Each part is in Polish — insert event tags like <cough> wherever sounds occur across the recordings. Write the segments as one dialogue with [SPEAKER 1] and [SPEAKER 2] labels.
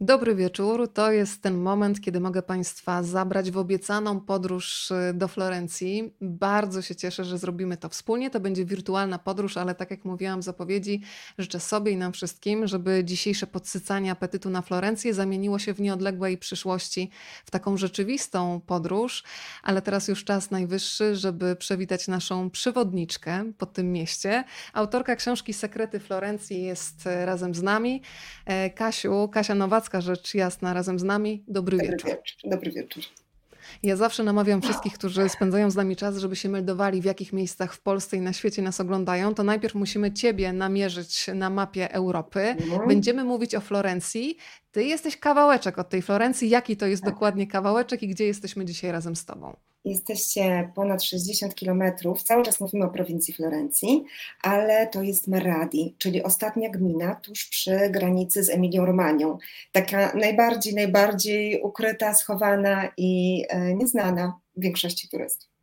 [SPEAKER 1] Dobry wieczór. To jest ten moment, kiedy mogę Państwa zabrać w obiecaną podróż y, do Florencji. Bardzo się cieszę, że zrobimy to wspólnie. To będzie wirtualna podróż, ale tak jak mówiłam w zapowiedzi, życzę sobie i nam wszystkim, żeby dzisiejsze podsycanie apetytu na Florencję zamieniło się w nieodległej przyszłości w taką rzeczywistą podróż. Ale teraz już czas najwyższy, żeby przywitać naszą przewodniczkę po tym mieście. Autorka książki Sekrety Florencji jest y, razem z nami. E, Kasiu, Kasia Nowacka, rzecz jasna razem z nami. Dobry,
[SPEAKER 2] Dobry
[SPEAKER 1] wieczór.
[SPEAKER 2] wieczór. Dobry wieczór.
[SPEAKER 1] Ja zawsze namawiam wszystkich, którzy spędzają z nami czas, żeby się meldowali, w jakich miejscach w Polsce i na świecie nas oglądają. To najpierw musimy Ciebie namierzyć na mapie Europy.
[SPEAKER 2] Mhm.
[SPEAKER 1] Będziemy mówić o Florencji. Ty jesteś kawałeczek od tej Florencji. Jaki to jest
[SPEAKER 2] Tak.
[SPEAKER 1] dokładnie kawałeczek i gdzie jesteśmy dzisiaj razem z Tobą?
[SPEAKER 2] Jesteście ponad 60 kilometrów. Cały czas mówimy o prowincji Florencji, ale to jest Marradi, czyli ostatnia gmina tuż przy granicy z Emilią-Romanią. Taka najbardziej, najbardziej ukryta, schowana i e, nieznana większości turystów.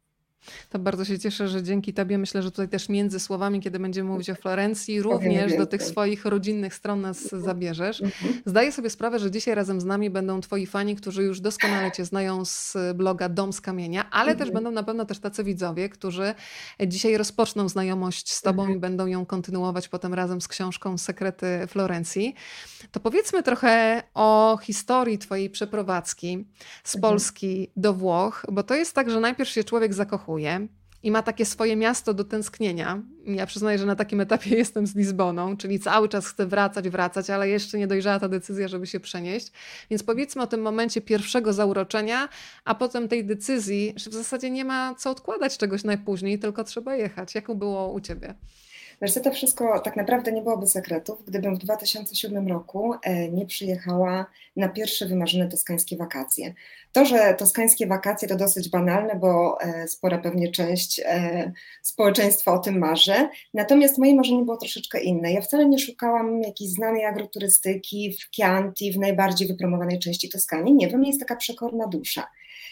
[SPEAKER 1] To bardzo się cieszę, że dzięki Tobie myślę, że tutaj też między słowami, kiedy będziemy mówić o Florencji, również do tych swoich rodzinnych stron nas
[SPEAKER 2] Mhm.
[SPEAKER 1] zabierzesz.
[SPEAKER 2] Mhm.
[SPEAKER 1] Zdaję sobie sprawę, że dzisiaj razem z nami będą Twoi fani, którzy już doskonale Cię znają z bloga Dom z Kamienia, ale też
[SPEAKER 2] Mhm.
[SPEAKER 1] będą na pewno też tacy widzowie, którzy dzisiaj rozpoczną znajomość z Tobą i będą ją kontynuować potem razem z książką Sekrety Florencji. To powiedzmy trochę o historii Twojej przeprowadzki z. Polski do Włoch, bo to jest tak, że najpierw się człowiek zakochuje i ma takie swoje miasto do tęsknienia. Ja przyznaję, że na takim etapie <laughs> jestem z Lizboną, czyli cały czas chcę wracać, wracać, ale jeszcze nie dojrzała ta decyzja, żeby się przenieść. Więc powiedzmy o tym momencie pierwszego zauroczenia, a potem tej decyzji, że w zasadzie nie ma co odkładać czegoś najpóźniej, tylko trzeba jechać. Jak było u Ciebie?
[SPEAKER 2] Wiesz, to wszystko tak naprawdę nie byłoby sekretów, gdybym w 2007 roku e, nie przyjechała na pierwsze wymarzone toskańskie wakacje. To, że toskańskie wakacje to dosyć banalne, bo e, spora pewnie część e, społeczeństwa o tym marzy. Natomiast moje marzenie było troszeczkę inne. Ja wcale nie szukałam jakiejś znanej agroturystyki w Chianti, w najbardziej wypromowanej części Toskanii. Nie, we mnie jest taka przekorna dusza.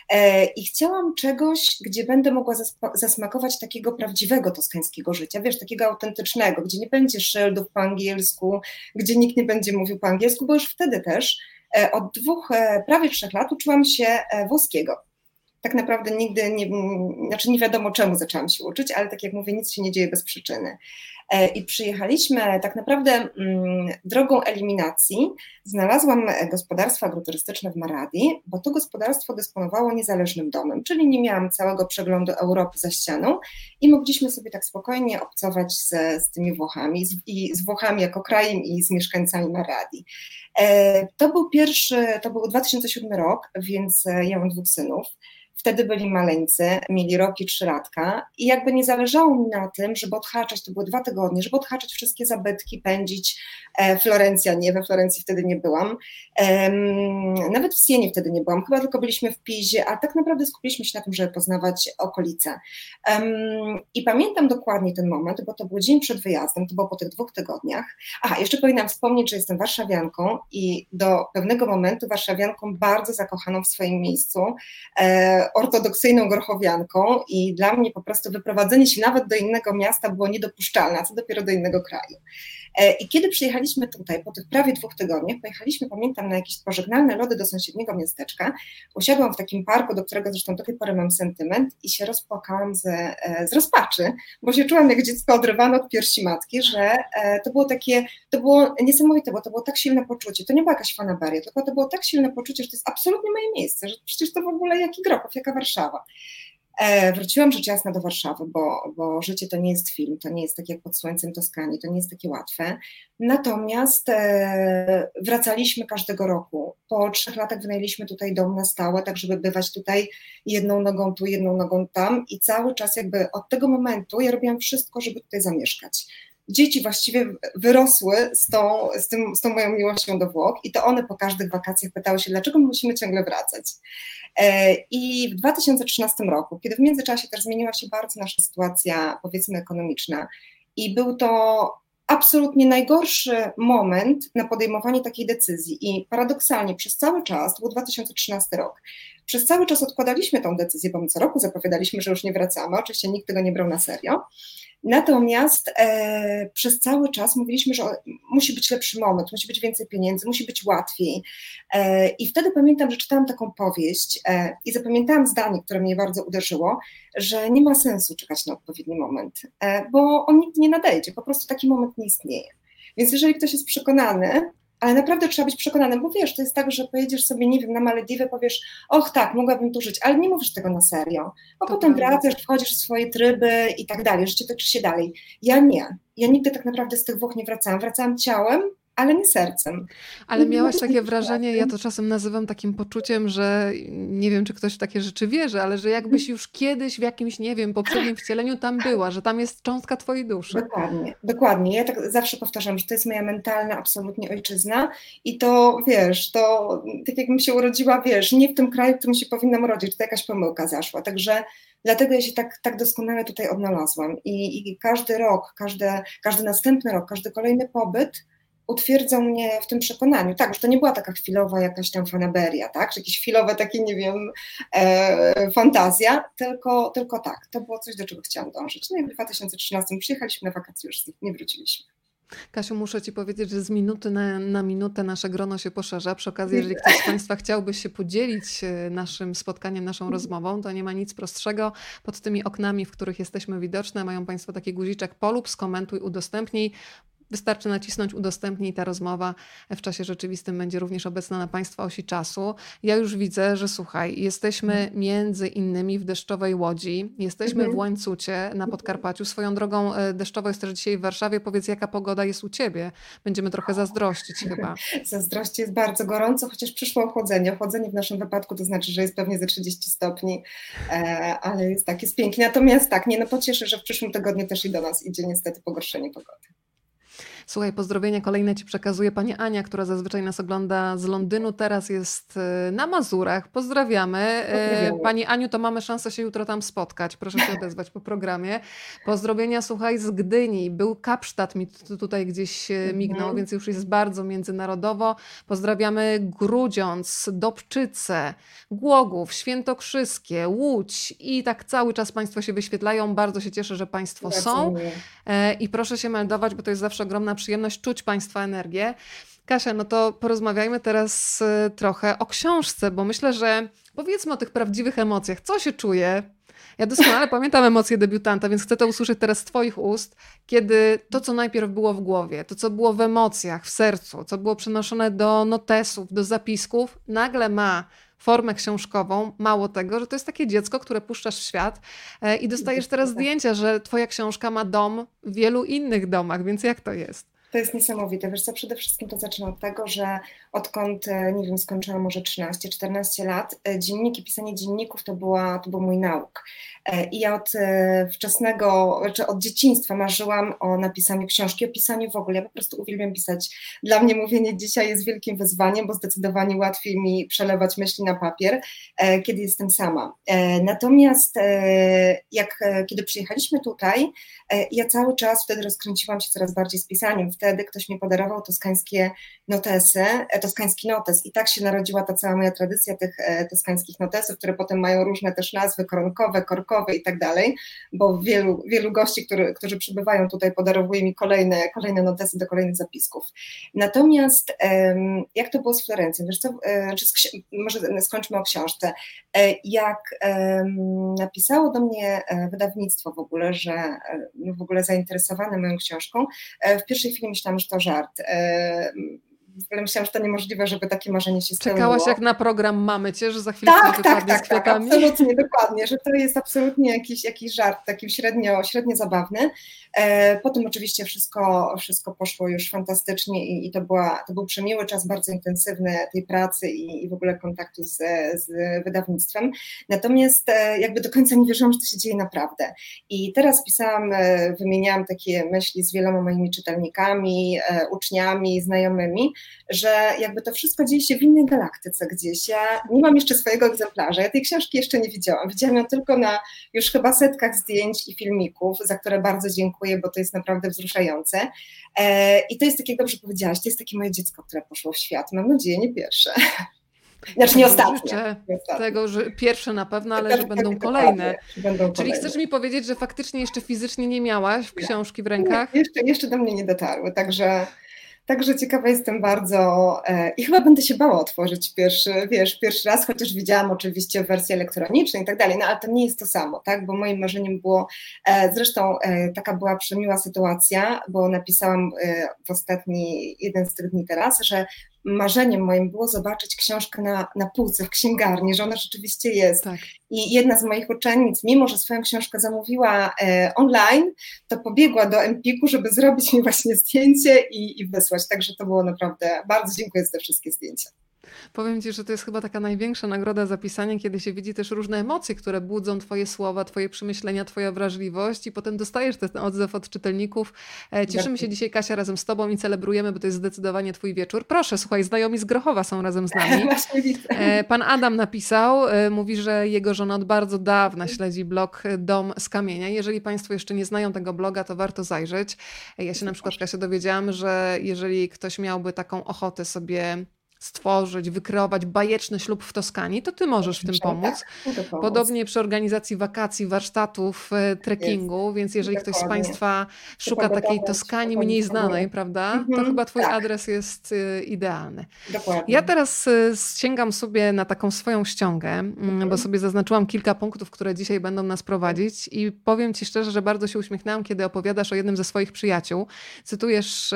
[SPEAKER 2] E, I chciałam czegoś, gdzie będę mogła zasmakować takiego prawdziwego toskańskiego życia, wiesz, takiego autentycznego, gdzie nie będzie szyldów po angielsku, gdzie nikt nie będzie mówił po angielsku, bo już wtedy też e, od dwóch, e, prawie trzech lat uczyłam się włoskiego. Tak naprawdę nigdy nie, znaczy nie wiadomo czemu zaczęłam się uczyć, ale tak jak mówię, nic się nie dzieje bez przyczyny. E, I przyjechaliśmy tak naprawdę mm, drogą eliminacji. Znalazłam gospodarstwo agroturystyczne w Maradi, bo to gospodarstwo dysponowało niezależnym domem, czyli nie miałam całego przeglądu Europy za ścianą i mogliśmy sobie tak spokojnie obcować z, z tymi Włochami, z, i z Włochami jako krajem i z mieszkańcami Maradi. E, To był pierwszy, to był 2007 rok, więc e, ja mam dwóch synów. Wtedy byli maleńcy, mieli rok i trzy latka i jakby nie zależało mi na tym, żeby odhaczać, to były dwa tygodnie, żeby odhaczać wszystkie zabytki, pędzić e, Florencja, nie, we Florencji wtedy nie byłam, nawet w Sienie wtedy nie byłam, chyba tylko byliśmy w Pizie, a tak naprawdę skupiliśmy się na tym, żeby poznawać okolice. I pamiętam dokładnie ten moment, bo to był dzień przed wyjazdem, to było po tych dwóch tygodniach. Aha, jeszcze powinnam wspomnieć, że jestem warszawianką i do pewnego momentu warszawianką bardzo zakochaną w swoim miejscu, e, ortodoksyjną grochowianką i dla mnie po prostu wyprowadzenie się nawet do innego miasta było niedopuszczalne, a co dopiero do innego kraju. E, I kiedy przyjechaliśmy tutaj, po tych prawie dwóch tygodniach, pojechaliśmy, pamiętam, na jakieś pożegnalne lody do sąsiedniego miasteczka. Usiadłam w takim parku, do którego zresztą do tej pory mam sentyment i się rozpłakałam z, e, z rozpaczy, bo się czułam jak dziecko odrywane od piersi matki, że e, to było takie, to było niesamowite, bo to było tak silne poczucie. To nie była jakaś fanaberia, tylko to było tak silne poczucie, że to jest absolutnie moje miejsce, że przecież to w ogóle jaki Grochów, jaka Warszawa. E, wróciłam rzecz jasna do Warszawy, bo, bo życie to nie jest film, to nie jest tak jak pod słońcem Toskanii, to nie jest takie łatwe. Natomiast e, wracaliśmy każdego roku. Po trzech latach wynajęliśmy tutaj dom na stałe, tak żeby bywać tutaj jedną nogą tu, jedną nogą tam i cały czas jakby od tego momentu ja robiłam wszystko, żeby tutaj zamieszkać. Dzieci właściwie wyrosły z tą, z, tym, z tą moją miłością do Włoch i to one po każdych wakacjach pytały się, dlaczego my musimy ciągle wracać. E, I w 2013 roku, kiedy w międzyczasie też zmieniła się bardzo nasza sytuacja, powiedzmy, ekonomiczna, i był to absolutnie najgorszy moment na podejmowanie takiej decyzji. I paradoksalnie przez cały czas, to był 2013 rok, przez cały czas odkładaliśmy tą decyzję, bo my co roku zapowiadaliśmy, że już nie wracamy. Oczywiście nikt tego nie brał na serio. Natomiast e, przez cały czas mówiliśmy, że musi być lepszy moment, musi być więcej pieniędzy, musi być łatwiej. E, I wtedy pamiętam, że czytałam taką powieść e, i zapamiętałam zdanie, które mnie bardzo uderzyło, że nie ma sensu czekać na odpowiedni moment, e, bo on nigdy nie nadejdzie, po prostu taki moment nie istnieje. Więc jeżeli ktoś jest przekonany, ale naprawdę trzeba być przekonanym, bo wiesz, to jest tak, że pojedziesz sobie, nie wiem, na Malediwy, powiesz, och tak, mogłabym tu żyć, ale nie mówisz tego na serio, a to potem prawda. wracasz, wchodzisz w swoje tryby i tak dalej, życie toczy się dalej. Ja nie, ja nigdy tak naprawdę z tych Włoch nie wracałam, wracałam ciałem, ale nie sercem.
[SPEAKER 1] Ale miałaś takie wrażenie, ja to czasem nazywam takim poczuciem, że nie wiem, czy ktoś w takie rzeczy wierzy, ale że jakbyś już kiedyś w jakimś, nie wiem, poprzednim wcieleniu tam była, że tam jest cząstka twojej duszy.
[SPEAKER 2] Dokładnie, dokładnie. Ja tak zawsze powtarzam, że to jest moja mentalna absolutnie ojczyzna i to, wiesz, to tak jakbym się urodziła, wiesz, nie w tym kraju, w którym się powinnam urodzić, to jakaś pomyłka zaszła, także Dlatego ja się tak, tak doskonale tutaj odnalazłam I, i każdy rok, każdy, każdy następny rok, każdy kolejny pobyt utwierdzał mnie w tym przekonaniu. Tak, że to nie była taka chwilowa jakaś tam fanaberia, tak, czy jakieś chwilowe takie, nie wiem, e, fantazja, tylko, tylko tak, to było coś, do czego chciałam dążyć. No i w 2013 przyjechaliśmy na wakacje, już nie wróciliśmy.
[SPEAKER 1] Kasiu, muszę Ci powiedzieć, że z minuty na, na, minutę nasze grono się poszerza. Przy okazji, jeżeli ktoś z Państwa chciałby się podzielić e, naszym spotkaniem, naszą rozmową, to nie ma nic prostszego. Pod tymi oknami, w których jesteśmy widoczne, mają Państwo taki guziczek polub, skomentuj, udostępnij. Wystarczy nacisnąć udostępnij ta rozmowa w czasie rzeczywistym będzie również obecna na Państwa osi czasu. Ja już widzę, że słuchaj, jesteśmy mhm. między innymi w deszczowej łodzi, jesteśmy mhm. w Łańcucie na Podkarpaciu. Swoją drogą e, deszczowo jest też dzisiaj w Warszawie. Powiedz, jaka pogoda jest u Ciebie? Będziemy trochę zazdrościć <laughs> chyba.
[SPEAKER 2] Zazdrości jest bardzo gorąco, chociaż przyszło ochłodzenie. Ochłodzenie w naszym wypadku to znaczy, że jest pewnie ze 30 stopni, e, ale jest tak, jest pięknie. Natomiast tak, nie no pocieszę, że w przyszłym tygodniu też i do nas idzie niestety pogorszenie pogody.
[SPEAKER 1] Słuchaj, pozdrowienia kolejne Ci przekazuje Pani Ania, która zazwyczaj nas ogląda z Londynu, teraz jest e, na Mazurach. Pozdrawiamy. E, Pani Aniu, to mamy szansę się jutro tam spotkać. Proszę się odezwać po programie. Pozdrowienia, słuchaj, z Gdyni. Był Kapsztat mi tutaj gdzieś e, mignął, mhm. więc już jest bardzo międzynarodowo. Pozdrawiamy Grudziądz, Dobczyce, Głogów, Świętokrzyskie, Łódź i tak cały czas Państwo się wyświetlają. Bardzo się cieszę, że Państwo są. I proszę się meldować, bo to jest zawsze ogromna przyjemność czuć Państwa energię. Kasia, no to porozmawiajmy teraz y, trochę o książce, bo myślę, że powiedzmy o tych prawdziwych emocjach. Co się czuje? Ja doskonale <laughs> pamiętam emocje debiutanta, więc chcę to usłyszeć teraz z Twoich ust, kiedy to, co najpierw było w głowie, to, co było w emocjach, w sercu, co było przenoszone do notesów, do zapisków, nagle ma formę książkową. Mało tego, że to jest takie dziecko, które puszczasz w świat e, i dostajesz <laughs> teraz zdjęcia, że twoja książka ma dom w wielu innych domach, więc jak to jest?
[SPEAKER 2] To jest niesamowite. Wiesz co, przede wszystkim to zaczyna od tego, że odkąd, e, nie wiem, skończyłam może 13-14 lat, e, dzienniki, pisanie dzienników to, była, to był mój nauk. E, I ja od wczesnego, czy od dzieciństwa marzyłam o napisaniu książki, o pisaniu w ogóle. Ja po prostu uwielbiam pisać. Dla mnie mówienie dzisiaj jest wielkim wyzwaniem, bo zdecydowanie łatwiej mi przelewać myśli na papier, kiedy jestem sama. Natomiast jak, kiedy przyjechaliśmy tutaj, ja cały czas wtedy rozkręciłam się coraz bardziej z pisaniem. Wtedy ktoś mi podarował toskańskie notesy, toskański notes i tak się narodziła ta cała moja tradycja tych e, toskańskich notesów, które potem mają różne też nazwy, koronkowe, korkowe i tak dalej, bo wielu, wielu gości, który, którzy przybywają tutaj podarowuje mi kolejne, kolejne notesy do kolejnych zapisków. Natomiast jak to było z Florencją? Wiesz co, e, może skończmy o książce. E, jak napisało do mnie wydawnictwo w ogóle, że w ogóle zainteresowane moją książką, w pierwszej chwili myślałam, że to żart ogóle myślałam, że to niemożliwe, żeby takie marzenie się spełniło.
[SPEAKER 1] Czekałaś jak na program Mamy Cię, że za chwilę
[SPEAKER 2] tak, tak, tak, tak, tak, absolutnie, dokładnie, że to jest absolutnie jakiś, jakiś żart, taki średnio, średnio zabawny. E, potem oczywiście wszystko, wszystko poszło już fantastycznie i, i to, była, to był przemiły czas, bardzo intensywny tej pracy i, i w ogóle kontaktu z, z wydawnictwem. Natomiast e, jakby do końca nie wierzyłam, że to się dzieje naprawdę. I teraz pisałam, e, wymieniałam takie myśli z wieloma moimi czytelnikami, uczniami, znajomymi, że jakby to wszystko dzieje się w innej galaktyce gdzieś. Ja nie mam jeszcze swojego egzemplarza, ja tej książki jeszcze nie widziałam. Widziałam ją tylko na już chyba setkach zdjęć i filmików, za które bardzo dziękuję, bo to jest naprawdę wzruszające. E, I to jest, tak jak dobrze powiedziałaś, to jest takie moje dziecko, które poszło w świat. Mam nadzieję, nie pierwsze. Znaczy nie ostatnie.
[SPEAKER 1] Tego, że pierwsze na pewno, ale że będą kolejne. będą Czyli chcesz mi powiedzieć, że faktycznie jeszcze fizycznie nie miałaś książki w rękach?
[SPEAKER 2] Nie, jeszcze, jeszcze do mnie nie dotarły, także Także ciekawa jestem bardzo e, i chyba będę się bała otworzyć pierwszy, wiesz, pierwszy raz, chociaż widziałam oczywiście wersję elektroniczną i tak dalej, no ale to nie jest to samo, tak, bo moim marzeniem było, e, zresztą e, taka była przemiła sytuacja, bo napisałam w ostatni, jeden z tych dni teraz, że marzeniem moim było zobaczyć książkę na, na półce w księgarni, że ona rzeczywiście jest. Tak. I jedna z moich uczennic, mimo że swoją książkę zamówiła e, online, to pobiegła do Empiku, żeby zrobić mi właśnie zdjęcie i, i wysłać. Także to było naprawdę, bardzo dziękuję za te wszystkie zdjęcia.
[SPEAKER 1] Powiem Ci, że to jest chyba taka największa nagroda za pisanie, kiedy się widzi też różne emocje, które budzą Twoje słowa, Twoje przemyślenia, Twoja wrażliwość i potem dostajesz ten odzew od czytelników. E, cieszymy się dzisiaj, Kasia, razem z Tobą i celebrujemy, bo to jest zdecydowanie Twój wieczór. Proszę, słuchaj, znajomi z Grochowa są razem z nami. <laughs> E, pan Adam napisał, e, mówi, że jego żona od bardzo dawna śledzi blog Dom z Kamienia. Jeżeli Państwo jeszcze nie znają tego bloga, to warto zajrzeć. Ja się na przykład, Kasia, dowiedziałam, że jeżeli ktoś miałby taką ochotę sobie stworzyć, wykreować bajeczny ślub w Toskanii, to ty możesz w tym pomóc. Tak, Podobnie przy organizacji wakacji, warsztatów, e, trekkingu, więc jeżeli ktoś z Państwa szuka takiej Toskanii mniej znanej, prawda, to mhm, chyba Twój tak. adres jest e, idealny. Ja teraz e, sięgam sobie na taką swoją ściągę, mhm. bo sobie zaznaczyłam kilka punktów, które dzisiaj będą nas prowadzić i powiem Ci szczerze, że bardzo się uśmiechnęłam, kiedy opowiadasz o jednym ze swoich przyjaciół. Cytujesz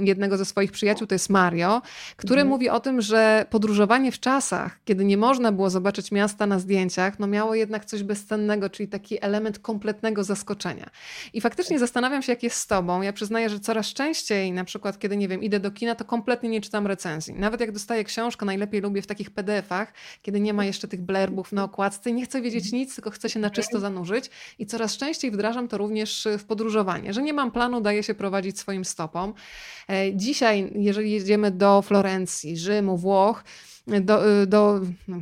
[SPEAKER 1] jednego ze swoich przyjaciół, to jest Mario, który mhm. Mówi o tym, że podróżowanie w czasach, kiedy nie można było zobaczyć miasta na zdjęciach, no miało jednak coś bezcennego, czyli taki element kompletnego zaskoczenia. I faktycznie zastanawiam się, jak jest z tobą. Ja przyznaję, że coraz częściej, na przykład, kiedy nie wiem, idę do kina, to kompletnie nie czytam recenzji. Nawet jak dostaję książkę, najlepiej lubię w takich PDF-ach, kiedy nie ma jeszcze tych blerbów na okładce nie chcę wiedzieć nic, tylko chcę się na czysto zanurzyć. I coraz częściej wdrażam to również w podróżowanie, że nie mam planu, daję się prowadzić swoim stopom. E, dzisiaj, jeżeli jedziemy do Florencji, Rzymu, Włoch, do, do no,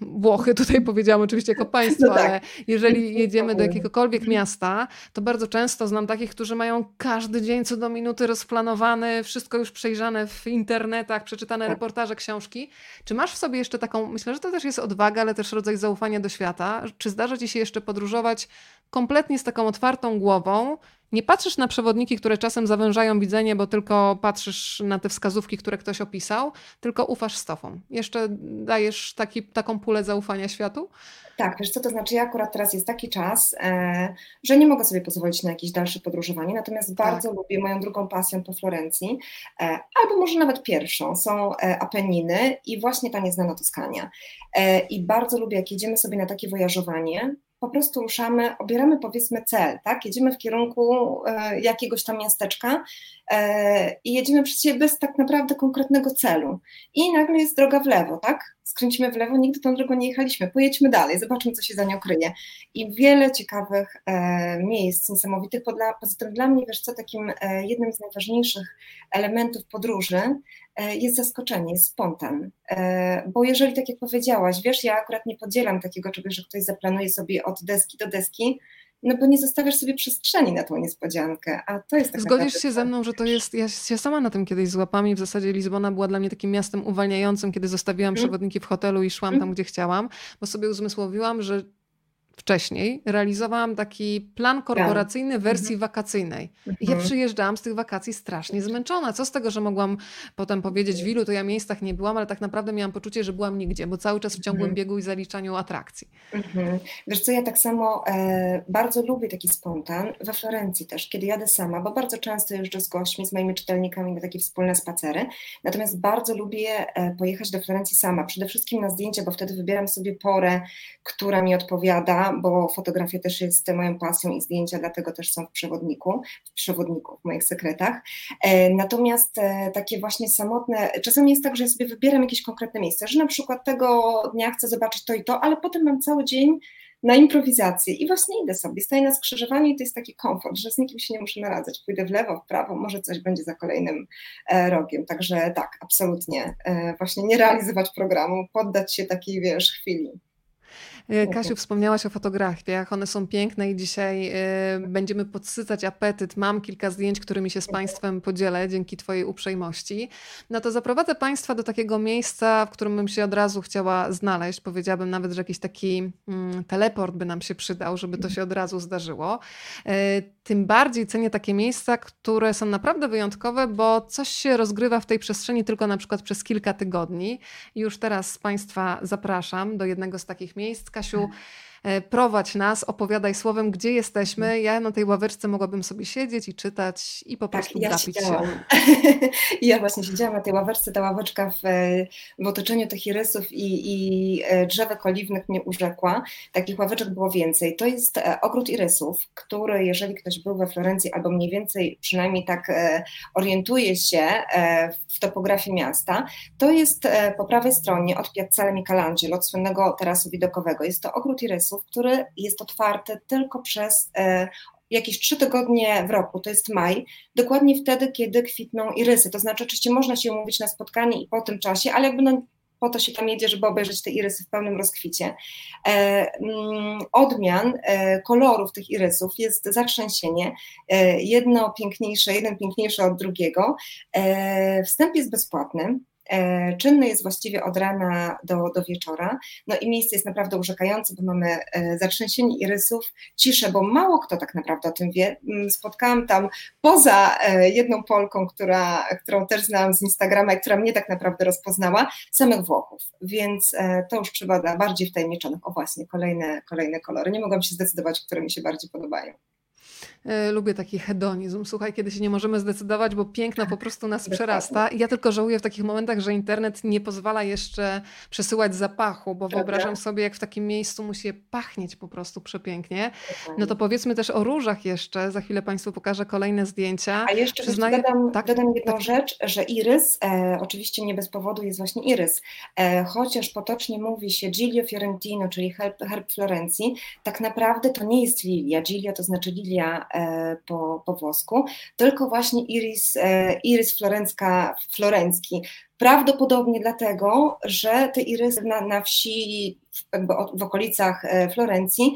[SPEAKER 1] Włochy, tutaj <laughs> powiedziałam oczywiście jako państwo, no tak. ale jeżeli <laughs> jedziemy do jakiegokolwiek miasta, to bardzo często znam takich, którzy mają każdy dzień co do minuty rozplanowany, wszystko już przejrzane w internetach, przeczytane tak. reportaże, książki. Czy masz w sobie jeszcze taką, myślę, że to też jest odwaga, ale też rodzaj zaufania do świata. Czy zdarza ci się jeszcze podróżować kompletnie z taką otwartą głową nie patrzysz na przewodniki, które czasem zawężają widzenie, bo tylko patrzysz na te wskazówki, które ktoś opisał, tylko ufasz stopom. Jeszcze dajesz taki, taką pulę zaufania światu?
[SPEAKER 2] Tak, wiesz co, to znaczy ja akurat teraz jest taki czas, e, że nie mogę sobie pozwolić na jakieś dalsze podróżowanie, natomiast tak. bardzo lubię moją drugą pasją po Florencji, e, albo może nawet pierwszą, są e, Apeniny i właśnie ta nieznana Toskania. E, I bardzo lubię, jak jedziemy sobie na takie wojażowanie, po prostu ruszamy, obieramy powiedzmy cel, tak? Jedziemy w kierunku e, jakiegoś tam miasteczka e, i jedziemy przed siebie bez tak naprawdę konkretnego celu. I nagle jest droga w lewo, tak? Skręcimy w lewo, nigdy tą drogą nie jechaliśmy, pojedźmy dalej, zobaczymy, co się za nią kryje. I wiele ciekawych e, miejsc niesamowitych, poza tym dla mnie, wiesz co, takim e, jednym z najważniejszych elementów podróży E, jest zaskoczenie, jest spontan. Bo jeżeli, tak jak powiedziałaś, wiesz, ja akurat nie podzielam takiego czegoś, że ktoś zaplanuje sobie od deski do deski, no bo nie zostawiasz sobie przestrzeni na tą niespodziankę, a to jest tak
[SPEAKER 1] Zgodzisz się ze mną, że to jest, ja się sama na tym kiedyś złapam i w zasadzie Lizbona była dla mnie takim miastem uwalniającym, kiedy zostawiłam mm. przewodniki w hotelu i szłam tam, gdzie chciałam, bo sobie uzmysłowiłam, że wcześniej realizowałam taki plan korporacyjny w wersji mhm. wakacyjnej. I ja mhm. przyjeżdżałam z tych wakacji strasznie zmęczona. Co z tego, że mogłam potem powiedzieć w ilu to ja miejscach nie byłam, ale tak naprawdę miałam poczucie, że byłam nigdzie, bo cały czas w ciągłym mhm. biegu i zaliczaniu atrakcji.
[SPEAKER 2] Mhm. Wiesz co, ja tak samo e, bardzo lubię taki spontan, we Florencji też, kiedy jadę sama, bo bardzo często jeżdżę z gośćmi, z moimi czytelnikami na takie wspólne spacery, natomiast bardzo lubię e, pojechać do Florencji sama, przede wszystkim na zdjęcia, bo wtedy wybieram sobie porę, która mi odpowiada, bo fotografia też jest moją pasją i zdjęcia dlatego też są w przewodniku, w przewodniku, w moich sekretach. E, natomiast e, takie właśnie samotne, czasami jest tak, że ja sobie wybieram jakieś konkretne miejsce, że na przykład tego dnia chcę zobaczyć to i to, ale potem mam cały dzień na improwizację i właśnie idę sobie, staję na skrzyżowaniu i to jest taki komfort, że z nikim się nie muszę naradzać, pójdę w lewo, w prawo, może coś będzie za kolejnym e, rogiem, także tak, absolutnie, właśnie nie realizować programu, poddać się takiej, wiesz, chwili.
[SPEAKER 1] E, Kasiu, wspomniałaś o fotografiach. One są piękne i dzisiaj e, będziemy podsycać apetyt. Mam kilka zdjęć, którymi się z Państwem podzielę dzięki Twojej uprzejmości. No to zaprowadzę Państwa do takiego miejsca, w którym bym się od razu chciała znaleźć. Powiedziałabym nawet, że jakiś taki mm, teleport by nam się przydał, żeby to się od razu zdarzyło. Tym bardziej cenię takie miejsca, które są naprawdę wyjątkowe, bo coś się rozgrywa w tej przestrzeni tylko na przykład przez kilka tygodni. Już teraz Państwa zapraszam do jednego z takich miejsc. Kasiu, E, prowadź nas, opowiadaj słowem, gdzie jesteśmy. Mhm. Ja na tej ławeczce mogłabym sobie siedzieć i czytać i po tak, prostu
[SPEAKER 2] ja
[SPEAKER 1] gapić się. <laughs>
[SPEAKER 2] ja właśnie siedziałam na tej ławeczce, ta ławeczka w, w otoczeniu tych irysów i, i e, drzewek oliwnych mnie urzekła. Takich ławeczek było więcej. To jest e, ogród irysów, który jeżeli ktoś był we Florencji albo mniej więcej przynajmniej tak orientuje się w topografii miasta, to jest po prawej stronie od Piazzale Michelangelo, od słynnego terasu widokowego. Jest to ogród irysów, który jest otwarty tylko przez e, jakieś trzy tygodnie w roku, to jest maj, dokładnie wtedy, kiedy kwitną irysy. To znaczy, oczywiście można się umówić na spotkanie i po tym czasie, ale jakby no, po to się tam jedzie, żeby obejrzeć te irysy w pełnym rozkwicie. E, mm, odmian e, kolorów tych irysów jest zatrzęsienie. Jedno piękniejsze, jeden piękniejszy od drugiego. Wstęp jest bezpłatny. E, czynny jest właściwie od rana do, do wieczora. No i miejsce jest naprawdę urzekające, bo mamy e, zatrzęsienie irysów, ciszę, bo mało kto tak naprawdę o tym wie. Mm, spotkałam tam poza e, jedną Polką, która, którą też znałam z Instagrama i która mnie tak naprawdę rozpoznała, samych Włochów. Więc to już trzeba dla bardziej wtajemniczonych. O właśnie, kolejne, kolejne kolory. Nie mogłam się zdecydować, które mi się bardziej podobają.
[SPEAKER 1] E, lubię taki hedonizm. Słuchaj, kiedy się nie możemy zdecydować, bo piękno po prostu nas przerasta. I ja tylko żałuję w takich momentach, że internet nie pozwala jeszcze przesyłać zapachu, bo wyobrażam sobie, jak w takim miejscu musi pachnieć po prostu przepięknie. No to powiedzmy też o różach jeszcze. Za chwilę Państwu pokażę kolejne zdjęcia.
[SPEAKER 2] A jeszcze Przyznaję... dodam, tak, dodam jedną tak. rzecz, że irys, e, oczywiście nie bez powodu jest właśnie irys, e, chociaż potocznie mówi się Giglio Fiorentino, czyli herb, herb Florencji, tak naprawdę to nie jest lilia. Giglio to znaczy lilia E, po, po włosku, tylko właśnie iris, e, iris florencka, florencki. Prawdopodobnie dlatego, że te irysy na, na wsi, jakby w okolicach e, Florencji,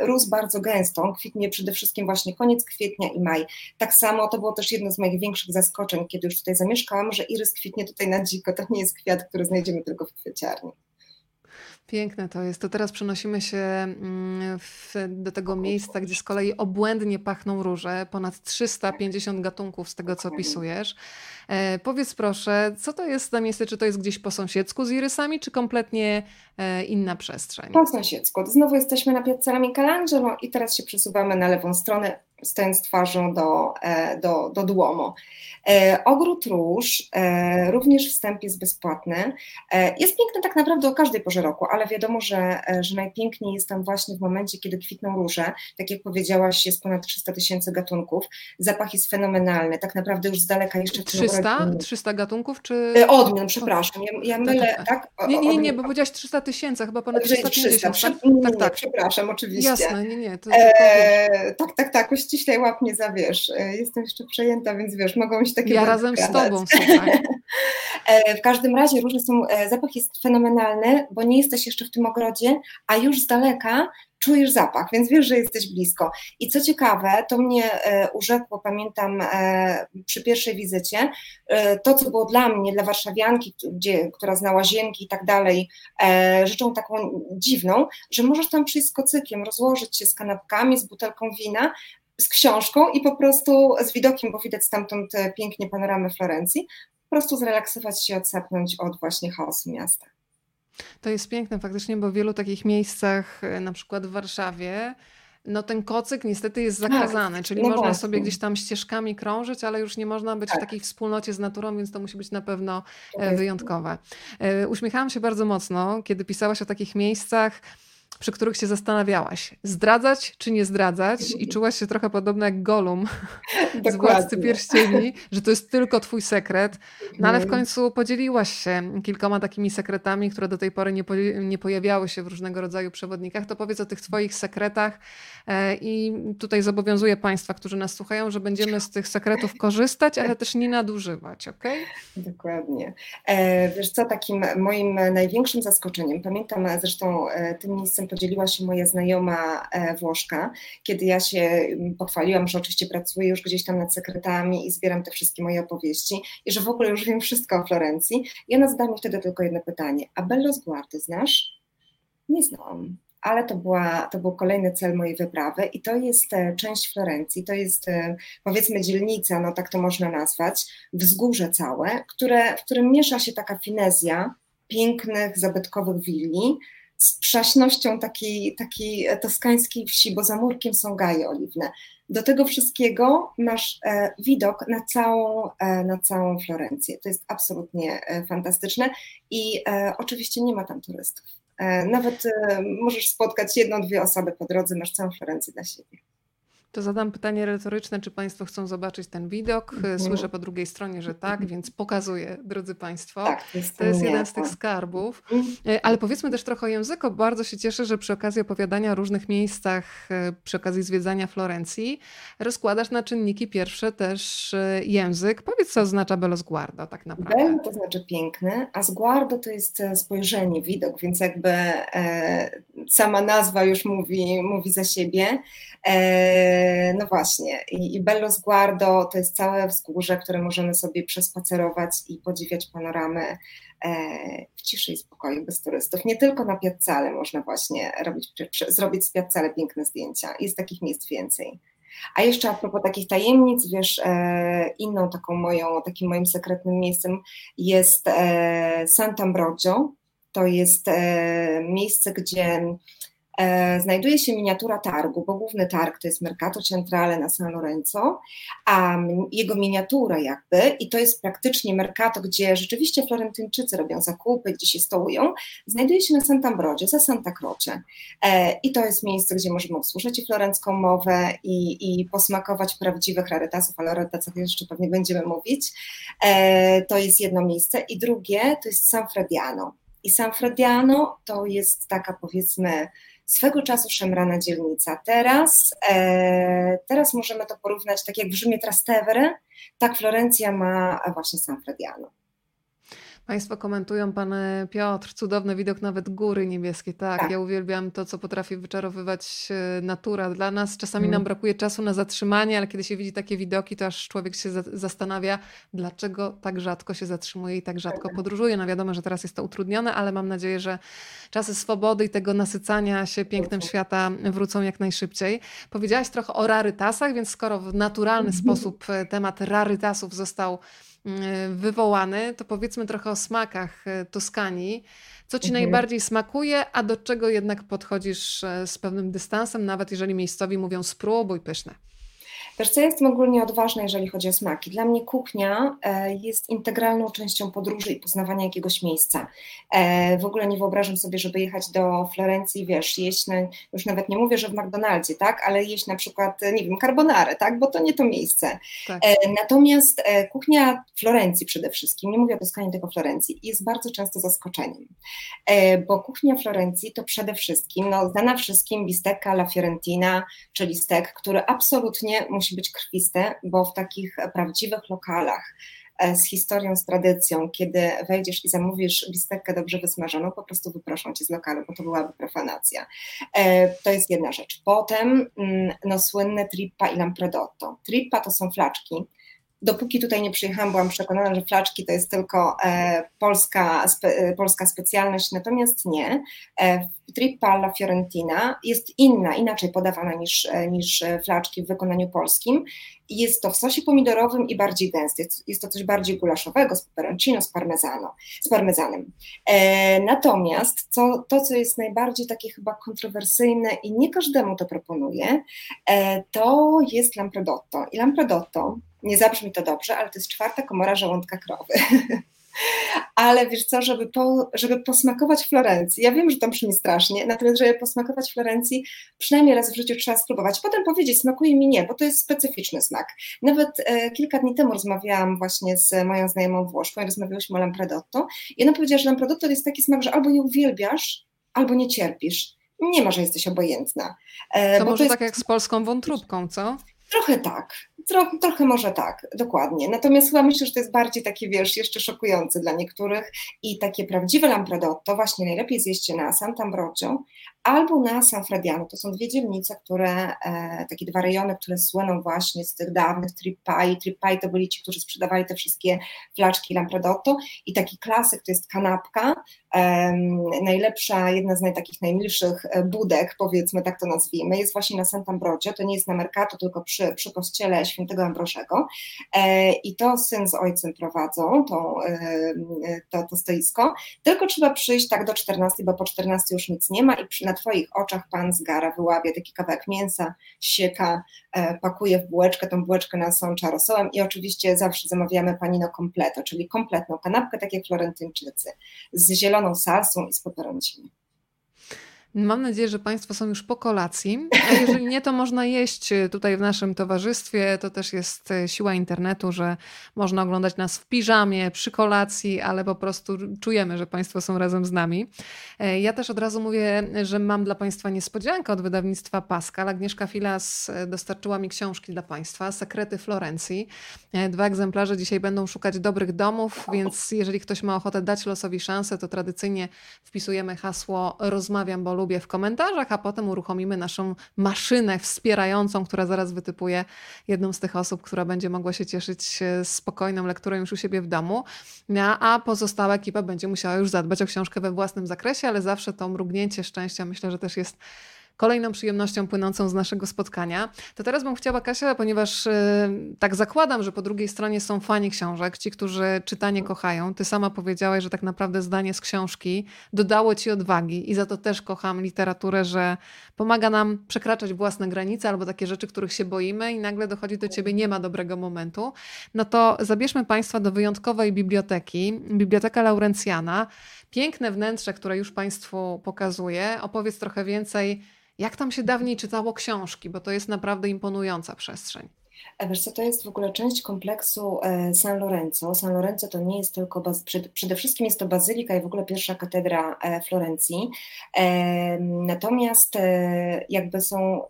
[SPEAKER 2] rósł bardzo gęsto. kwitnie przede wszystkim właśnie koniec kwietnia i maj. Tak samo to było też jedno z moich większych zaskoczeń, kiedy już tutaj zamieszkałam, że irys kwitnie tutaj na dziko. To nie jest kwiat, który znajdziemy tylko w kwieciarni.
[SPEAKER 1] Piękne to jest. To teraz przenosimy się mm, w, do tego miejsca, gdzie z kolei obłędnie pachną róże. Ponad 350 gatunków z tego, co opisujesz. E, powiedz proszę, co to jest za miejsce? Czy to jest gdzieś po sąsiedzku z irysami, czy kompletnie e, inna przestrzeń?
[SPEAKER 2] Po sąsiedzku. Znowu jesteśmy na Piazzale Michelangelo i teraz się przesuwamy na lewą stronę stojąc twarzą do, e, do, do Duomo. E, ogród Róż, e, również wstęp jest bezpłatny. Jest piękny tak naprawdę o każdej porze roku, ale wiadomo, że, że najpiękniej jest tam właśnie w momencie, kiedy kwitną róże. Tak jak powiedziałaś, jest ponad 300 tysięcy gatunków. Zapach jest fenomenalny, tak naprawdę już z daleka jeszcze...
[SPEAKER 1] 300? 300 gatunków czy...
[SPEAKER 2] Odmian, przepraszam, ja, ja mylę, tak?
[SPEAKER 1] tak? Nie, nie, nie, bo powiedziałaś 300 tysięcy, chyba ponad 350. 300, tak?
[SPEAKER 2] tak, tak. Przepraszam, oczywiście.
[SPEAKER 1] Jasne, nie, nie. To,
[SPEAKER 2] to, e, tak, tak, tak, ściślej łap mnie za, wiesz, e, jestem jeszcze przejęta, więc wiesz, mogą się takie
[SPEAKER 1] Ja razem z Tobą, słuchaj. <laughs>
[SPEAKER 2] E, w każdym razie różne są, e, zapach jest fenomenalny, bo nie jesteś jeszcze w tym ogrodzie, a już z daleka czujesz zapach, więc wiesz, że jesteś blisko. I co ciekawe, to mnie e, urzekło, pamiętam e, przy pierwszej wizycie, e, to co było dla mnie, dla warszawianki, gdzie, która zna łazienki i tak dalej, rzeczą taką dziwną, że możesz tam przyjść z kocykiem, rozłożyć się z kanapkami, z butelką wina, z książką i po prostu z widokiem, bo widać stamtąd pięknie panoramę Florencji, po prostu zrelaksować się, odsapnąć od właśnie chaosu miasta.
[SPEAKER 1] To jest piękne faktycznie, bo w wielu takich miejscach, e, na przykład w Warszawie, no ten kocyk niestety jest tak, zakazany, tak, czyli można właśnie. sobie gdzieś tam ścieżkami krążyć, ale już nie można być tak. w takiej wspólnocie z naturą, więc to musi być na pewno e, wyjątkowe. Uśmiechałam się bardzo mocno, kiedy pisałaś o takich miejscach, przy których się zastanawiałaś, zdradzać czy nie zdradzać i czułaś się trochę podobna jak Golum <laughs> z Władcy Pierścieni, że to jest tylko twój sekret, no ale w mhm. końcu podzieliłaś się kilkoma takimi sekretami, które do tej pory nie, po, nie pojawiały się w różnego rodzaju przewodnikach, to powiedz o tych twoich sekretach e, i tutaj zobowiązuję Państwa, którzy nas słuchają, że będziemy z tych sekretów korzystać, ale też nie nadużywać, ok?
[SPEAKER 2] Dokładnie. E, wiesz co, takim moim największym zaskoczeniem, pamiętam zresztą e, tym miejscem podzieliła się moja znajoma e, Włoszka, kiedy ja się pochwaliłam, że oczywiście pracuję już gdzieś tam nad sekretami i zbieram te wszystkie moje opowieści i że w ogóle już wiem wszystko o Florencji. I ona zadała mi wtedy tylko jedno pytanie. A Bello Sguardo znasz? Nie znam ale to, była, to był kolejny cel mojej wyprawy i to jest e, część Florencji, to jest e, powiedzmy dzielnica, no tak to można nazwać, wzgórze całe, które, w którym miesza się taka finezja pięknych, zabytkowych willi z przaśnością takiej, takiej toskańskiej wsi, bo za murkiem są gaje oliwne. Do tego wszystkiego masz e, widok na całą, e, na całą Florencję. To jest absolutnie e, fantastyczne i e, oczywiście nie ma tam turystów. E, nawet e, możesz spotkać jedną, dwie osoby po drodze, masz całą Florencję dla siebie.
[SPEAKER 1] To zadam pytanie retoryczne, czy Państwo chcą zobaczyć ten widok? Mhm. Słyszę po drugiej stronie, że tak, więc pokazuję, drodzy Państwo. Tak, to jest, to jest jeden z tych skarbów. Mhm. E, ale powiedzmy też trochę o języku. Bardzo się cieszę, że przy okazji opowiadania o różnych miejscach, e, przy okazji zwiedzania Florencji, rozkładasz na czynniki pierwsze też e, język. Powiedz, co oznacza bello sguardo tak naprawdę.
[SPEAKER 2] Bello to znaczy piękny, a sguardo to jest spojrzenie, widok, więc jakby e, sama nazwa już mówi, mówi za siebie. E, no właśnie, i, i Bello Sguardo to jest całe wzgórze, które możemy sobie przespacerować i podziwiać panoramy e, w ciszy i spokoju, bez turystów. Nie tylko na Piazzale można właśnie robić, zrobić z Piazzale piękne zdjęcia. Jest takich miejsc więcej. A jeszcze a propos takich tajemnic, wiesz, e, inną taką moją, takim moim sekretnym miejscem jest e, Sant'Ambrogio. To jest miejsce, gdzie znajduje się miniatura targu, bo główny targ to jest Mercato Centrale na San Lorenzo, a jego miniatura jakby, i to jest praktycznie Mercato, gdzie rzeczywiście Florentyńczycy robią zakupy, gdzie się stołują, znajduje się na Sant'Ambrogio, za Santa Croce. E, I to jest miejsce, gdzie możemy usłyszeć florencką mowę i, i posmakować prawdziwych rarytasów, ale o rarytasach jeszcze pewnie będziemy mówić. E, to jest jedno miejsce. I drugie to jest San Frediano. I San Frediano to jest taka powiedzmy swego czasu szemrana dzielnica. Teraz, e, teraz możemy to porównać tak jak w Rzymie Trastevere, tak Florencja ma właśnie San Frediano.
[SPEAKER 1] Państwo komentują, pan Piotr, cudowny widok nawet góry niebieskie. Tak, tak. ja uwielbiam to, co potrafi wyczarowywać e, natura. Dla nas czasami mm. nam brakuje czasu na zatrzymanie, ale kiedy się widzi takie widoki, to aż człowiek się zastanawia, dlaczego tak rzadko się zatrzymuje i tak rzadko podróżuje. No wiadomo, że teraz jest to utrudnione, ale mam nadzieję, że czasy swobody i tego nasycania się pięknym świata wrócą jak najszybciej. Powiedziałaś trochę o rarytasach, więc skoro w naturalny mhm. sposób e, temat rarytasów został wywołany, to powiedzmy trochę o smakach y, Toskanii. Co ci mhm. najbardziej smakuje, a do czego jednak podchodzisz y, z pewnym dystansem, nawet jeżeli miejscowi mówią spróbuj pyszne?
[SPEAKER 2] Wiesz co, ja jestem ogólnie odważna, jeżeli chodzi o smaki. Dla mnie kuchnia e, jest integralną częścią podróży i poznawania jakiegoś miejsca. E, w ogóle nie wyobrażam sobie, żeby jechać do Florencji, wiesz, jeść, na, już nawet nie mówię, że w McDonaldzie, tak, ale jeść na przykład, nie wiem, carbonarę, tak, bo to nie to miejsce. Tak. E, natomiast kuchnia Florencji przede wszystkim, nie mówię o Toskanii, tylko Florencji, jest bardzo często zaskoczeniem, bo kuchnia Florencji to przede wszystkim, no, znana wszystkim bistecca la Fiorentina, czyli stek, który absolutnie musi być krwiste, bo w takich prawdziwych lokalach e, z historią, z tradycją, kiedy wejdziesz i zamówisz bisteckę dobrze wysmażoną, po prostu wyproszą cię z lokalu, bo to byłaby profanacja. E, to jest jedna rzecz. Potem mm, no, słynne trippa i lampredotto. Trippa to są flaczki, dopóki tutaj nie przyjechałam, byłam przekonana, że flaczki to jest tylko e, polska, spe, e, polska specjalność, natomiast nie. E, trippa alla fiorentina jest inna, inaczej podawana niż, e, niż e, flaczki w wykonaniu polskim. Jest to w sosie pomidorowym i bardziej gęsty. Jest, to coś bardziej gulaszowego, z peperoncino, z, parmezano, z parmezanem. E, natomiast co, to, co jest najbardziej takie chyba kontrowersyjne i nie każdemu to proponuję, to jest lampredotto. I lampredotto nie zabrzmi to dobrze, ale to jest czwarta komora żołądka krowy. <laughs> ale wiesz co, żeby, po, żeby posmakować Florencji, ja wiem, że to brzmi strasznie, natomiast żeby posmakować Florencji, przynajmniej raz w życiu trzeba spróbować. Potem powiedzieć, smakuje mi nie, bo to jest specyficzny smak. Nawet e, kilka dni temu rozmawiałam właśnie z moją znajomą Włoszką i rozmawiałyśmy o Lampredotto i ona powiedziała, że Lampredotto to jest taki smak, że albo je uwielbiasz, albo nie cierpisz. Nie ma, że jesteś obojętna.
[SPEAKER 1] E, to może to jest... tak jak z polską wątróbką, co?
[SPEAKER 2] Trochę tak, trochę, może tak, dokładnie. Natomiast chyba myślę, że to jest bardziej takie, wiesz, jeszcze szokujące dla niektórych i takie prawdziwe lampredotto właśnie najlepiej zjeść na Sant'Ambrogio albo na San Frediano. To są dwie dzielnice, które, e, takie dwa rejony, które słyną właśnie z tych dawnych trippai. Trippai to byli ci, którzy sprzedawali te wszystkie flaczki lampredotto i taki klasyk to jest kanapka, e, najlepsza, jedna z naj, takich najmilszych e, budek, powiedzmy tak to nazwijmy, jest właśnie na Sant'Ambrogio, to nie jest na Mercato, tylko przy, przy kościele świętego Ambrożego e, i to syn z ojcem prowadzą tą, e, to, to stoisko, tylko trzeba przyjść tak do 14, bo po 14 już nic nie ma i na Twoich oczach pan z gara wyławia taki kawałek mięsa, sieka, e, pakuje w bułeczkę, tą bułeczkę nasącza rosołem i oczywiście zawsze zamawiamy panino completo, czyli kompletną kanapkę, tak jak florentyńczycy, z zieloną salsą i z peperoncini.
[SPEAKER 1] Mam nadzieję, że Państwo są już po kolacji. A jeżeli nie, to można jeść tutaj w naszym towarzystwie. To też jest e, siła internetu, że można oglądać nas w piżamie, przy kolacji, ale po prostu czujemy, że Państwo są razem z nami. E, ja też od razu mówię, że mam dla Państwa niespodziankę od wydawnictwa Pascal. Agnieszka Filas e, dostarczyła mi książki dla Państwa, Sekrety Florencji. Dwa egzemplarze dzisiaj będą szukać dobrych domów, więc jeżeli ktoś ma ochotę dać losowi szansę, to tradycyjnie wpisujemy hasło rozmawiam, bo lubię w komentarzach, a potem uruchomimy naszą maszynę wspierającą, która zaraz wytypuje jedną z tych osób, która będzie mogła się cieszyć e, spokojną lekturą już u siebie w domu, a pozostała ekipa będzie musiała już zadbać o książkę we własnym zakresie, ale zawsze to mrugnięcie szczęścia myślę, że też jest kolejną przyjemnością płynącą z naszego spotkania. To teraz bym chciała, Kasia, ponieważ y, tak zakładam, że po drugiej stronie są fani książek, ci, którzy czytanie kochają. Ty sama powiedziałaś, że tak naprawdę zdanie z książki dodało ci odwagi i za to też kocham literaturę, że pomaga nam przekraczać własne granice albo takie rzeczy, których się boimy i nagle dochodzi do ciebie, nie ma dobrego momentu. No to zabierzmy Państwa do wyjątkowej biblioteki, Biblioteka Laurencjana. Piękne wnętrze, które już Państwu pokazuję. Opowiedz trochę więcej jak tam się dawniej czytało książki, bo to jest naprawdę imponująca przestrzeń.
[SPEAKER 2] Wiesz co, to jest w ogóle część kompleksu e, San Lorenzo. San Lorenzo to nie jest tylko, przede wszystkim jest to bazylika i w ogóle pierwsza katedra e, Florencji. E, natomiast jakby są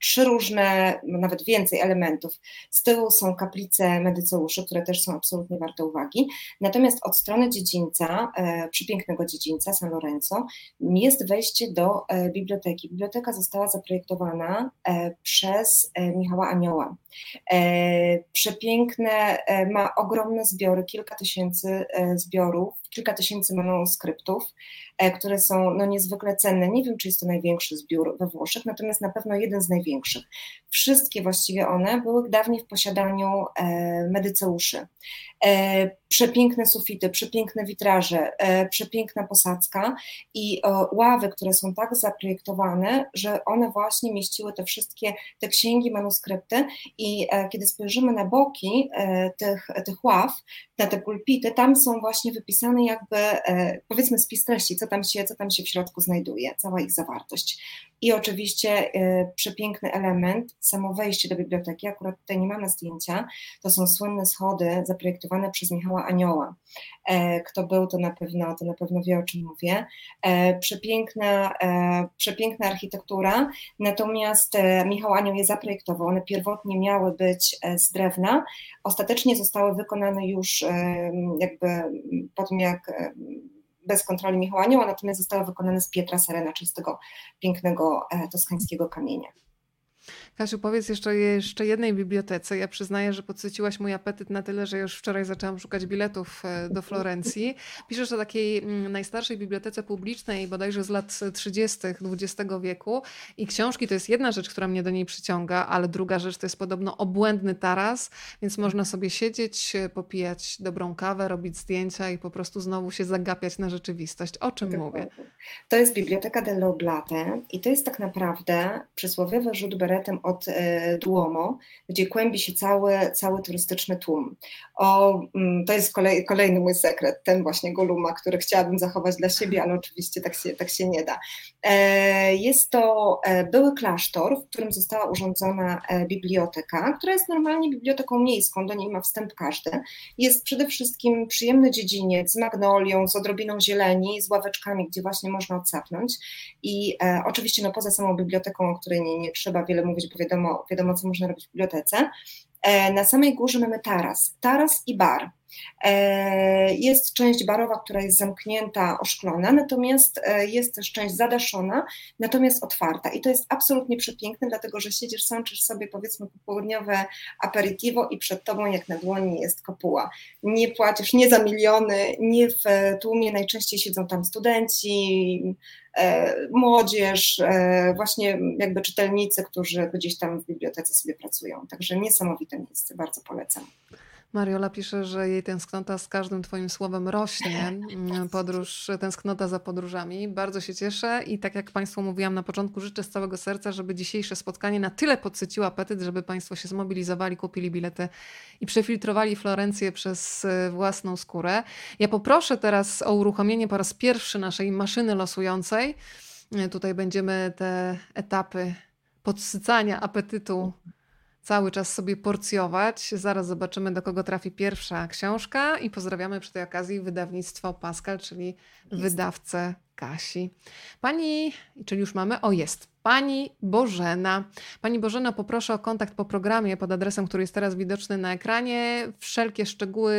[SPEAKER 2] trzy różne, nawet więcej elementów. Z tyłu są kaplice medyceuszy, które też są absolutnie warte uwagi. Natomiast od strony dziedzińca, przepięknego dziedzińca San Lorenzo, jest wejście do biblioteki. Biblioteka została zaprojektowana przez Michała Anioła. E, przepiękne, e, ma ogromne zbiory, kilka tysięcy e, zbiorów, kilka tysięcy manuskryptów, które są no, niezwykle cenne. Nie wiem, czy jest to największy zbiór we Włoszech, natomiast na pewno jeden z największych. Wszystkie właściwie one były dawniej w posiadaniu medyceuszy. Przepiękne sufity, przepiękne witraże, przepiękna posadzka i ławy, które są tak zaprojektowane, że one właśnie mieściły te wszystkie te księgi, manuskrypty i e, kiedy spojrzymy na boki e, tych, tych ław, na te pulpity, tam są właśnie wypisane jakby, e, powiedzmy spis treści, co tam, się, co tam się w środku znajduje, cała ich zawartość. I oczywiście przepiękny element, samo wejście do biblioteki, akurat tutaj nie mamy zdjęcia, to są słynne schody zaprojektowane przez Michała Anioła. Kto był, to na pewno, to na pewno wie, o czym mówię. Przepiękna, przepiękna architektura, natomiast Michał Anioł je zaprojektował, one pierwotnie miały być e, z drewna, ostatecznie zostały wykonane już e, jakby po tym jak e, bez kontroli Michała Anioła, natomiast zostały wykonane z Pietra Serena, czyli z tego pięknego toskańskiego kamienia.
[SPEAKER 1] Kasiu, powiedz jeszcze jeszcze jednej bibliotece. Ja przyznaję, że podsyciłaś mój apetyt na tyle, że już wczoraj zaczęłam szukać biletów e, do Florencji. Piszesz o takiej mm, najstarszej bibliotece publicznej, bodajże z lat 30. XX wieku. I książki to jest jedna rzecz, która mnie do niej przyciąga, ale druga rzecz to jest podobno obłędny taras, więc można sobie siedzieć, popijać dobrą kawę, robić zdjęcia i po prostu znowu się zagapiać na rzeczywistość. O czym mówię?
[SPEAKER 2] To jest Biblioteka delle Oblate i to jest tak naprawdę przysłowiowy rzut beretu biletem od Duomo, gdzie kłębi się cały, cały turystyczny tłum. O, mm, to jest kolej, kolejny mój sekret, ten właśnie Goluma, który chciałabym zachować dla siebie, ale oczywiście tak się, tak się nie da. Jest to były klasztor, w którym została urządzona biblioteka, która jest normalnie biblioteką miejską, do niej ma wstęp każdy. Jest przede wszystkim przyjemny dziedziniec z magnolią, z odrobiną zieleni, z ławeczkami, gdzie właśnie można odsapnąć. I e, oczywiście no, poza samą biblioteką, o której nie, nie trzeba wiele mówić, bo wiadomo, wiadomo, co można robić w bibliotece, e, na samej górze mamy taras, taras i bar. E, jest część barowa, która jest zamknięta, oszklona, natomiast e, jest też część zadaszona, natomiast otwarta. I to jest absolutnie przepiękne, dlatego że siedzisz, sączysz sobie powiedzmy popołudniowe aperitivo i przed tobą jak na dłoni jest kopuła. Nie płacisz nie za miliony, nie w tłumie najczęściej siedzą tam studenci, młodzież, właśnie jakby czytelnicy, którzy gdzieś tam w bibliotece sobie pracują. Także niesamowite miejsce, bardzo polecam.
[SPEAKER 1] Mariola pisze, że jej tęsknota z każdym Twoim słowem rośnie. <laughs> Mm, podróż, tęsknota za podróżami. Bardzo się cieszę i tak jak Państwu mówiłam na początku, życzę z całego serca, żeby dzisiejsze spotkanie na tyle podsyciło apetyt, żeby Państwo się zmobilizowali, kupili bilety i przefiltrowali Florencję przez e, własną skórę. Ja poproszę teraz o uruchomienie po raz pierwszy naszej maszyny losującej. E, tutaj będziemy te etapy podsycania apetytu cały czas sobie porcjować. Zaraz zobaczymy, do kogo trafi pierwsza książka i pozdrawiamy przy tej okazji wydawnictwo Pascal, czyli jest. wydawcę Kasi. Pani, czyli już mamy, o jest, Pani Bożena. Pani Bożena, poproszę o kontakt po programie pod adresem, który jest teraz widoczny na ekranie. Wszelkie szczegóły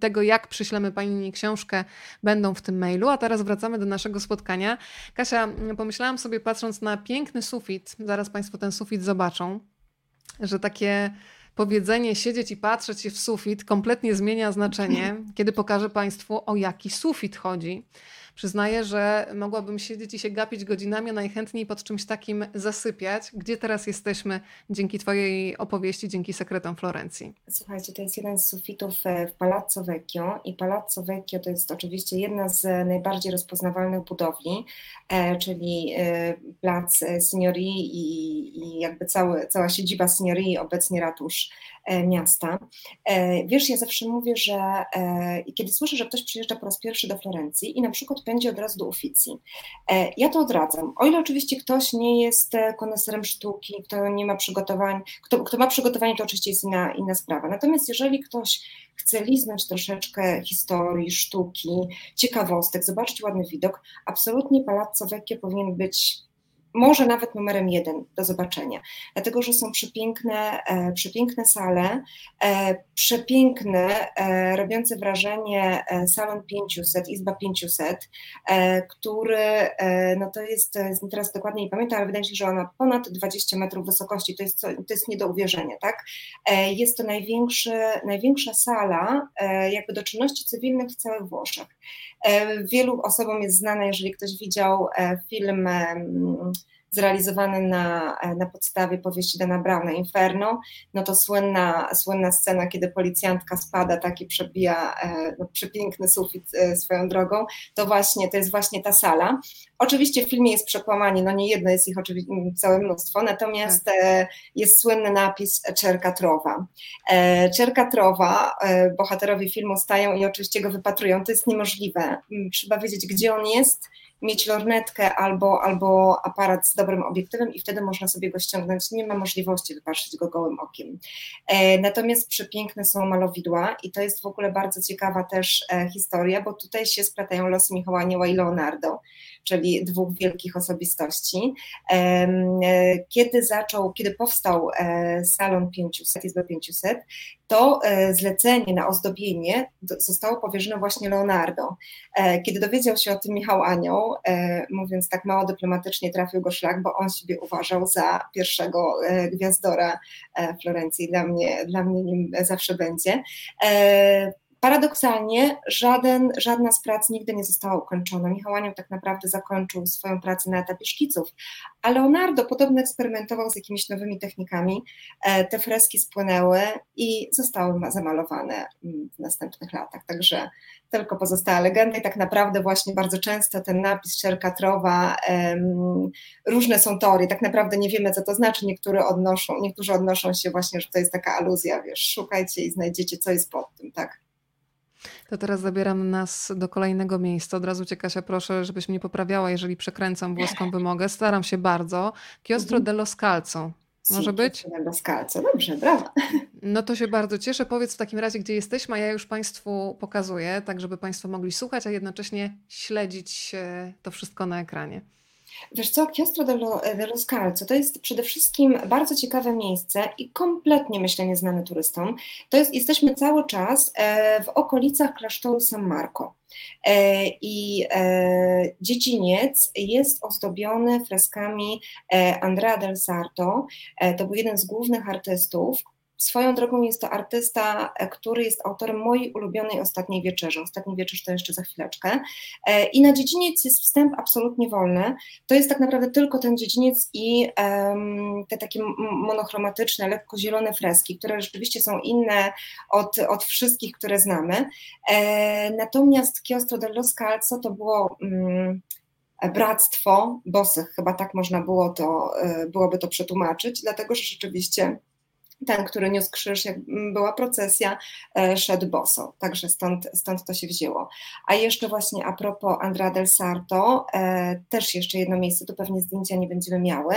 [SPEAKER 1] tego, jak przyślemy Pani książkę, będą w tym mailu. A teraz wracamy do naszego spotkania. Kasia, pomyślałam sobie, patrząc na piękny sufit, zaraz Państwo ten sufit zobaczą że takie powiedzenie siedzieć i patrzeć się w sufit kompletnie zmienia znaczenie, <clears throat> kiedy pokażę Państwu o jaki sufit chodzi. Przyznaję, że mogłabym siedzieć i się gapić godzinami, a najchętniej pod czymś takim zasypiać. Gdzie teraz jesteśmy dzięki Twojej opowieści, dzięki sekretom Florencji?
[SPEAKER 2] Słuchajcie, to jest jeden z sufitów e, w Palazzo Vecchio i Palazzo Vecchio to jest oczywiście jedna z najbardziej rozpoznawalnych budowli, e, czyli e, plac Signorii i, i jakby cały, cała siedziba Signorii, obecnie ratusz miasta. Wiesz, ja zawsze mówię, że kiedy słyszę, że ktoś przyjeżdża po raz pierwszy do Florencji i na przykład pędzi od razu do. E, ja to odradzam. O ile oczywiście ktoś nie jest e, koneserem sztuki, kto nie ma przygotowań, kto, kto ma przygotowanie, to oczywiście jest inna, inna sprawa. Natomiast jeżeli ktoś chce liznąć troszeczkę historii, sztuki, ciekawostek, zobaczyć ładny widok, absolutnie Palazzo Vecchio powinien być może nawet numerem jeden do zobaczenia, dlatego że są przepiękne, e, przepiękne sale, e, przepiękne, e, robiące wrażenie e, salon 500, izba 500, e, który, e, no to jest, teraz dokładnie nie pamiętam, ale wydaje mi się, że ona ponad 20 metrów wysokości, to jest, to jest nie do uwierzenia, tak? Jest to największy, największa sala jakby do czynności cywilnych w całych Włoszech. Wielu osobom jest znane, jeżeli ktoś widział film zrealizowany na, na podstawie powieści Dana Browna, Inferno, no to słynna, słynna scena, kiedy policjantka spada tak i przebija e, no, przepiękny sufit e, swoją drogą, to właśnie, to jest właśnie ta sala. Oczywiście w filmie jest przekłamanie, no nie jedno, jest ich oczywiście całe mnóstwo, natomiast tak. E, jest słynny napis Czerka Trowa. Czerka Trowa, bohaterowie filmu stają i oczywiście go wypatrują, to jest niemożliwe. Trzeba wiedzieć, gdzie on jest, mieć lornetkę albo, albo aparat z dobrym obiektywem i wtedy można sobie go ściągnąć. Nie ma możliwości wypatrzyć go gołym okiem. E, natomiast przepiękne są malowidła i to jest w ogóle bardzo ciekawa też e, historia, bo tutaj się splatają losy Michała Anioła i Leonardo, czyli dwóch wielkich osobistości. E, kiedy zaczął, kiedy powstał salon 500, Izba 500, to zlecenie na ozdobienie zostało powierzone właśnie Leonardo. Kiedy dowiedział się o tym Michał Anioł, E, mówiąc tak mało dyplomatycznie, trafił go szlak, bo on siebie uważał za pierwszego e, gwiazdora e, Florencji. Dla mnie, dla mnie nim zawsze będzie Paradoksalnie żaden, żadna z prac nigdy nie została ukończona. Michał Anioł tak naprawdę zakończył swoją pracę na etapie szkiców, a Leonardo podobno eksperymentował z jakimiś nowymi technikami. E, te freski spłynęły i zostały zamalowane mm, w następnych latach. Także tylko pozostała legenda i tak naprawdę właśnie bardzo często ten napis Szerka Trowa, różne są teorie, tak naprawdę nie wiemy co to znaczy, niektóre odnoszą, niektórzy odnoszą się właśnie, że to jest taka aluzja, wiesz, szukajcie i znajdziecie co jest pod tym, tak.
[SPEAKER 1] To teraz zabieram nas do kolejnego miejsca. Od razu Cię, Kasia, proszę, żebyś mnie poprawiała, jeżeli przekręcam włoską wymogę. Staram się bardzo. Chiostro mhm. dello Scalzo. Może być?
[SPEAKER 2] dello Scalzo. Dobrze, brawa. <laughs>
[SPEAKER 1] No to się bardzo cieszę. Powiedz w takim razie, gdzie jesteśmy, a ja już Państwu pokazuję, tak żeby Państwo mogli słuchać, a jednocześnie śledzić e, to wszystko na ekranie.
[SPEAKER 2] Wiesz co, Chiostro dello, Scalzo to jest przede wszystkim bardzo ciekawe miejsce i kompletnie, myślę, nieznane turystom. To jest, jesteśmy cały czas e, w okolicach klasztoru San Marco. E, I dziedziniec jest ozdobiony freskami Andrea del Sarto. To był jeden z głównych artystów, Swoją drogą jest to artysta, e, który jest autorem mojej ulubionej Ostatniej Wieczerzy. Ostatniej Wieczerzy to jeszcze za chwileczkę. E, I na dziedziniec jest wstęp absolutnie wolny. To jest tak naprawdę tylko ten dziedziniec i te takie monochromatyczne, lekko zielone freski, które rzeczywiście są inne od, od wszystkich, które znamy. E, natomiast Chiostro dello Scalzo to było... Um, bractwo bosych, chyba tak można było to, byłoby to przetłumaczyć, dlatego że rzeczywiście ten, który niósł krzyż, jak była procesja, e, szedł boso. Także stąd, stąd to się wzięło. A jeszcze właśnie a propos Andra del Sarto, e, też jeszcze jedno miejsce, tu pewnie zdjęcia nie będziemy miały.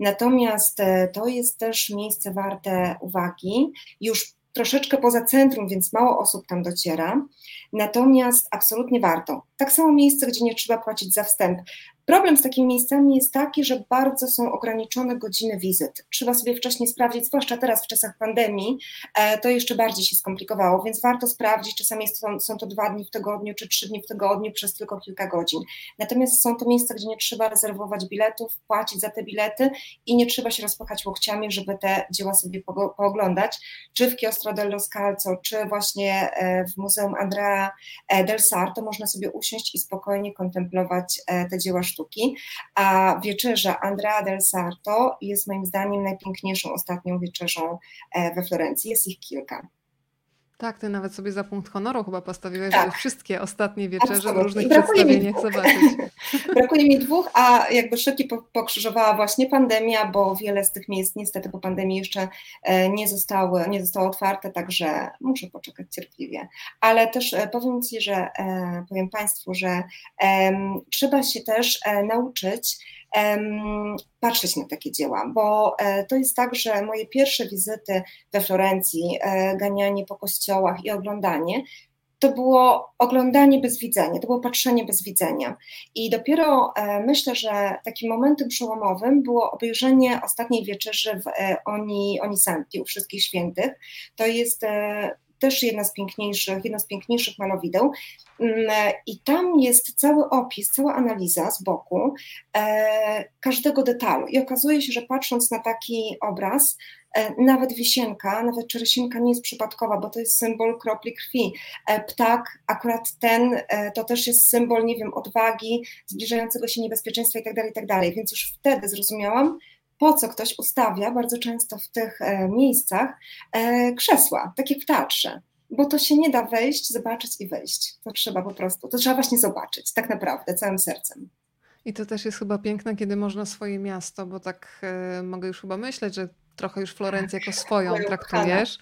[SPEAKER 2] Natomiast e, to jest też miejsce warte uwagi. Już troszeczkę poza centrum, więc mało osób tam dociera. Natomiast absolutnie warto. Tak samo miejsce, gdzie nie trzeba płacić za wstęp. Problem z takimi miejscami jest taki, że bardzo są ograniczone godziny wizyt. Trzeba sobie wcześniej sprawdzić, zwłaszcza teraz w czasach pandemii, e, to jeszcze bardziej się skomplikowało, więc warto sprawdzić, czasami są, to dwa dni w tygodniu, czy trzy dni w tygodniu przez tylko kilka godzin. Natomiast są to miejsca, gdzie nie trzeba rezerwować biletów, płacić za te bilety i nie trzeba się rozpachać łokciami, żeby te dzieła sobie pooglądać, czy w Chiostro dello Scalzo, czy właśnie e, w Muzeum Andrea e, del Sarto można sobie usiąść i spokojnie kontemplować te dzieła sztuki, a wieczerza Andrea del Sarto jest moim zdaniem najpiękniejszą ostatnią wieczerzą e, we Florencji. Jest ich kilka.
[SPEAKER 1] Tak, ty nawet sobie za punkt honoru chyba postawiłeś, tak. wszystkie ostatnie wieczerze Absolutnie. w różnych przedstawieniach zobaczyć. <laughs>
[SPEAKER 2] Brakuje mi dwóch, a jakby szybki pokrzyżowała właśnie pandemia, bo wiele z tych miejsc niestety po pandemii jeszcze e, nie zostały, nie zostało otwarte, także muszę poczekać cierpliwie. Ale też e, powiem Ci, że powiem Państwu, że trzeba się też nauczyć patrzeć na takie dzieła, bo e, to jest tak, że moje pierwsze wizyty we Florencji, e, ganianie po kościołach i oglądanie, to było oglądanie bez widzenia, to było patrzenie bez widzenia. I dopiero e, myślę, że takim momentem przełomowym było obejrzenie ostatniej wieczerzy w Oni, Onisanti u Wszystkich Świętych. To jest też jedna z piękniejszych, jedno z piękniejszych malowideł. Mm, I tam jest cały opis, cała analiza z boku e, każdego detalu. I okazuje się, że patrząc na taki obraz, e, nawet wisienka, nawet czeresinka nie jest przypadkowa, bo to jest symbol kropli krwi. E, ptak, akurat ten, e, to też jest symbol, nie wiem, odwagi, zbliżającego się niebezpieczeństwa itd., tak itd. Tak Więc już wtedy zrozumiałam, po co ktoś ustawia bardzo często w tych e, miejscach e, krzesła, takie w teatrze. Bo to się nie da wejść, zobaczyć i wejść. To trzeba po prostu, to trzeba właśnie zobaczyć, tak naprawdę, całym sercem.
[SPEAKER 1] I to też jest chyba piękne, kiedy można swoje miasto, bo tak y, mogę już chyba myśleć, że trochę już Florencję jako swoją traktujesz,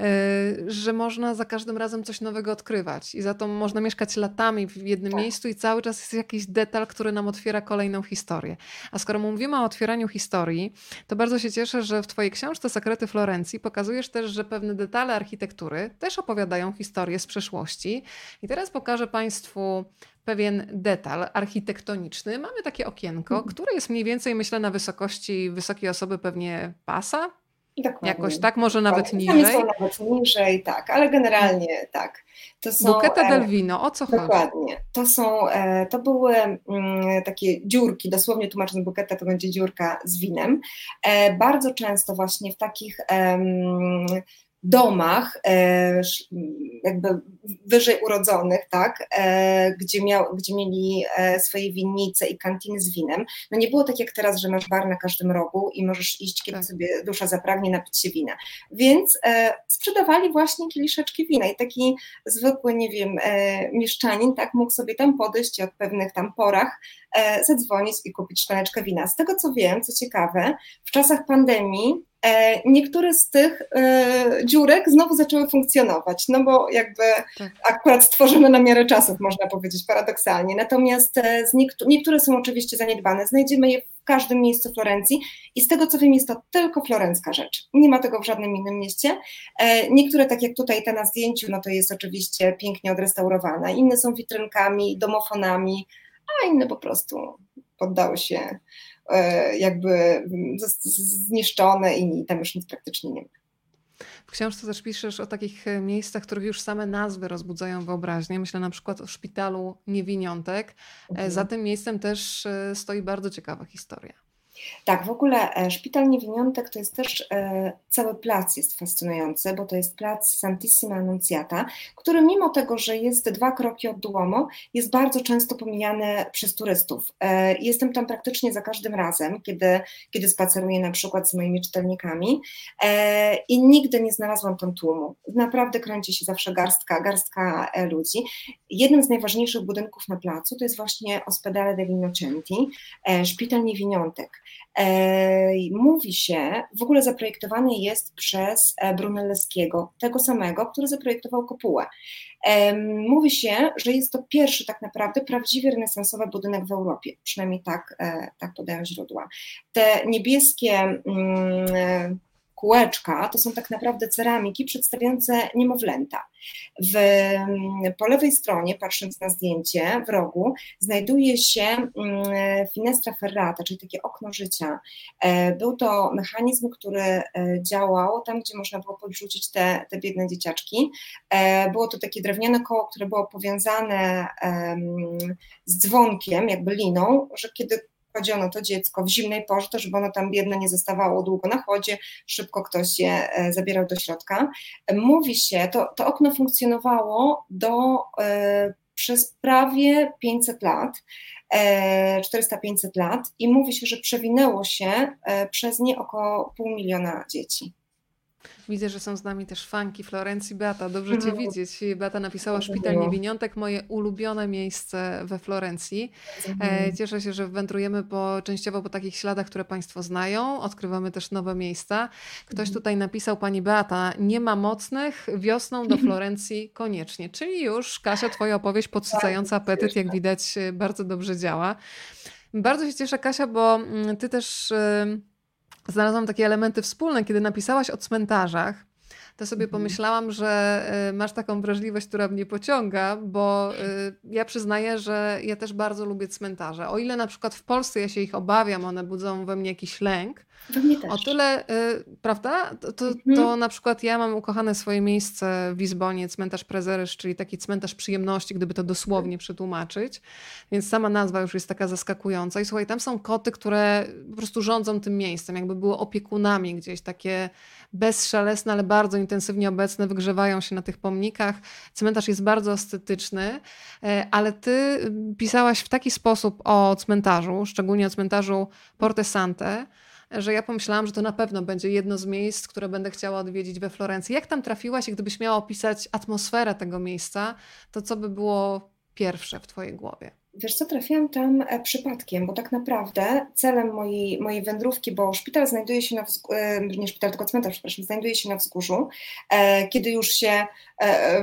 [SPEAKER 1] y, że można za każdym razem coś nowego odkrywać i za to można mieszkać latami w jednym tak. miejscu i cały czas jest jakiś detal, który nam otwiera kolejną historię. A skoro mówimy o otwieraniu historii, to bardzo się cieszę, że w Twojej książce Sekrety Florencji pokazujesz też, że pewne detale architektury też opowiadają historię z przeszłości. I teraz pokażę Państwu pewien detal architektoniczny. Mamy takie okienko, mhm. które jest mniej więcej, myślę, na wysokości wysokiej osoby pewnie pasa. Dokładnie. Jakoś tak, może nawet tak, niżej.
[SPEAKER 2] są nawet niżej, tak, ale generalnie tak.
[SPEAKER 1] To są, Buketa del Vino, o co
[SPEAKER 2] dokładnie. chodzi? Dokładnie. To są, e, to były mm, takie dziurki, dosłownie tłumacząc buketa to będzie dziurka z winem. E, bardzo często właśnie w takich domach, jakby wyżej urodzonych, tak, gdzie, miał, gdzie mieli swoje winnice i kantiny z winem. No nie było tak jak teraz, że masz bar na każdym rogu i możesz iść, kiedy tak. sobie dusza zapragnie, napić się wina. Więc sprzedawali właśnie kieliszeczki wina i taki zwykły, nie wiem, mieszczanin, tak, mógł sobie tam podejść i od pewnych tam porach zadzwonić i kupić szklaneczkę wina. Z tego co wiem, co ciekawe, w czasach pandemii e, niektóre z tych e, dziurek znowu zaczęły funkcjonować, no bo jakby tak. akurat stworzone na miarę czasów, można powiedzieć paradoksalnie. Natomiast e, niektóre są oczywiście zaniedbane. Znajdziemy je w każdym miejscu Florencji i z tego co wiem jest to tylko florencka rzecz. Nie ma tego w żadnym innym mieście. Niektóre, tak jak tutaj te na zdjęciu, no to jest oczywiście pięknie odrestaurowane. Inne są witrynkami, domofonami, a inne po prostu poddały się e, jakby zniszczone i tam już nic praktycznie nie ma.
[SPEAKER 1] W książce też piszesz o takich e, miejscach, których już same nazwy rozbudzają wyobraźnię. Myślę na przykład o szpitalu niewiniątek. E, mhm. Za tym miejscem też stoi bardzo ciekawa historia.
[SPEAKER 2] Tak, w ogóle e, Szpital Niewiniątek to jest też e, cały plac jest fascynujący, bo to jest plac Santissima Annunciata, który mimo tego, że jest dwa kroki od Duomo, jest bardzo często pomijany przez turystów. E, jestem tam praktycznie za każdym razem, kiedy, kiedy spaceruję na przykład z moimi czytelnikami i nigdy nie znalazłam tam tłumu. Naprawdę kręci się zawsze garstka, garstka ludzi. Jednym z najważniejszych budynków na placu to jest właśnie Ospedale degli Innocenti, Szpital Niewiniątek. E, mówi się, w ogóle zaprojektowany jest przez e, Brunelleschiego, tego samego, który zaprojektował kopułę. E, mówi się, że jest to pierwszy tak naprawdę prawdziwie renesansowy budynek w Europie, przynajmniej tak, tak podają źródła. Te niebieskie mm, kółeczka to są tak naprawdę ceramiki przedstawiające niemowlęta. W, mm, po lewej stronie, patrząc na zdjęcie w rogu, znajduje się mm, finestra ferrata, czyli takie okno życia. E, był to mechanizm, który e, działał tam, gdzie można było podrzucić te, te biedne dzieciaczki. E, było to takie drewniane koło, które było powiązane z dzwonkiem, jakby liną, że kiedy kładziono to dziecko w zimnej porze, to żeby ono tam biedne nie zostawało długo na chłodzie, szybko ktoś je e, zabierał do środka. Mówi się, to, to okno funkcjonowało do, e, przez prawie 500 lat, 400-500 e, lat i mówi się, że przewinęło się przez nie około pół miliona dzieci.
[SPEAKER 1] Widzę, że są z nami też fanki Florencji. Beata, dobrze Cię mhm. widzieć. Beata napisała Szpital Niewiniątek, moje ulubione miejsce we Florencji. E, mhm. Cieszę się, że wędrujemy po, częściowo po takich śladach, które Państwo znają. Odkrywamy też nowe miejsca. Ktoś mhm. tutaj napisał, Pani Beata, nie ma mocnych, wiosną do <laughs> Florencji koniecznie. Czyli już, Kasia, Twoja opowieść podsycająca tak, apetyt, jak widać, bardzo dobrze działa. Bardzo się cieszę, Kasia, bo mm, Ty też znalazłam takie elementy wspólne, kiedy napisałaś o cmentarzach. To sobie mhm. pomyślałam, że y, masz taką wrażliwość, która mnie pociąga, bo y, ja przyznaję, że ja też bardzo lubię cmentarze. O ile na przykład w Polsce ja się ich obawiam, one budzą we mnie jakiś lęk, o tyle, y, prawda? To, to, mhm. to, na przykład ja mam ukochane swoje miejsce w Lizbonie, cmentarz Prezerysz, czyli taki cmentarz przyjemności, gdyby to dosłownie przetłumaczyć. Więc sama nazwa już jest taka zaskakująca. I słuchaj, tam są koty, które po prostu rządzą tym miejscem, jakby były opiekunami gdzieś, takie bezszelestne, ale bardzo intensywnie obecne, wygrzewają się na tych pomnikach. Cmentarz jest bardzo estetyczny, e, ale ty pisałaś w taki sposób o cmentarzu, szczególnie o cmentarzu Porte Sante, że ja pomyślałam, że to na pewno będzie jedno z miejsc, które będę chciała odwiedzić we Florencji. Jak tam trafiłaś i gdybyś miała opisać atmosferę tego miejsca, to co by było pierwsze w Twojej głowie?
[SPEAKER 2] Wiesz co, trafiłam tam e, przypadkiem, bo tak naprawdę celem mojej, mojej wędrówki, bo szpital znajduje się na wzgórzu, e, nie szpital, tylko cmentarz, przepraszam, znajduje się na wzgórzu, e, kiedy już się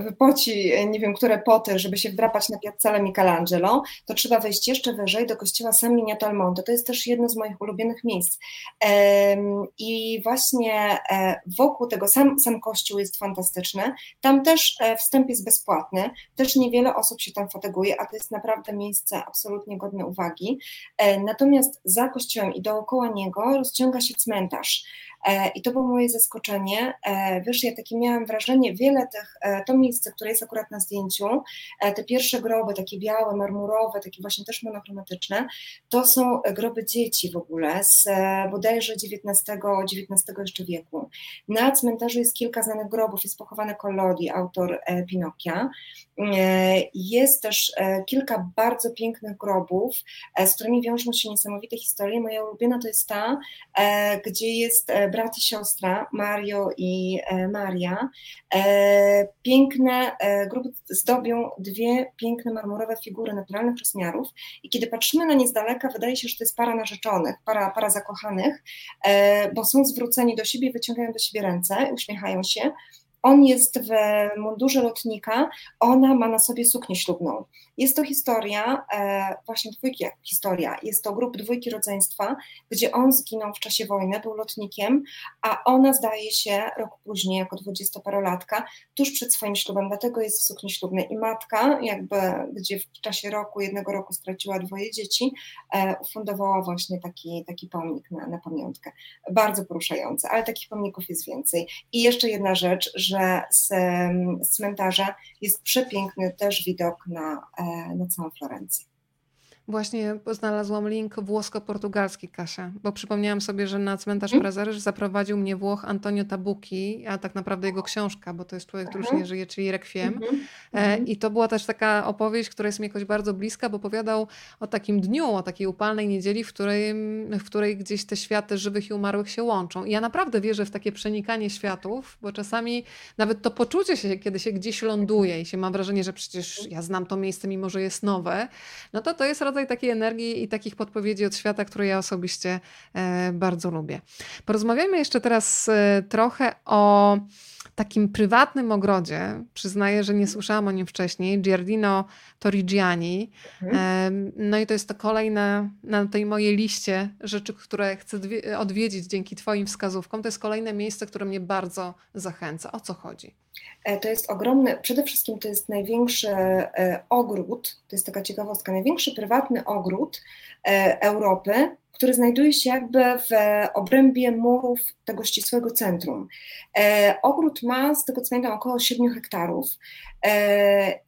[SPEAKER 2] wypoci, nie wiem, które poty, żeby się wdrapać na Piazzale Michelangelo, to trzeba wejść jeszcze wyżej do kościoła San Miniato al Monte. To jest też jedno z moich ulubionych miejsc. I właśnie wokół tego, sam, sam kościół jest fantastyczny, tam też wstęp jest bezpłatny, też niewiele osób się tam fateguje, a to jest naprawdę miejsce miejsce absolutnie godne uwagi. E, natomiast za kościołem i dookoła niego rozciąga się cmentarz. I to było moje zaskoczenie. Wiesz, ja takie miałam wrażenie, wiele tych, to miejsce, które jest akurat na zdjęciu, te pierwsze groby, takie białe, marmurowe, takie właśnie też monochromatyczne, to są groby dzieci w ogóle z bodajże XIX, XIX jeszcze wieku. Na cmentarzu jest kilka znanych grobów, jest pochowany Collodi, autor Pinokia. Jest też kilka bardzo pięknych grobów, z którymi wiążą się niesamowite historie. Moja ulubiona to jest ta, gdzie jest brat i siostra, Mario i Maria. Piękne groby zdobią dwie piękne marmurowe figury naturalnych rozmiarów i kiedy patrzymy na nie z daleka, wydaje się, że to jest para narzeczonych, para, para zakochanych, bo są zwróceni do siebie, wyciągają do siebie ręce, uśmiechają się, on jest w mundurze lotnika, ona ma na sobie suknię ślubną. Jest to historia, e, właśnie dwójki, historia, jest to grup dwójki rodzeństwa, gdzie on zginął w czasie wojny, był lotnikiem, a ona zdaje się rok później, jako dwudziestoparolatka, tuż przed swoim ślubem, dlatego jest w sukni ślubnej. I matka, jakby, gdzie w czasie roku, jednego roku straciła dwoje dzieci, e, ufundowała właśnie taki, taki pomnik na, na pamiątkę. Bardzo poruszające, ale takich pomników jest więcej. I jeszcze jedna rzecz, że z, z cmentarza jest przepiękny też widok na, e, na całą Florencję.
[SPEAKER 1] Właśnie znalazłam link włosko-portugalski, Kasia, bo przypomniałam sobie, że na cmentarz mm. Zaprowadził mnie Włoch Antonio Tabucchi, a tak naprawdę jego książka, bo to jest człowiek, który już nie żyje, czyli Requiem. Mm -hmm. I to była też taka opowieść, która jest mi jakoś bardzo bliska, bo opowiadał o takim dniu, o takiej upalnej niedzieli, w której, w której gdzieś te światy żywych i umarłych się łączą. I ja naprawdę wierzę w takie przenikanie światów, bo czasami nawet to poczucie się, kiedy się gdzieś ląduje i się ma wrażenie, że przecież ja znam to miejsce, mimo że jest nowe, no to to jest rodzaj takiej energii i takich podpowiedzi od świata, które ja osobiście e, bardzo lubię. Porozmawiajmy jeszcze teraz e, trochę o takim prywatnym ogrodzie. Przyznaję, że nie słyszałam o nim wcześniej. Giardino Torrigiani. Mhm. No i to jest to kolejne na tej mojej liście rzeczy, które chcę odwiedzić dzięki Twoim wskazówkom. To jest kolejne miejsce, które mnie bardzo zachęca. O co chodzi?
[SPEAKER 2] E, to jest ogromny, przede wszystkim to jest największy e, ogród, to jest taka ciekawostka, największy prywatny ogród e, Europy, który znajduje się jakby w obrębie murów tego ścisłego centrum. Ogród ma, z tego co pamiętam, około 7 hektarów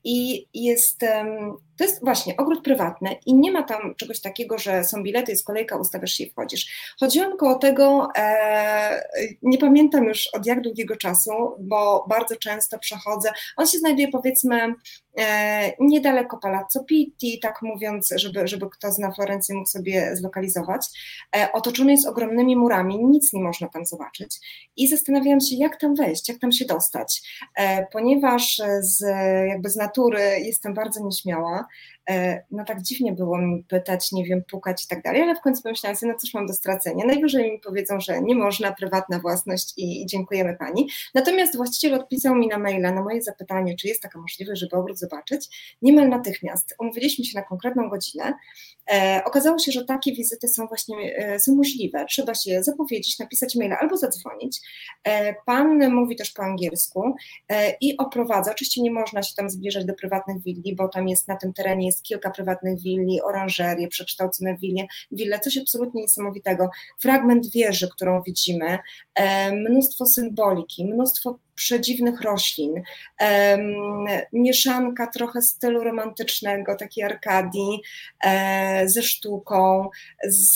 [SPEAKER 2] i jest to jest właśnie ogród prywatny i nie ma tam czegoś takiego, że są bilety, jest kolejka, ustawiasz się i wchodzisz. Chodziłam koło tego, e, nie pamiętam już od jak długiego czasu, bo bardzo często przechodzę. On się znajduje powiedzmy e, niedaleko Palazzo Pitti, tak mówiąc, żeby, żeby kto zna Florencję mógł sobie zlokalizować. E, otoczony jest ogromnymi murami, nic nie można tam zobaczyć. I zastanawiałam się, jak tam wejść, jak tam się dostać, e, ponieważ z, jakby z natury jestem bardzo nieśmiała, Merci. No tak dziwnie było mi pytać, nie wiem, pukać i tak dalej, ale w końcu pomyślałam sobie, no cóż mam do stracenia, najwyżej mi powiedzą, że nie można, prywatna własność i, dziękujemy Pani. Natomiast właściciel odpisał mi na maila na moje zapytanie, czy jest taka możliwość, żeby ogród zobaczyć, niemal natychmiast. Umówiliśmy się na konkretną godzinę, E, okazało się, że takie wizyty są właśnie e, są możliwe. Trzeba się zapowiedzieć, napisać maila albo zadzwonić. E, pan mówi też po angielsku i oprowadza. Oczywiście nie można się tam zbliżać do prywatnych willi, bo tam jest na tym terenie jest kilka prywatnych willi, oranżerie, przekształcone wille, wille, coś absolutnie niesamowitego. Fragment wieży, którą widzimy, mnóstwo symboliki, mnóstwo przedziwnych roślin, mieszanka trochę stylu romantycznego, takiej arkadii, e, ze sztuką, z,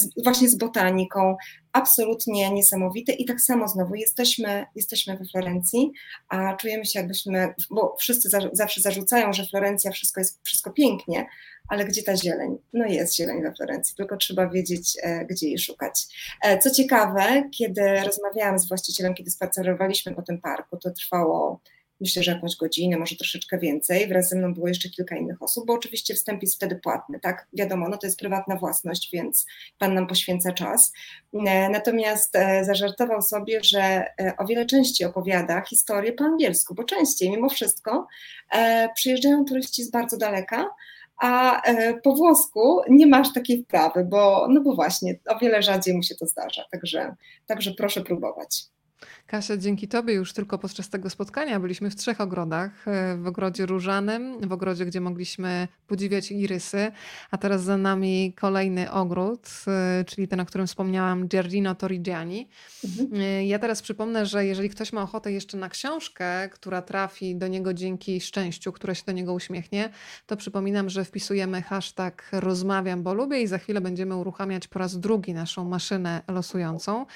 [SPEAKER 2] z, właśnie z botaniką. Absolutnie niesamowite i tak samo znowu jesteśmy, jesteśmy we Florencji, a czujemy się jakbyśmy, bo wszyscy za, zawsze zarzucają, że Florencja wszystko jest wszystko pięknie, ale gdzie ta zieleń? No jest zieleń we Florencji, tylko trzeba wiedzieć, e, gdzie jej szukać. E, co ciekawe, kiedy rozmawiałam z właścicielem, kiedy spacerowaliśmy po tym parku, to trwało myślę, że jakąś godzinę, może troszeczkę więcej. Wraz ze mną było jeszcze kilka innych osób, bo oczywiście wstęp jest wtedy płatny, tak? Wiadomo, no to jest prywatna własność, więc Pan nam poświęca czas. E, natomiast zażartował sobie, że o wiele częściej opowiada historię po angielsku, bo częściej mimo wszystko przyjeżdżają turyści z bardzo daleka, a e, po włosku nie masz takiej wprawy, bo, no bo właśnie o wiele rzadziej mu się to zdarza, także, także proszę próbować.
[SPEAKER 1] Kasia, dzięki Tobie już tylko podczas tego spotkania byliśmy w trzech ogrodach. E, w ogrodzie różanym, w ogrodzie, gdzie mogliśmy podziwiać irysy, a teraz za nami kolejny ogród, e, czyli ten, o którym wspomniałam, Giardino Torrigiani. Mhm. E, ja teraz przypomnę, że jeżeli ktoś ma ochotę jeszcze na książkę, która trafi do niego dzięki szczęściu, które się do niego uśmiechnie, to przypominam, że wpisujemy hashtag rozmawiam, bo lubię i za chwilę będziemy uruchamiać po raz drugi naszą maszynę losującą.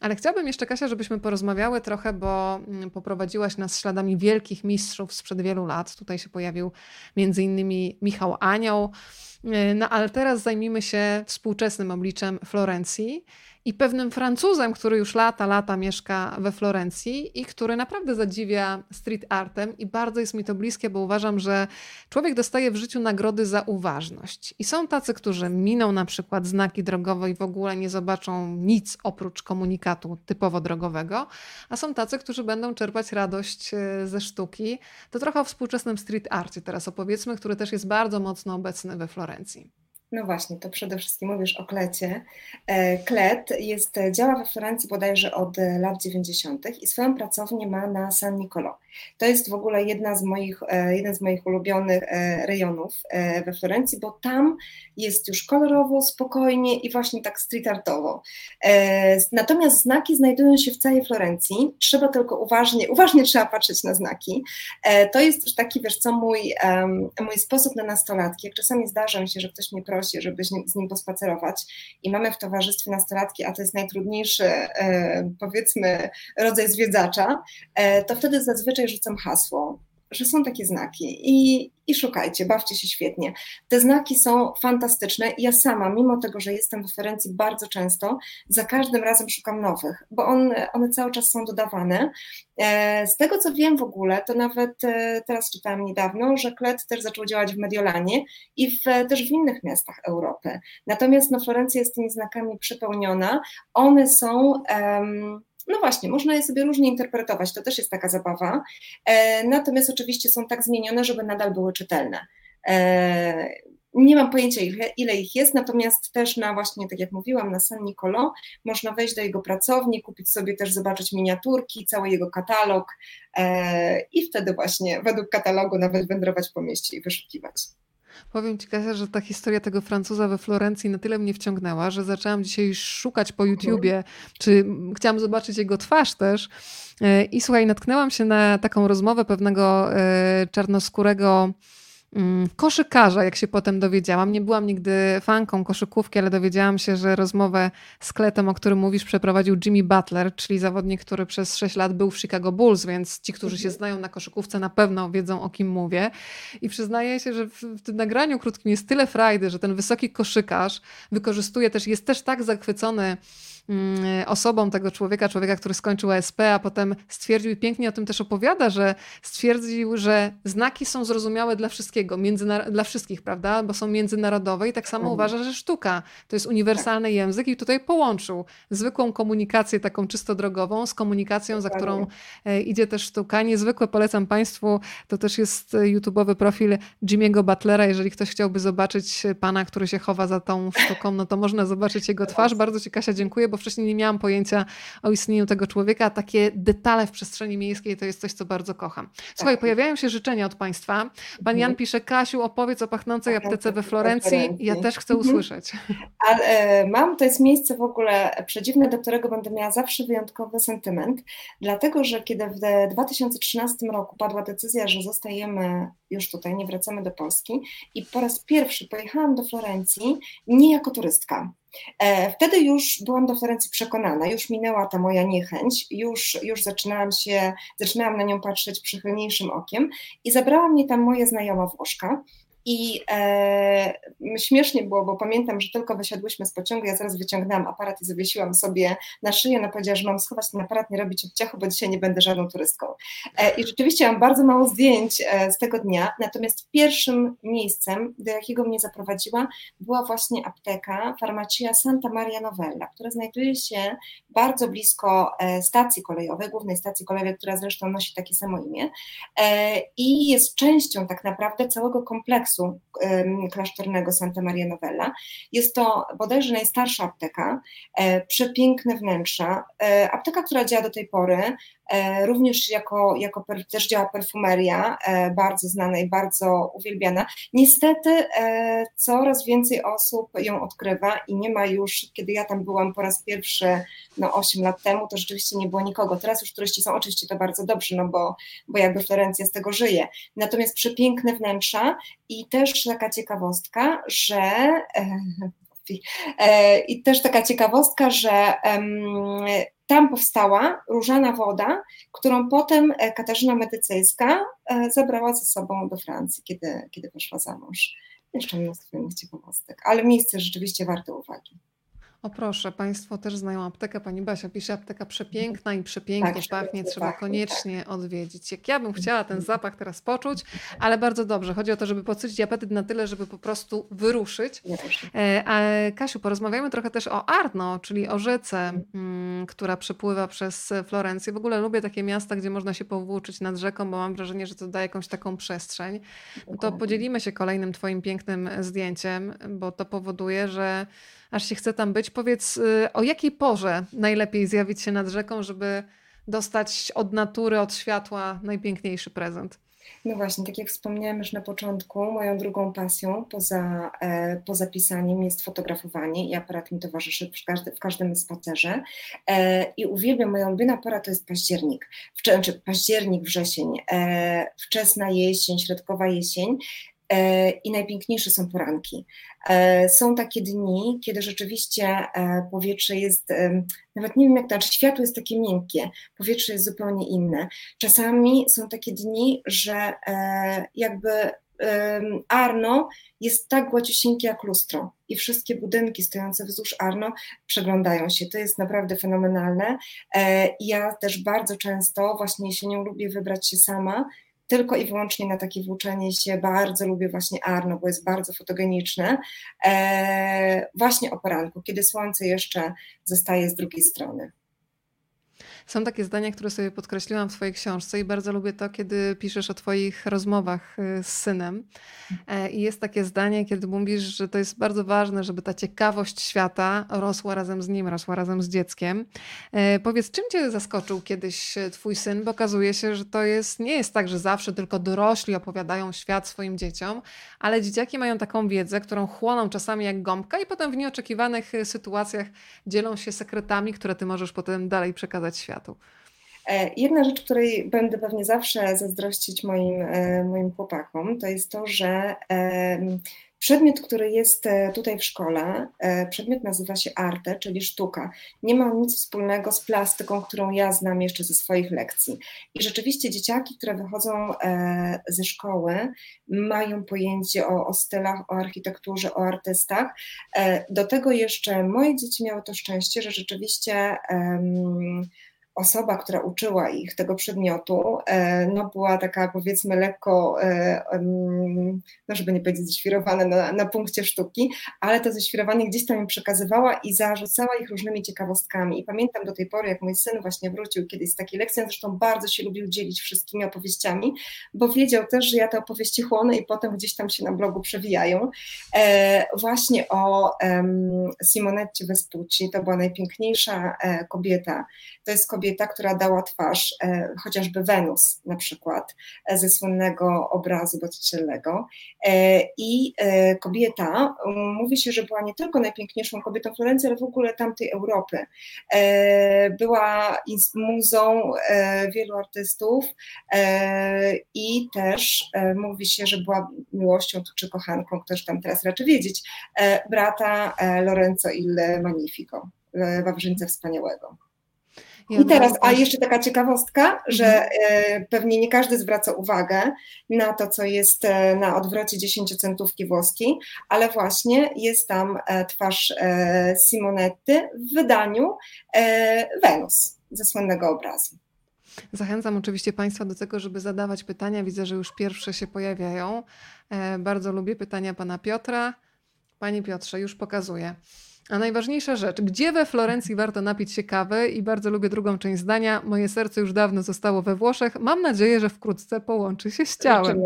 [SPEAKER 1] Ale chciałabym jeszcze, Kasia, żebyśmy porozmawiały trochę, bo mm, poprowadziłaś nas śladami wielkich mistrzów sprzed wielu lat. Tutaj się pojawił między innymi Michał Anioł. Y, no ale teraz zajmijmy się współczesnym obliczem Florencji i pewnym Francuzem, który już lata, lata mieszka we Florencji i który naprawdę zadziwia street artem i bardzo jest mi to bliskie, bo uważam, że człowiek dostaje w życiu nagrody za uważność. I są tacy, którzy miną na przykład znaki drogowe i w ogóle nie zobaczą nic oprócz komunikatu typowo drogowego, a są tacy, którzy będą czerpać radość e, ze sztuki. To trochę o współczesnym street arcie teraz opowiedzmy, który też jest bardzo mocno obecny we Florencji.
[SPEAKER 2] No właśnie, to przede wszystkim mówisz o klecie. E, Klet jest, działa we Florencji bodajże od lat 90. i swoją pracownię ma na San Nicolo. To jest w ogóle jedna z moich, e, jeden z moich ulubionych e, rejonów we Florencji, bo tam jest już kolorowo, spokojnie i właśnie tak street artowo. Natomiast znaki znajdują się w całej Florencji. Trzeba tylko uważnie, uważnie trzeba patrzeć na znaki. To jest też taki, wiesz co, mój, mój sposób na nastolatki. Jak czasami zdarza mi się, że ktoś mnie prosi, prosi, żeby z nim pospacerować. I mamy w towarzystwie nastolatki, a to jest najtrudniejszy, e, powiedzmy, rodzaj zwiedzacza, e, to wtedy zazwyczaj rzucam hasło że są takie znaki i, i szukajcie, bawcie się świetnie. Te znaki są fantastyczne. Ja sama, mimo tego, że jestem w Ferencji bardzo często, za każdym razem szukam nowych, bo on, one cały czas są dodawane. E, z tego co wiem w ogóle, to nawet e, teraz czytałam niedawno, że Klet też zaczął działać w Mediolanie i w, też w innych miastach Europy. Natomiast no, Florencja jest tymi znakami przepełniona. One są. Um, no właśnie, można je sobie różnie interpretować, to też jest taka zabawa. E, natomiast oczywiście są tak zmienione, żeby nadal były czytelne. E, nie mam pojęcia, ile, ile, ich jest, natomiast też na właśnie, tak jak mówiłam, na San Nicolo można wejść do jego pracowni, kupić sobie też, zobaczyć miniaturki, cały jego katalog e, i wtedy właśnie według katalogu nawet wędrować po mieście i wyszukiwać.
[SPEAKER 1] Powiem Ci, Kasia, że ta historia tego Francuza we Florencji na tyle mnie wciągnęła, że zaczęłam dzisiaj szukać po YouTubie, czy chciałam zobaczyć jego twarz też. E, I słuchaj, natknęłam się na taką rozmowę pewnego e, czarnoskórego koszykarza, jak się potem dowiedziałam. Nie byłam nigdy fanką koszykówki, ale dowiedziałam się, że rozmowę z Kletem, o którym mówisz, przeprowadził Jimmy Butler, czyli zawodnik, który przez 6 lat był w Chicago Bulls, więc ci, którzy się znają na koszykówce, na pewno wiedzą, o kim mówię. I przyznaję się, że w, w tym nagraniu krótkim jest tyle frajdy, że ten wysoki koszykarz wykorzystuje też, jest też tak zachwycony Mm, osobą tego człowieka, człowieka, który skończył ASP, a potem stwierdził i pięknie o tym też opowiada, że stwierdził, że znaki są zrozumiałe dla wszystkiego, dla wszystkich, prawda, bo są międzynarodowe i tak samo mhm. uważa, że sztuka to jest uniwersalny tak. język i tutaj połączył zwykłą komunikację taką czysto drogową z komunikacją, za którą e, idzie też sztuka. Niezwykłe polecam Państwu, to też jest YouTube'owy profil Jimmy'ego Butlera, jeżeli ktoś chciałby zobaczyć pana, który się chowa za tą sztuką, no to można zobaczyć jego twarz. Bardzo Ci Kasia dziękuję, bo wcześniej nie miałam pojęcia o istnieniu tego człowieka, a takie detale w przestrzeni miejskiej to jest coś, co bardzo kocham. Słuchaj, tak. pojawiają się życzenia od Państwa. Pan Jan mhm. pisze, Kasiu, opowiedz o pachnącej aptece we Florencji. Ja też chcę mhm. usłyszeć.
[SPEAKER 2] Ale e, mam, to jest miejsce w ogóle przedziwne, do którego będę miała zawsze wyjątkowy sentyment, dlatego, że kiedy w 2013 roku padła decyzja, że zostajemy już tutaj, nie wracamy do Polski. I po raz pierwszy pojechałam do Florencji nie jako turystka, E, wtedy już byłam do Florencji przekonana, już minęła ta moja niechęć, już, już zaczynałam się, zaczynałam na nią patrzeć przychylniejszym okiem i zabrała mnie tam moja znajoma Włoszka, i e, śmiesznie było, bo pamiętam, że tylko wysiadłyśmy z pociągu, ja zaraz wyciągnęłam aparat i zawiesiłam sobie na szyję. Ona powiedziała, że mam schować ten aparat, nie robić odciachu, bo dzisiaj nie będę żadną turystką. E, I rzeczywiście mam bardzo mało zdjęć e, z tego dnia, natomiast pierwszym miejscem, do jakiego mnie zaprowadziła, była właśnie apteka Farmacia Santa Maria Novella, która znajduje się bardzo blisko e, stacji kolejowej, głównej stacji kolejowej, która zresztą nosi takie samo imię e, i jest częścią tak naprawdę całego kompleksu kompleksu klasztornego Santa Maria Novella. Jest to bodajże najstarsza apteka, przepiękne wnętrza, apteka, która działa do tej pory, E, również jako, jako też działa perfumeria, e, bardzo znana i bardzo uwielbiana. Niestety e, coraz więcej osób ją odkrywa i nie ma już, kiedy ja tam byłam po raz pierwszy no 8 lat temu, to rzeczywiście nie było nikogo. Teraz już turyści są, oczywiście to bardzo dobrze, no bo, bo jakby Florencja z tego żyje. Natomiast przepiękne wnętrza i też taka ciekawostka, że <laughs> i też taka ciekawostka, że tam powstała różana woda, którą potem e, Katarzyna Medycyjska e, zabrała ze sobą do Francji, kiedy, kiedy wyszła za mąż. Jeszcze mnóstwo innych ciekawostek, ale miejsce rzeczywiście warte uwagi.
[SPEAKER 1] O proszę, Państwo też znają aptekę. Pani Basia pisze, apteka przepiękna i przepięknie tak, pachnie, trzeba pachnie, koniecznie tak. odwiedzić. Jak ja bym chciała ten zapach teraz poczuć, ale bardzo dobrze. Chodzi o to, żeby podsycić apetyt na tyle, żeby po prostu wyruszyć. E, a Kasiu, porozmawiamy trochę też o Arno, czyli o rzece, mhm. mm, która przepływa przez Florencję. W ogóle lubię takie miasta, gdzie można się powłóczyć nad rzeką, bo mam wrażenie, że to daje jakąś taką przestrzeń. No to podzielimy się kolejnym Twoim pięknym zdjęciem, bo to powoduje, że aż się chce tam być. Powiedz, y, o jakiej porze najlepiej zjawić się nad rzeką, żeby dostać od natury, od światła najpiękniejszy prezent?
[SPEAKER 2] No właśnie, tak jak wspomniałam już na początku, moją drugą pasją poza, e, poza pisaniem jest fotografowanie i aparat mi towarzyszy w, każdy, w każdym spacerze. E, I uwielbiam, moją ulubiona pora to jest październik, w, czy październik, wrzesień, e, wczesna jesień, środkowa jesień. E, i najpiękniejsze są poranki. E, są takie dni, kiedy rzeczywiście e, powietrze jest, nawet nie wiem jak to, znaczy światło jest takie miękkie, powietrze jest zupełnie inne. Czasami są takie dni, że jakby Arno jest tak gładziusieńkie jak lustro i wszystkie budynki stojące wzdłuż Arno przeglądają się. To jest naprawdę fenomenalne. Ja też bardzo często, właśnie jesienią lubię wybrać się sama tylko i wyłącznie na takie włóczenie się. Bardzo lubię właśnie Arno, bo jest bardzo fotogeniczne. Właśnie o poranku, kiedy słońce jeszcze zostaje z drugiej strony.
[SPEAKER 1] Są takie zdania, które sobie podkreśliłam w Twojej książce i bardzo lubię to, kiedy piszesz o Twoich rozmowach y, z synem. E, I jest takie zdanie, kiedy mówisz, że to jest bardzo ważne, żeby ta ciekawość świata rosła razem z nim, rosła razem z dzieckiem. E, powiedz, czym Cię zaskoczył kiedyś Twój syn? Bo okazuje się, że to jest, nie jest tak, że zawsze tylko dorośli opowiadają świat swoim dzieciom, ale dzieciaki mają taką wiedzę, którą chłoną czasami jak gąbka i potem w nieoczekiwanych sytuacjach dzielą się sekretami, które Ty możesz potem dalej przekazać światu światu.
[SPEAKER 2] E, jedna rzecz, której będę pewnie zawsze zazdrościć moim, e, moim chłopakom, to jest to, że przedmiot, który jest e, tutaj w szkole, przedmiot nazywa się arte, czyli sztuka. Nie ma nic wspólnego z plastyką, którą ja znam jeszcze ze swoich lekcji. I rzeczywiście dzieciaki, które wychodzą ze szkoły, mają pojęcie o, o stylach, o architekturze, o artystach. Do tego jeszcze moje dzieci miały to szczęście, że rzeczywiście. Um, osoba, która uczyła ich tego przedmiotu, e, no była taka powiedzmy lekko, e, no żeby nie powiedzieć ześwirowana na, na punkcie sztuki, ale to ześwirowanie gdzieś tam im przekazywała i zarzucała ich różnymi ciekawostkami. I pamiętam do tej pory, jak mój syn właśnie wrócił kiedyś z takiej lekcji, zresztą bardzo się lubił dzielić wszystkimi opowieściami, bo wiedział też, że ja te opowieści chłonę i potem gdzieś tam się na blogu przewijają. E, właśnie o Simonetcie Vespucci, to była najpiękniejsza kobieta. To jest kobieta, kobieta, która dała twarz e, chociażby Wenus na przykład e, ze słynnego obrazu Botticellego. E, I kobieta, mówi się, że była nie tylko najpiękniejszą kobietą Florencji, ale w ogóle tamtej Europy. Była muzą wielu artystów i też mówi się, że była miłością czy kochanką, ktoś tam teraz raczy wiedzieć, brata Lorenzo il Magnifico, Wawrzyńca Wspaniałego. I teraz, a jeszcze taka ciekawostka, że mhm. e, pewnie nie każdy zwraca uwagę na to, co jest e, na odwrocie dziesięciocentówki włoskiej, ale właśnie jest tam e, twarz Simonetty w wydaniu Wenus ze słynnego obrazu.
[SPEAKER 1] Zachęcam oczywiście Państwa do tego, żeby zadawać pytania. Widzę, że już pierwsze się pojawiają. Bardzo lubię pytania Pana Piotra. Panie Piotrze, już pokazuję. A najważniejsza rzecz, gdzie we Florencji warto napić się kawy? I bardzo lubię drugą część zdania, moje serce już dawno zostało we Włoszech, mam nadzieję, że wkrótce połączy się z ciałem.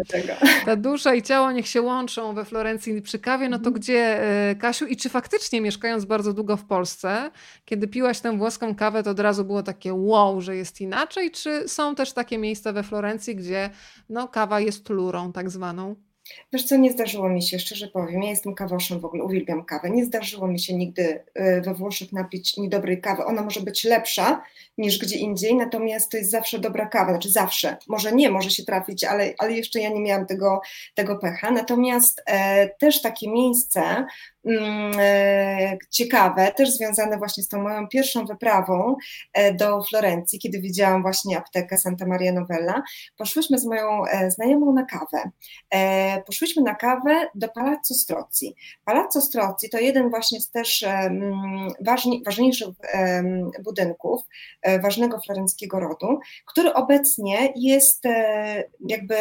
[SPEAKER 1] Ta dusza i ciało niech się łączą we Florencji. Przy kawie, no to mhm. gdzie e, Kasiu? I czy faktycznie mieszkając bardzo długo w Polsce, kiedy piłaś tę włoską kawę, to od razu było takie wow, że jest inaczej, czy są też takie miejsca we Florencji, gdzie no, kawa jest lurą tak zwaną?
[SPEAKER 2] Wiesz co, nie zdarzyło mi się, szczerze powiem, ja jestem kawoszem w ogóle, uwielbiam kawę. Nie zdarzyło mi się nigdy e, we Włoszech napić niedobrej kawy. Ona może być lepsza niż gdzie indziej, natomiast to jest zawsze dobra kawa, znaczy zawsze. Może nie, może się trafić, ale, ale jeszcze ja nie miałam tego, tego pecha. Natomiast e, też takie miejsce, ciekawe, też związane właśnie z tą moją pierwszą wyprawą e, do Florencji, kiedy widziałam właśnie aptekę Santa Maria Novella. Poszłyśmy z moją e, znajomą na kawę. Poszłyśmy na kawę do Palazzo Strozzi. Palazzo Strozzi to jeden właśnie z też ważni, ważniejszych budynków ważnego florenckiego rodu, który obecnie jest jakby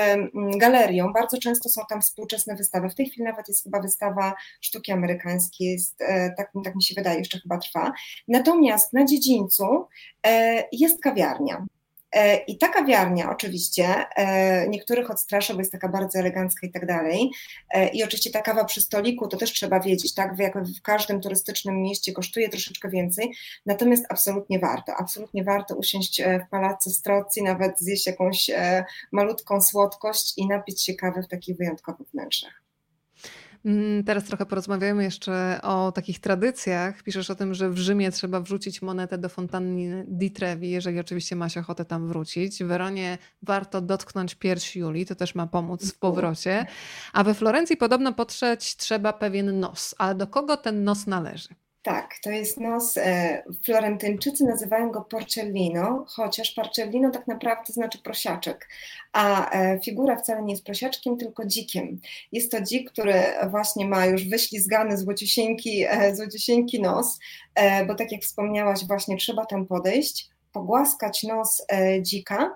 [SPEAKER 2] galerią. Bardzo często są tam współczesne wystawy. W tej chwili nawet jest chyba wystawa sztuki amerykańskiej amerykański jest, e, tak, tak mi się wydaje, jeszcze chyba trwa. Natomiast na dziedzińcu e, jest kawiarnia. E, I ta kawiarnia oczywiście niektórych odstrasza, bo jest taka bardzo elegancka i tak dalej. I oczywiście ta kawa przy stoliku, to też trzeba wiedzieć, tak, jak w każdym turystycznym mieście kosztuje troszeczkę więcej, natomiast absolutnie warto, absolutnie warto usiąść w Palazzo Strozzi, nawet zjeść jakąś malutką słodkość i napić się kawy w takich wyjątkowych wnętrzach.
[SPEAKER 1] Mm, teraz trochę porozmawiamy jeszcze o takich tradycjach. Piszesz o tym, że w Rzymie trzeba wrzucić monetę do fontanny di Trevi, jeżeli oczywiście ma się ochotę tam wrócić. W Weronie warto dotknąć piersi Julii, to też ma pomóc w powrocie. A we Florencji podobno potrzeć trzeba pewien nos. Ale do kogo ten nos należy?
[SPEAKER 2] Tak, to jest nos. E, Florentyńczycy nazywają go porcellino, chociaż porcellino tak naprawdę znaczy prosiaczek, a e, figura wcale nie jest prosiaczkiem, tylko dzikiem. Jest to dzik, który właśnie ma już wyślizgany złociusieńki, e, złociusieńki nos, bo tak jak wspomniałaś, właśnie trzeba tam podejść, pogłaskać nos dzika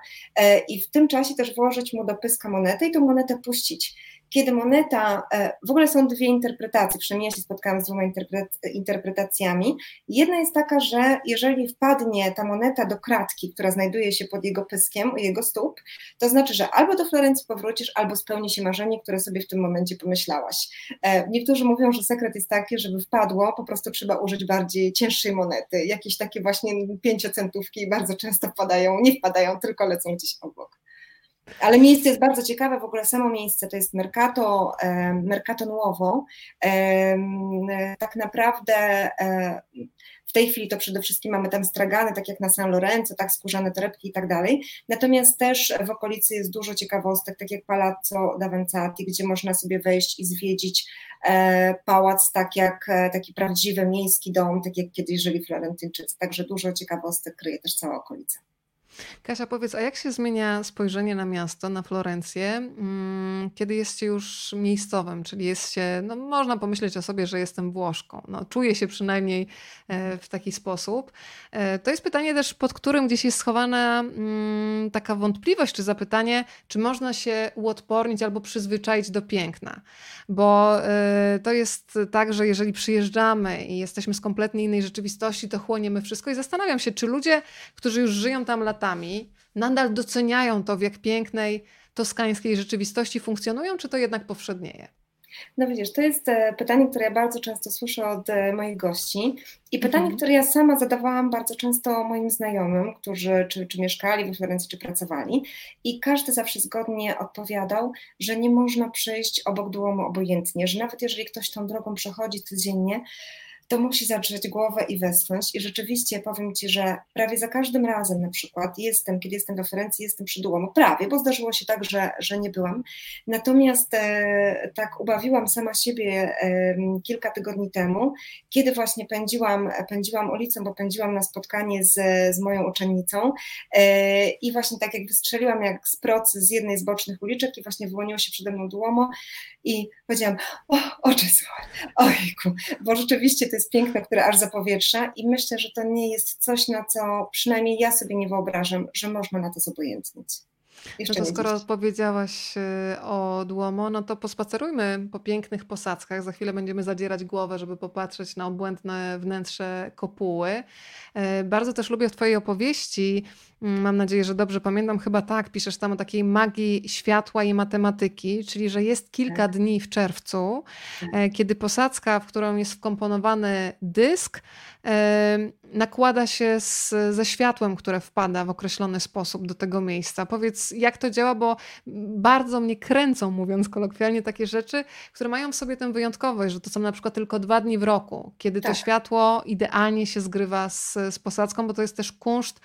[SPEAKER 2] i w tym czasie też włożyć mu do pyska monetę i tę monetę puścić kiedy moneta, e, w ogóle są dwie interpretacje, przynajmniej ja się spotkałam z dwoma interpretacjami. Jedna jest taka, że jeżeli wpadnie ta moneta do kratki, która znajduje się pod jego pyskiem, u jego stóp, to znaczy, że albo do Florencji powrócisz, albo spełni się marzenie, które sobie w tym momencie pomyślałaś. E, niektórzy mówią, że sekret jest taki, żeby wpadło, po prostu trzeba użyć bardziej cięższej monety, jakieś takie właśnie pięciocentówki bardzo często wpadają, nie wpadają, tylko lecą gdzieś obok. Ale miejsce jest bardzo ciekawe, w ogóle samo miejsce to jest Mercato, Mercato Nuovo. Tak naprawdę w tej chwili to przede wszystkim mamy tam stragany, tak jak na San Lorenzo, tak skórzane torebki i tak dalej. Natomiast też w okolicy jest dużo ciekawostek, tak jak Palazzo Davanzati, gdzie można sobie wejść i zwiedzić e, pałac tak jak e, taki prawdziwy miejski dom, tak jak kiedyś żyli Florentyńczycy. Także dużo ciekawostek kryje też cała okolica.
[SPEAKER 1] Kasia, powiedz, a jak się zmienia spojrzenie na miasto, na Florencję, mm, kiedy jest się już miejscowym, czyli jest się, no można pomyśleć o sobie, że jestem Włoszką. No, czuję się przynajmniej e, w taki sposób. E, to jest pytanie też, pod którym gdzieś jest schowana mm, taka wątpliwość, czy zapytanie, czy można się uodpornić albo przyzwyczaić do piękna. Bo e, to jest tak, że jeżeli przyjeżdżamy i jesteśmy z kompletnie innej rzeczywistości, to chłoniemy wszystko i zastanawiam się, czy ludzie, którzy już żyją tam latami, latami nadal doceniają to, w jak pięknej toskańskiej rzeczywistości funkcjonują, czy to jednak powszednieje?
[SPEAKER 2] No widzisz, to jest e, pytanie, które ja bardzo często słyszę od e, moich gości i pytanie, mhm. które ja sama zadawałam bardzo często moim znajomym, którzy czy, czy mieszkali we Florencji, czy pracowali i każdy zawsze zgodnie odpowiadał, że nie można przejść obok Duomu obojętnie, że nawet jeżeli ktoś tą drogą przechodzi codziennie, to musi zadrzeć głowę i westchnąć. I rzeczywiście powiem Ci, że prawie za każdym razem na przykład jestem, kiedy jestem we Francji, jestem przy Duomu, prawie, bo zdarzyło się tak, że, że nie byłam. Natomiast e, tak ubawiłam sama siebie e, kilka tygodni temu, kiedy właśnie pędziłam, pędziłam ulicą, bo pędziłam na spotkanie z, z moją uczennicą e, i właśnie tak jak wystrzeliłam jak z procy z jednej z bocznych uliczek i właśnie wyłoniło się przede mną Duomo i powiedziałam, o, oczy słoń, ojku, bo rzeczywiście to jest jest piękne, które aż zapowietrza i myślę, że to nie jest coś, na co przynajmniej ja sobie nie wyobrażam, że można na to zobojętnić. Jeszcze
[SPEAKER 1] No to skoro
[SPEAKER 2] dziś.
[SPEAKER 1] powiedziałaś e, o Duomo, no to pospacerujmy po pięknych posadzkach. Za chwilę będziemy zadzierać głowę, żeby popatrzeć na obłędne wnętrze kopuły. E, Bardzo też lubię w Twojej opowieści, mam nadzieję, że dobrze pamiętam, chyba tak, piszesz tam o takiej magii światła i matematyki, czyli że jest kilka
[SPEAKER 2] Tak,
[SPEAKER 1] dni w czerwcu,
[SPEAKER 2] tak,
[SPEAKER 1] e, kiedy posadzka, w którą jest wkomponowany dysk, e, nakłada się z, ze światłem, które wpada w określony sposób do tego miejsca. Powiedz, jak to działa, bo bardzo mnie kręcą, mówiąc kolokwialnie, takie rzeczy, które mają w sobie tę wyjątkowość, że to są na przykład tylko dwa dni w roku, kiedy to
[SPEAKER 2] tak,
[SPEAKER 1] światło idealnie się zgrywa z, z posadzką, bo to jest też kunszt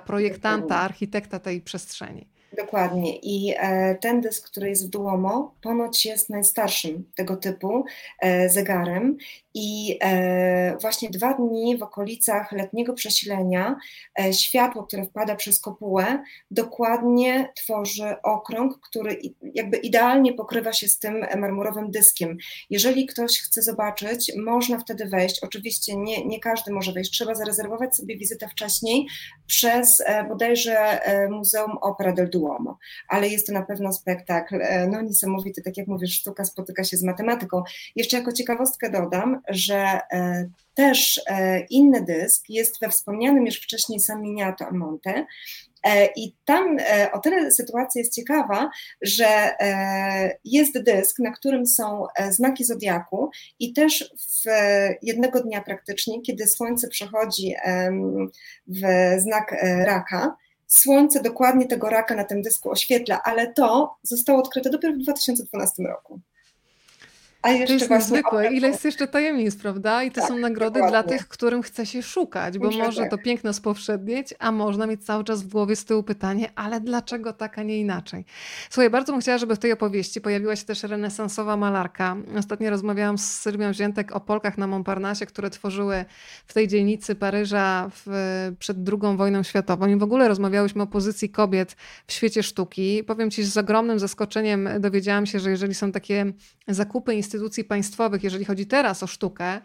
[SPEAKER 1] projektanta, architekta tej przestrzeni.
[SPEAKER 2] Dokładnie. I e, ten dysk, który jest w Duomo, ponoć jest najstarszym tego typu e, zegarem. I e, właśnie dwa dni w okolicach letniego przesilenia e, światło, które wpada przez kopułę, dokładnie tworzy okrąg, który jakby idealnie pokrywa się z tym marmurowym dyskiem. Jeżeli ktoś chce zobaczyć, można wtedy wejść. Oczywiście nie, nie każdy może wejść, trzeba zarezerwować sobie wizytę wcześniej przez e, bodajże Muzeum Opera del Duomo, ale jest to na pewno spektakl no niesamowity, tak jak mówisz, sztuka spotyka się z matematyką. Jeszcze jako ciekawostkę dodam, że e, też e, inny dysk jest we wspomnianym już wcześniej San Miniato a Monte e, i tam o tyle sytuacja jest ciekawa, że jest dysk, na którym są znaki zodiaku i też w jednego dnia praktycznie, kiedy słońce przechodzi w znak raka, słońce dokładnie tego raka na tym dysku oświetla, ale to zostało odkryte dopiero w 2012 roku. A
[SPEAKER 1] To
[SPEAKER 2] jeszcze
[SPEAKER 1] jest
[SPEAKER 2] właśnie a
[SPEAKER 1] niezwykłe. Ile jest jeszcze tajemnic, prawda? I to są
[SPEAKER 2] tak,
[SPEAKER 1] nagrody dla
[SPEAKER 2] dokładnie.
[SPEAKER 1] tych, którym chce się szukać, bo
[SPEAKER 2] Myślę
[SPEAKER 1] może to
[SPEAKER 2] tak,
[SPEAKER 1] piękno spowszednieć, a można mieć cały czas w głowie z tyłu pytanie, ale dlaczego tak, a nie inaczej? Słuchaj, bardzo bym chciała, żeby w tej opowieści pojawiła się też renesansowa malarka. Ostatnio rozmawiałam z Sylwią Ziętek o Polkach na Montparnasse, które tworzyły w tej dzielnicy Paryża w, przed II wojną światową i w ogóle rozmawiałyśmy o pozycji kobiet w świecie sztuki. Powiem Ci, z ogromnym zaskoczeniem dowiedziałam się, że jeżeli są takie zakupy instytucji państwowych, jeżeli chodzi teraz o sztukę,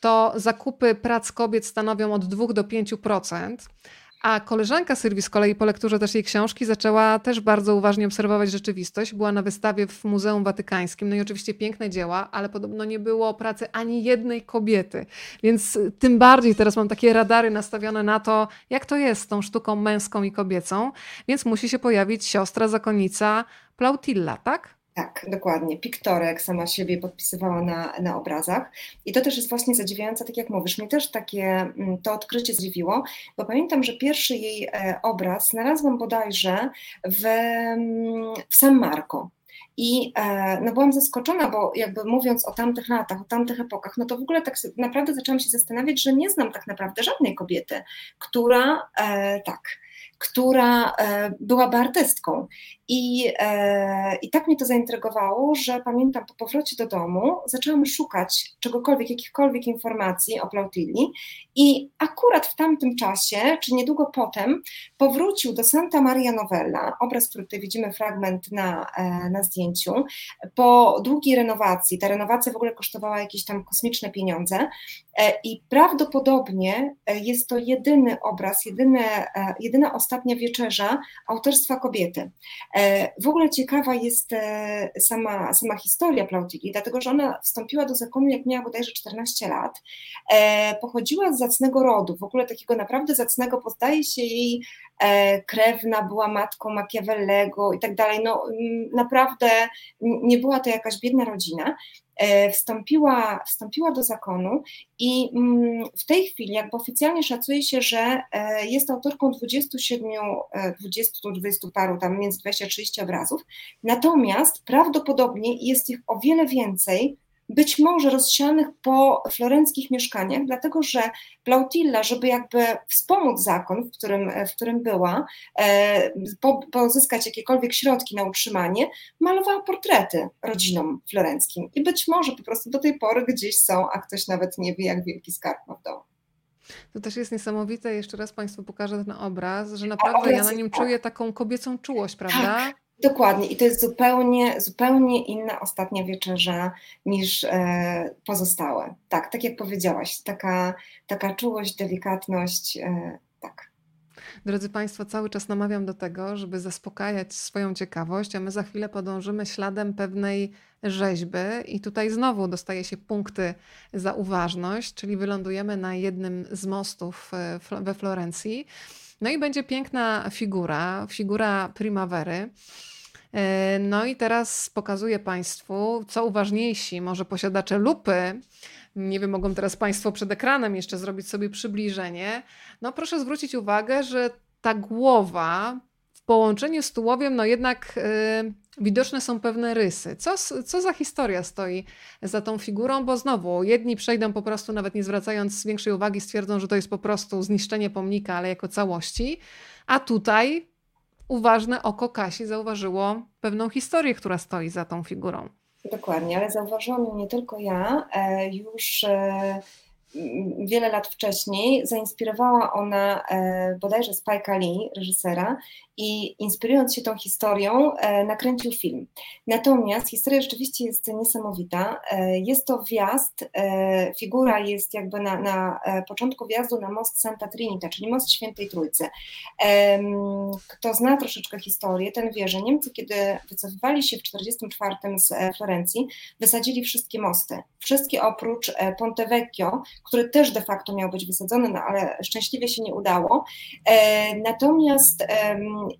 [SPEAKER 1] to zakupy prac kobiet stanowią od 2 do 5%. A koleżanka Sylwii z kolei po lekturze też jej książki zaczęła też bardzo uważnie obserwować rzeczywistość. Była na wystawie w Muzeum Watykańskim. No i oczywiście piękne dzieła, ale podobno nie było pracy ani jednej kobiety. Więc tym bardziej teraz mam takie radary nastawione na to, jak to jest z tą sztuką męską i kobiecą. Więc musi się pojawić siostra zakonnica Plautilla, tak?
[SPEAKER 2] Tak, dokładnie. Piktorek sama siebie podpisywała na, na obrazach. I to też jest właśnie zadziwiające, tak jak mówisz. Mnie też takie mm, to odkrycie zdziwiło, bo pamiętam, że pierwszy jej e, obraz znalazłam bodajże w, mm, w San Marco. I e, no byłam zaskoczona, bo jakby mówiąc o tamtych latach, o tamtych epokach, no to w ogóle tak naprawdę zaczęłam się zastanawiać, że nie znam tak naprawdę żadnej kobiety, która e, tak, która byłaby artystką. I, e, I tak mnie to zaintrygowało, że pamiętam po powrocie do domu zaczęłam szukać czegokolwiek, jakichkolwiek informacji o Plautilli i akurat w tamtym czasie, czy niedługo potem, powrócił do Santa Maria Novella, obraz, który tutaj widzimy fragment na, e, na zdjęciu, po długiej renowacji. Ta renowacja w ogóle kosztowała jakieś tam kosmiczne pieniądze e, i prawdopodobnie e, jest to jedyny obraz, jedyne, e, jedyna ostatnia wieczerza autorstwa kobiety. E, W ogóle ciekawa jest e, sama, sama historia Plautilli, dlatego że ona wstąpiła do zakonu, jak miała bodajże 14 lat. E, Pochodziła z zacnego rodu, w ogóle takiego naprawdę zacnego, bo zdaje się jej krewna, była matką Machiavellego i tak dalej. No mm, naprawdę nie była to jakaś biedna rodzina. E, Wstąpiła, wstąpiła do zakonu i mm, w tej chwili jakby oficjalnie szacuje się, że e, jest autorką 27, e, 20, 20 paru, tam między 20 a 30 obrazów, natomiast prawdopodobnie jest ich o wiele więcej, być może rozsianych po florenckich mieszkaniach, dlatego że Plautilla, żeby jakby wspomóc zakon, w którym, w którym była, e, po, pozyskać jakiekolwiek środki na utrzymanie, malowała portrety rodzinom florenckim i być może po prostu do tej pory gdzieś są, a ktoś nawet nie wie, jak wielki skarb ma w domu.
[SPEAKER 1] To też jest niesamowite. Jeszcze raz Państwu pokażę ten obraz, że naprawdę ja na nim
[SPEAKER 2] tak.
[SPEAKER 1] czuję taką kobiecą czułość,
[SPEAKER 2] Tak,
[SPEAKER 1] prawda?
[SPEAKER 2] Dokładnie. I to jest zupełnie, zupełnie inna ostatnia wieczerza niż e, pozostałe. Tak, tak jak powiedziałaś, taka, taka czułość, delikatność, e, tak.
[SPEAKER 1] Drodzy Państwo, cały czas namawiam do tego, żeby zaspokajać swoją ciekawość, a my za chwilę podążymy śladem pewnej rzeźby i tutaj znowu dostaje się punkty za uważność, czyli wylądujemy na jednym z mostów e, we Florencji. No i będzie piękna figura, figura Primavery. E, no i teraz pokazuję Państwu, co uważniejsi, może posiadacze lupy, nie wiem, mogą teraz Państwo przed ekranem jeszcze zrobić sobie przybliżenie. No proszę zwrócić uwagę, że ta głowa połączeniu z tułowiem, no jednak yy, widoczne są pewne rysy. Co, co za historia stoi za tą figurą? Bo znowu, jedni przejdą po prostu, nawet nie zwracając większej uwagi, stwierdzą, że to jest po prostu zniszczenie pomnika, ale jako całości. A tutaj uważne oko Kasi zauważyło pewną historię, która stoi za tą figurą.
[SPEAKER 2] Dokładnie, ale zauważyłam ją nie tylko ja, e, już e, wiele lat wcześniej zainspirowała ona e, bodajże Spike'a Lee, reżysera, i inspirując się tą historią, e, nakręcił film. Natomiast historia rzeczywiście jest niesamowita. E, jest to wjazd, e, figura jest jakby na, na początku wjazdu na most Santa Trinita, czyli most Świętej Trójcy. Kto zna troszeczkę historię, ten wie, że Niemcy, kiedy wycofywali się w 1944 z Florencji, wysadzili wszystkie mosty. Wszystkie oprócz Ponte Vecchio, który też de facto miał być wysadzony, no ale szczęśliwie się nie udało. Natomiast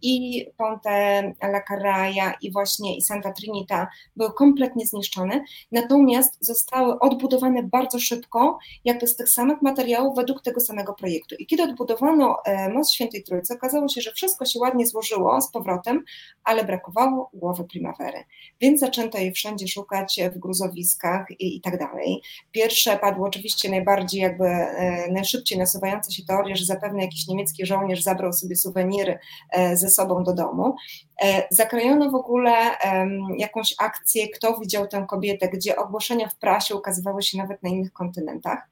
[SPEAKER 2] i Ponte la Carraia i właśnie i Santa Trinita były kompletnie zniszczone, natomiast zostały odbudowane bardzo szybko, jakby z tych samych materiałów według tego samego projektu. I kiedy odbudowano e, most Świętej Trójcy, okazało się, że wszystko się ładnie złożyło z powrotem, ale brakowało głowy Primavery. Więc zaczęto jej wszędzie szukać w gruzowiskach i, i tak dalej. Pierwsze padło oczywiście najbardziej jakby e, najszybciej nasuwające się teorie, że zapewne jakiś niemiecki żołnierz zabrał sobie suweniry e, ze sobą do domu. E, zakrojono w ogóle jakąś akcję, kto widział tę kobietę, gdzie ogłoszenia w prasie ukazywały się nawet na innych kontynentach.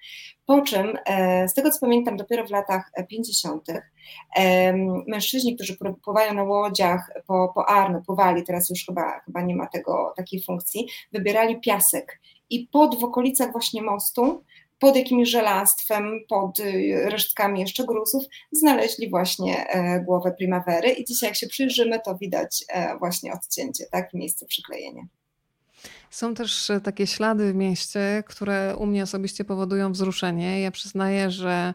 [SPEAKER 2] Po czym, e, z tego co pamiętam, dopiero w latach 50. mężczyźni, którzy pływają na łodziach po, po Arno, pływali, teraz już chyba, chyba nie ma tego, takiej funkcji, wybierali piasek i pod w okolicach właśnie mostu pod jakimś żelastwem, pod y, resztkami jeszcze gruzów, znaleźli właśnie e, głowę primavery i dzisiaj jak się przyjrzymy, to widać e, właśnie odcięcie, tak, w miejscu przyklejenia.
[SPEAKER 1] Są też e, takie ślady w mieście, które u mnie osobiście powodują wzruszenie. Ja przyznaję, że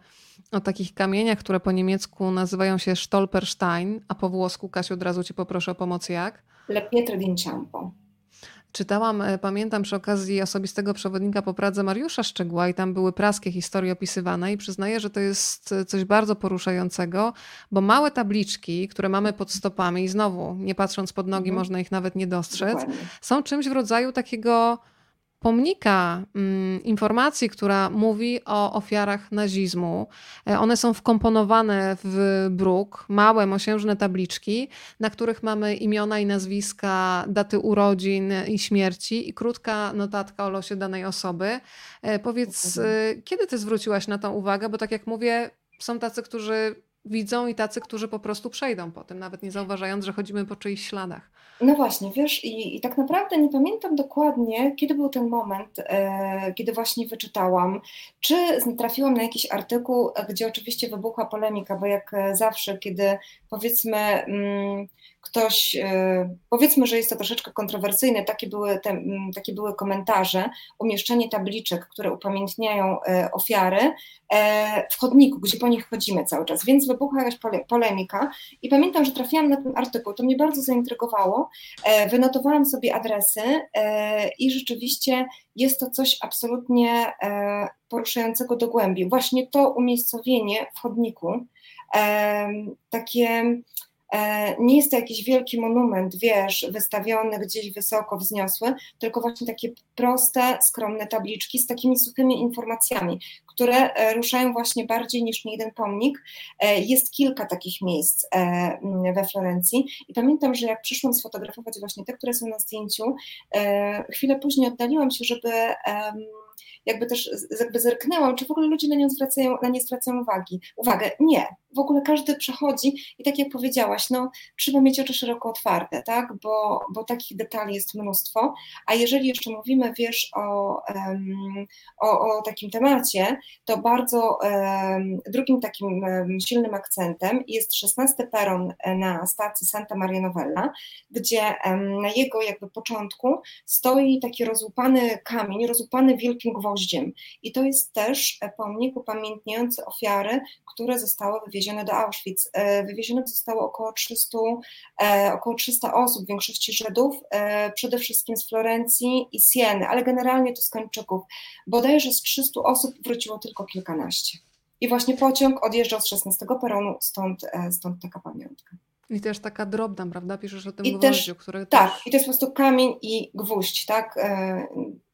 [SPEAKER 1] o takich kamieniach, które po niemiecku nazywają się Stolperstein, a po włosku, Kasiu, od razu Cię poproszę o pomoc jak?
[SPEAKER 2] Le pietre d'inciampo.
[SPEAKER 1] Czytałam, e, pamiętam przy okazji osobistego przewodnika po Pradze Mariusza Szczegła i tam były praskie historie opisywane i przyznaję, że to jest e, coś bardzo poruszającego, bo małe tabliczki, które mamy pod stopami i znowu, nie patrząc pod nogi, mhm. można ich nawet nie dostrzec, Dokładnie. są czymś w rodzaju takiego pomnika mm, informacji, która mówi o ofiarach nazizmu. E, one są wkomponowane w bruk, małe, mosiężne tabliczki, na których mamy imiona i nazwiska, daty urodzin i śmierci i krótka notatka o losie danej osoby. E, powiedz, e, kiedy ty zwróciłaś na to uwagę? Bo tak jak mówię, są tacy, którzy widzą i tacy, którzy po prostu przejdą po tym, nawet nie zauważając, że chodzimy po czyichś śladach.
[SPEAKER 2] No właśnie, wiesz, i, i tak naprawdę nie pamiętam dokładnie, kiedy był ten moment, e, kiedy właśnie wyczytałam, czy trafiłam na jakiś artykuł, gdzie oczywiście wybuchła polemika, bo jak zawsze, kiedy powiedzmy. Mm, ktoś, e, powiedzmy, że jest to troszeczkę kontrowersyjne, takie były, te, takie były komentarze, umieszczenie tabliczek, które upamiętniają e, ofiary e, w chodniku, gdzie po nich chodzimy cały czas, więc wybuchła jakaś polemika i pamiętam, że trafiłam na ten artykuł, to mnie bardzo zaintrygowało, wynotowałam sobie adresy i rzeczywiście jest to coś absolutnie poruszającego do głębi. Właśnie to umiejscowienie w chodniku, takie nie jest to jakiś wielki monument, wiesz, wystawiony gdzieś wysoko, wzniosły, tylko właśnie takie proste, skromne tabliczki z takimi suchymi informacjami, które e, ruszają właśnie bardziej niż jeden pomnik. E, jest kilka takich miejsc we Florencji i pamiętam, że jak przyszłam sfotografować właśnie te, które są na zdjęciu, chwilę później oddaliłam się, żeby jakby też jakby zerknęłam, czy w ogóle ludzie na nią zwracają, na nie zwracają uwagi. Uwagę, nie. W ogóle każdy przechodzi i tak jak powiedziałaś, no trzeba mieć oczy szeroko otwarte, tak, bo, bo takich detali jest mnóstwo, a jeżeli jeszcze mówimy, wiesz, o, um, o, o takim temacie, to bardzo um, drugim takim um, silnym akcentem jest 16 peron na stacji Santa Maria Novella, gdzie na jego jakby początku stoi taki rozłupany kamień, rozłupany wielkim gwoździem i to jest też pomnik upamiętniający ofiary, które zostały wywiezione do Auschwitz. E, wywiezionych zostało około 300, e, około 300 osób, w większości Żydów, e, przede wszystkim z Florencji i Sieny, ale generalnie to z Kończyków. Bodajże z 300 osób wróciło tylko kilkanaście. I właśnie pociąg odjeżdżał z 16 peronu, stąd, stąd taka pamiątka.
[SPEAKER 1] I też taka drobna, prawda? Piszesz o tym
[SPEAKER 2] I
[SPEAKER 1] gwoździu,
[SPEAKER 2] który Tak, też... i to jest po prostu kamień i gwóźdź, tak?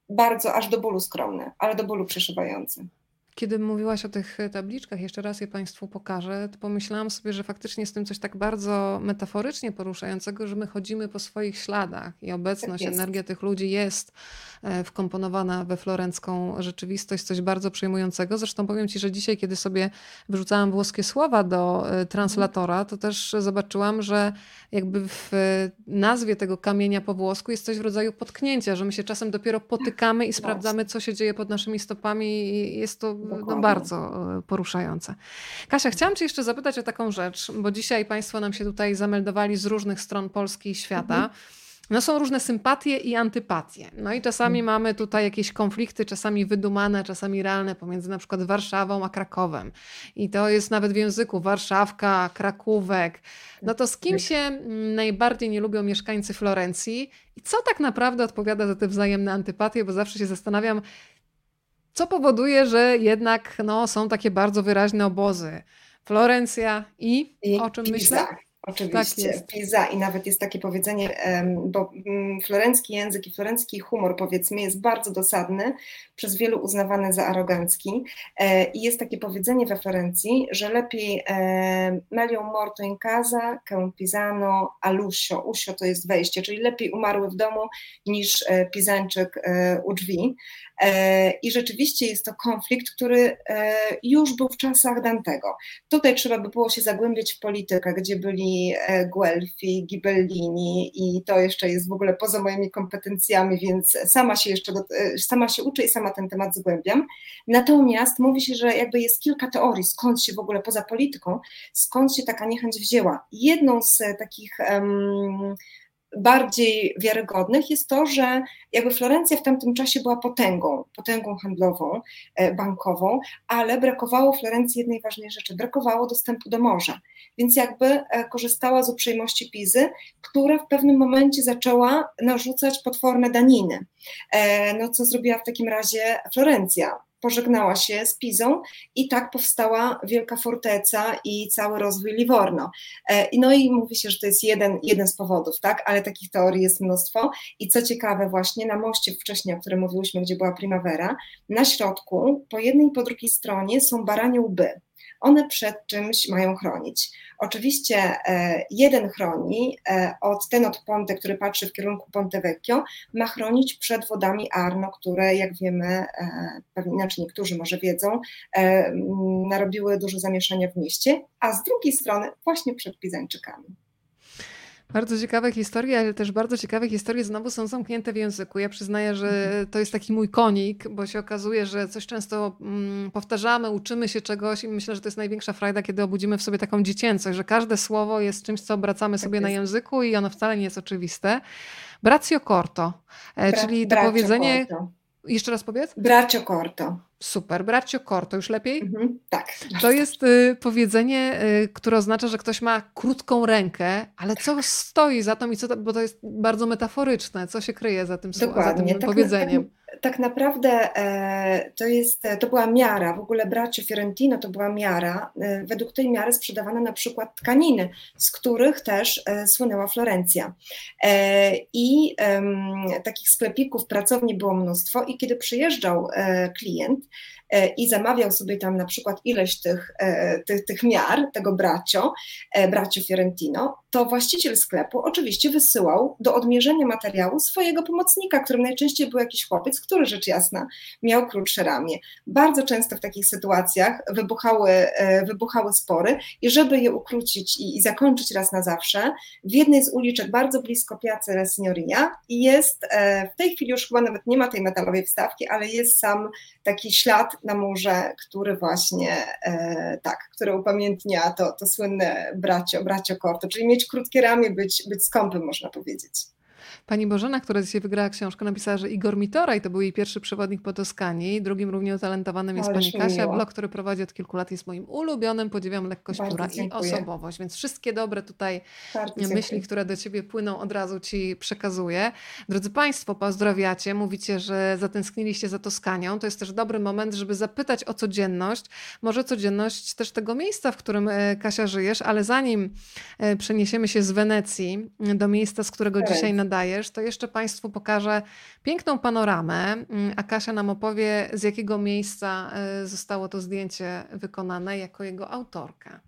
[SPEAKER 2] Bardzo aż do bólu skromny, ale do bólu przeszywający.
[SPEAKER 1] Kiedy mówiłaś o tych tabliczkach, jeszcze raz je Państwu pokażę, to pomyślałam sobie, że faktycznie jest tym coś tak bardzo metaforycznie poruszającego, że my chodzimy po swoich śladach i obecność, tak energia tych ludzi jest e, wkomponowana we florencką rzeczywistość, coś bardzo przejmującego. Zresztą powiem Ci, że dzisiaj, kiedy sobie wrzucałam włoskie słowa do e, translatora, to też zobaczyłam, że jakby w nazwie tego kamienia po włosku jest coś w rodzaju potknięcia, że my się czasem dopiero potykamy i sprawdzamy, co się dzieje pod naszymi stopami i jest to no, bardzo e, poruszające. Kasia, chciałam Cię jeszcze zapytać o taką rzecz, bo dzisiaj Państwo nam się tutaj zameldowali z różnych stron Polski i świata. Mhm. No są różne sympatie i antypatie. No i czasami mhm. mamy tutaj jakieś konflikty, czasami wydumane, czasami realne pomiędzy na przykład Warszawą a Krakowem. I to jest nawet w języku Warszawka, Krakówek. No to z kim się najbardziej nie lubią mieszkańcy Florencji i co tak naprawdę odpowiada za te wzajemne antypatie, bo zawsze się zastanawiam, co powoduje, że jednak no, są takie bardzo wyraźne obozy. Florencja i, I o czym Pisa. myślę?
[SPEAKER 2] Oczywiście, tak Pisa i nawet jest takie powiedzenie, bo mm, florencki język i florencki humor powiedzmy jest bardzo dosadny, przez wielu uznawany za arogancki e, i jest takie powiedzenie we Florencji, że lepiej meglio morto in casa che pisano all'uscio, uscio to jest wejście, czyli lepiej umarły w domu niż e, pizańczyk e, u drzwi i rzeczywiście jest to konflikt, który już był w czasach Dantego. Tutaj trzeba by było się zagłębiać w politykę, gdzie byli E, Guelfi, Ghibellini i to jeszcze jest w ogóle poza moimi kompetencjami, więc sama się jeszcze, e, sama się uczę i sama ten temat zgłębiam. Natomiast mówi się, że jakby jest kilka teorii, skąd się w ogóle poza polityką, skąd się taka niechęć wzięła. Jedną z takich um, bardziej wiarygodnych jest to, że jakby Florencja w tamtym czasie była potęgą, potęgą handlową, e, bankową, ale brakowało Florencji jednej ważnej rzeczy, brakowało dostępu do morza. Więc jakby e, korzystała z uprzejmości Pizy, która w pewnym momencie zaczęła narzucać potworne daniny. E, no co zrobiła w takim razie Florencja? Pożegnała się z Pizą i tak powstała Wielka Forteca i cały rozwój Livorno. E, no i mówi się, że to jest jeden, jeden z powodów, tak, ale takich teorii jest mnóstwo. I co ciekawe właśnie na moście wcześniej, o którym mówiłyśmy, gdzie była Primavera, na środku po jednej i po drugiej stronie są baranie łby one przed czymś mają chronić. Oczywiście e, jeden chroni, e, od, ten od Ponte, który patrzy w kierunku Ponte Vecchio, ma chronić przed wodami Arno, które jak wiemy, e, pewnie inaczej niektórzy może wiedzą, narobiły dużo zamieszania w mieście, a z drugiej strony właśnie przed Pizańczykami.
[SPEAKER 1] Bardzo ciekawe historie, ale też bardzo ciekawe historie znowu są zamknięte w języku. Ja przyznaję, że mhm. to jest taki mój konik, bo się okazuje, że coś często mm, powtarzamy, uczymy się czegoś i myślę, że to jest największa frajda, kiedy obudzimy w sobie taką dziecięcość, że każde słowo jest czymś, co obracamy tak sobie na języku i ono wcale nie jest oczywiste. Braccio corto, e, Bra czyli to powiedzenie... Corto. Jeszcze raz powiedz?
[SPEAKER 2] Braccio corto.
[SPEAKER 1] Super. Braccio corto, już lepiej? Mhm,
[SPEAKER 2] tak.
[SPEAKER 1] To jest y, powiedzenie, y, które oznacza, że ktoś ma krótką rękę, ale co stoi za tym i co, bo to jest bardzo metaforyczne, co się kryje za tym, za tym tak, powiedzeniem.
[SPEAKER 2] Tak, naprawdę e, to, jest, to była miara, w ogóle bracie Fiorentino to była miara, e, według tej miary sprzedawane na przykład tkaniny, z których też e, słynęła Florencja. I takich sklepików, pracowni było mnóstwo i kiedy przyjeżdżał klient, i zamawiał sobie tam na przykład ileś tych, tych, tych miar, tego bracio, bracio Fiorentino, to właściciel sklepu oczywiście wysyłał do odmierzenia materiału swojego pomocnika, którym najczęściej był jakiś chłopiec, który rzecz jasna miał krótsze ramię. Bardzo często w takich sytuacjach wybuchały, e, wybuchały spory i żeby je ukrócić i, i zakończyć raz na zawsze, w jednej z uliczek bardzo blisko Piazza La Signoria jest, e, w tej chwili już chyba nawet nie ma tej metalowej wstawki, ale jest sam taki ślad na murze, który właśnie e, tak, który upamiętnia to, to słynne bracio, bracio Corto, czyli mieć krótkie ramię, być, być skąpym, można powiedzieć.
[SPEAKER 1] Pani Bożena, która dzisiaj wygrała książkę, napisała, że Igor Mitora i to był jej pierwszy przewodnik po Toskanii. Drugim równie utalentowanym jest Pani Kasia. Miło. Blog, który prowadzi od kilku lat jest moim ulubionym. Podziwiam lekkość pióra i osobowość. Więc wszystkie dobre tutaj Bardzo myśli, dziękuję. które do Ciebie płyną, od razu Ci przekazuję. Drodzy Państwo, pozdrawiacie. Mówicie, że zatęskniliście za Toskanią. To jest też dobry moment, żeby zapytać o codzienność. Może codzienność też tego miejsca, w którym e, Kasia żyjesz, ale zanim e, przeniesiemy się z Wenecji do miejsca, z którego dzisiaj nadaję, to jeszcze Państwu pokażę piękną panoramę, mm, a Kasia nam opowie, z jakiego miejsca e, zostało to zdjęcie wykonane jako jego autorka.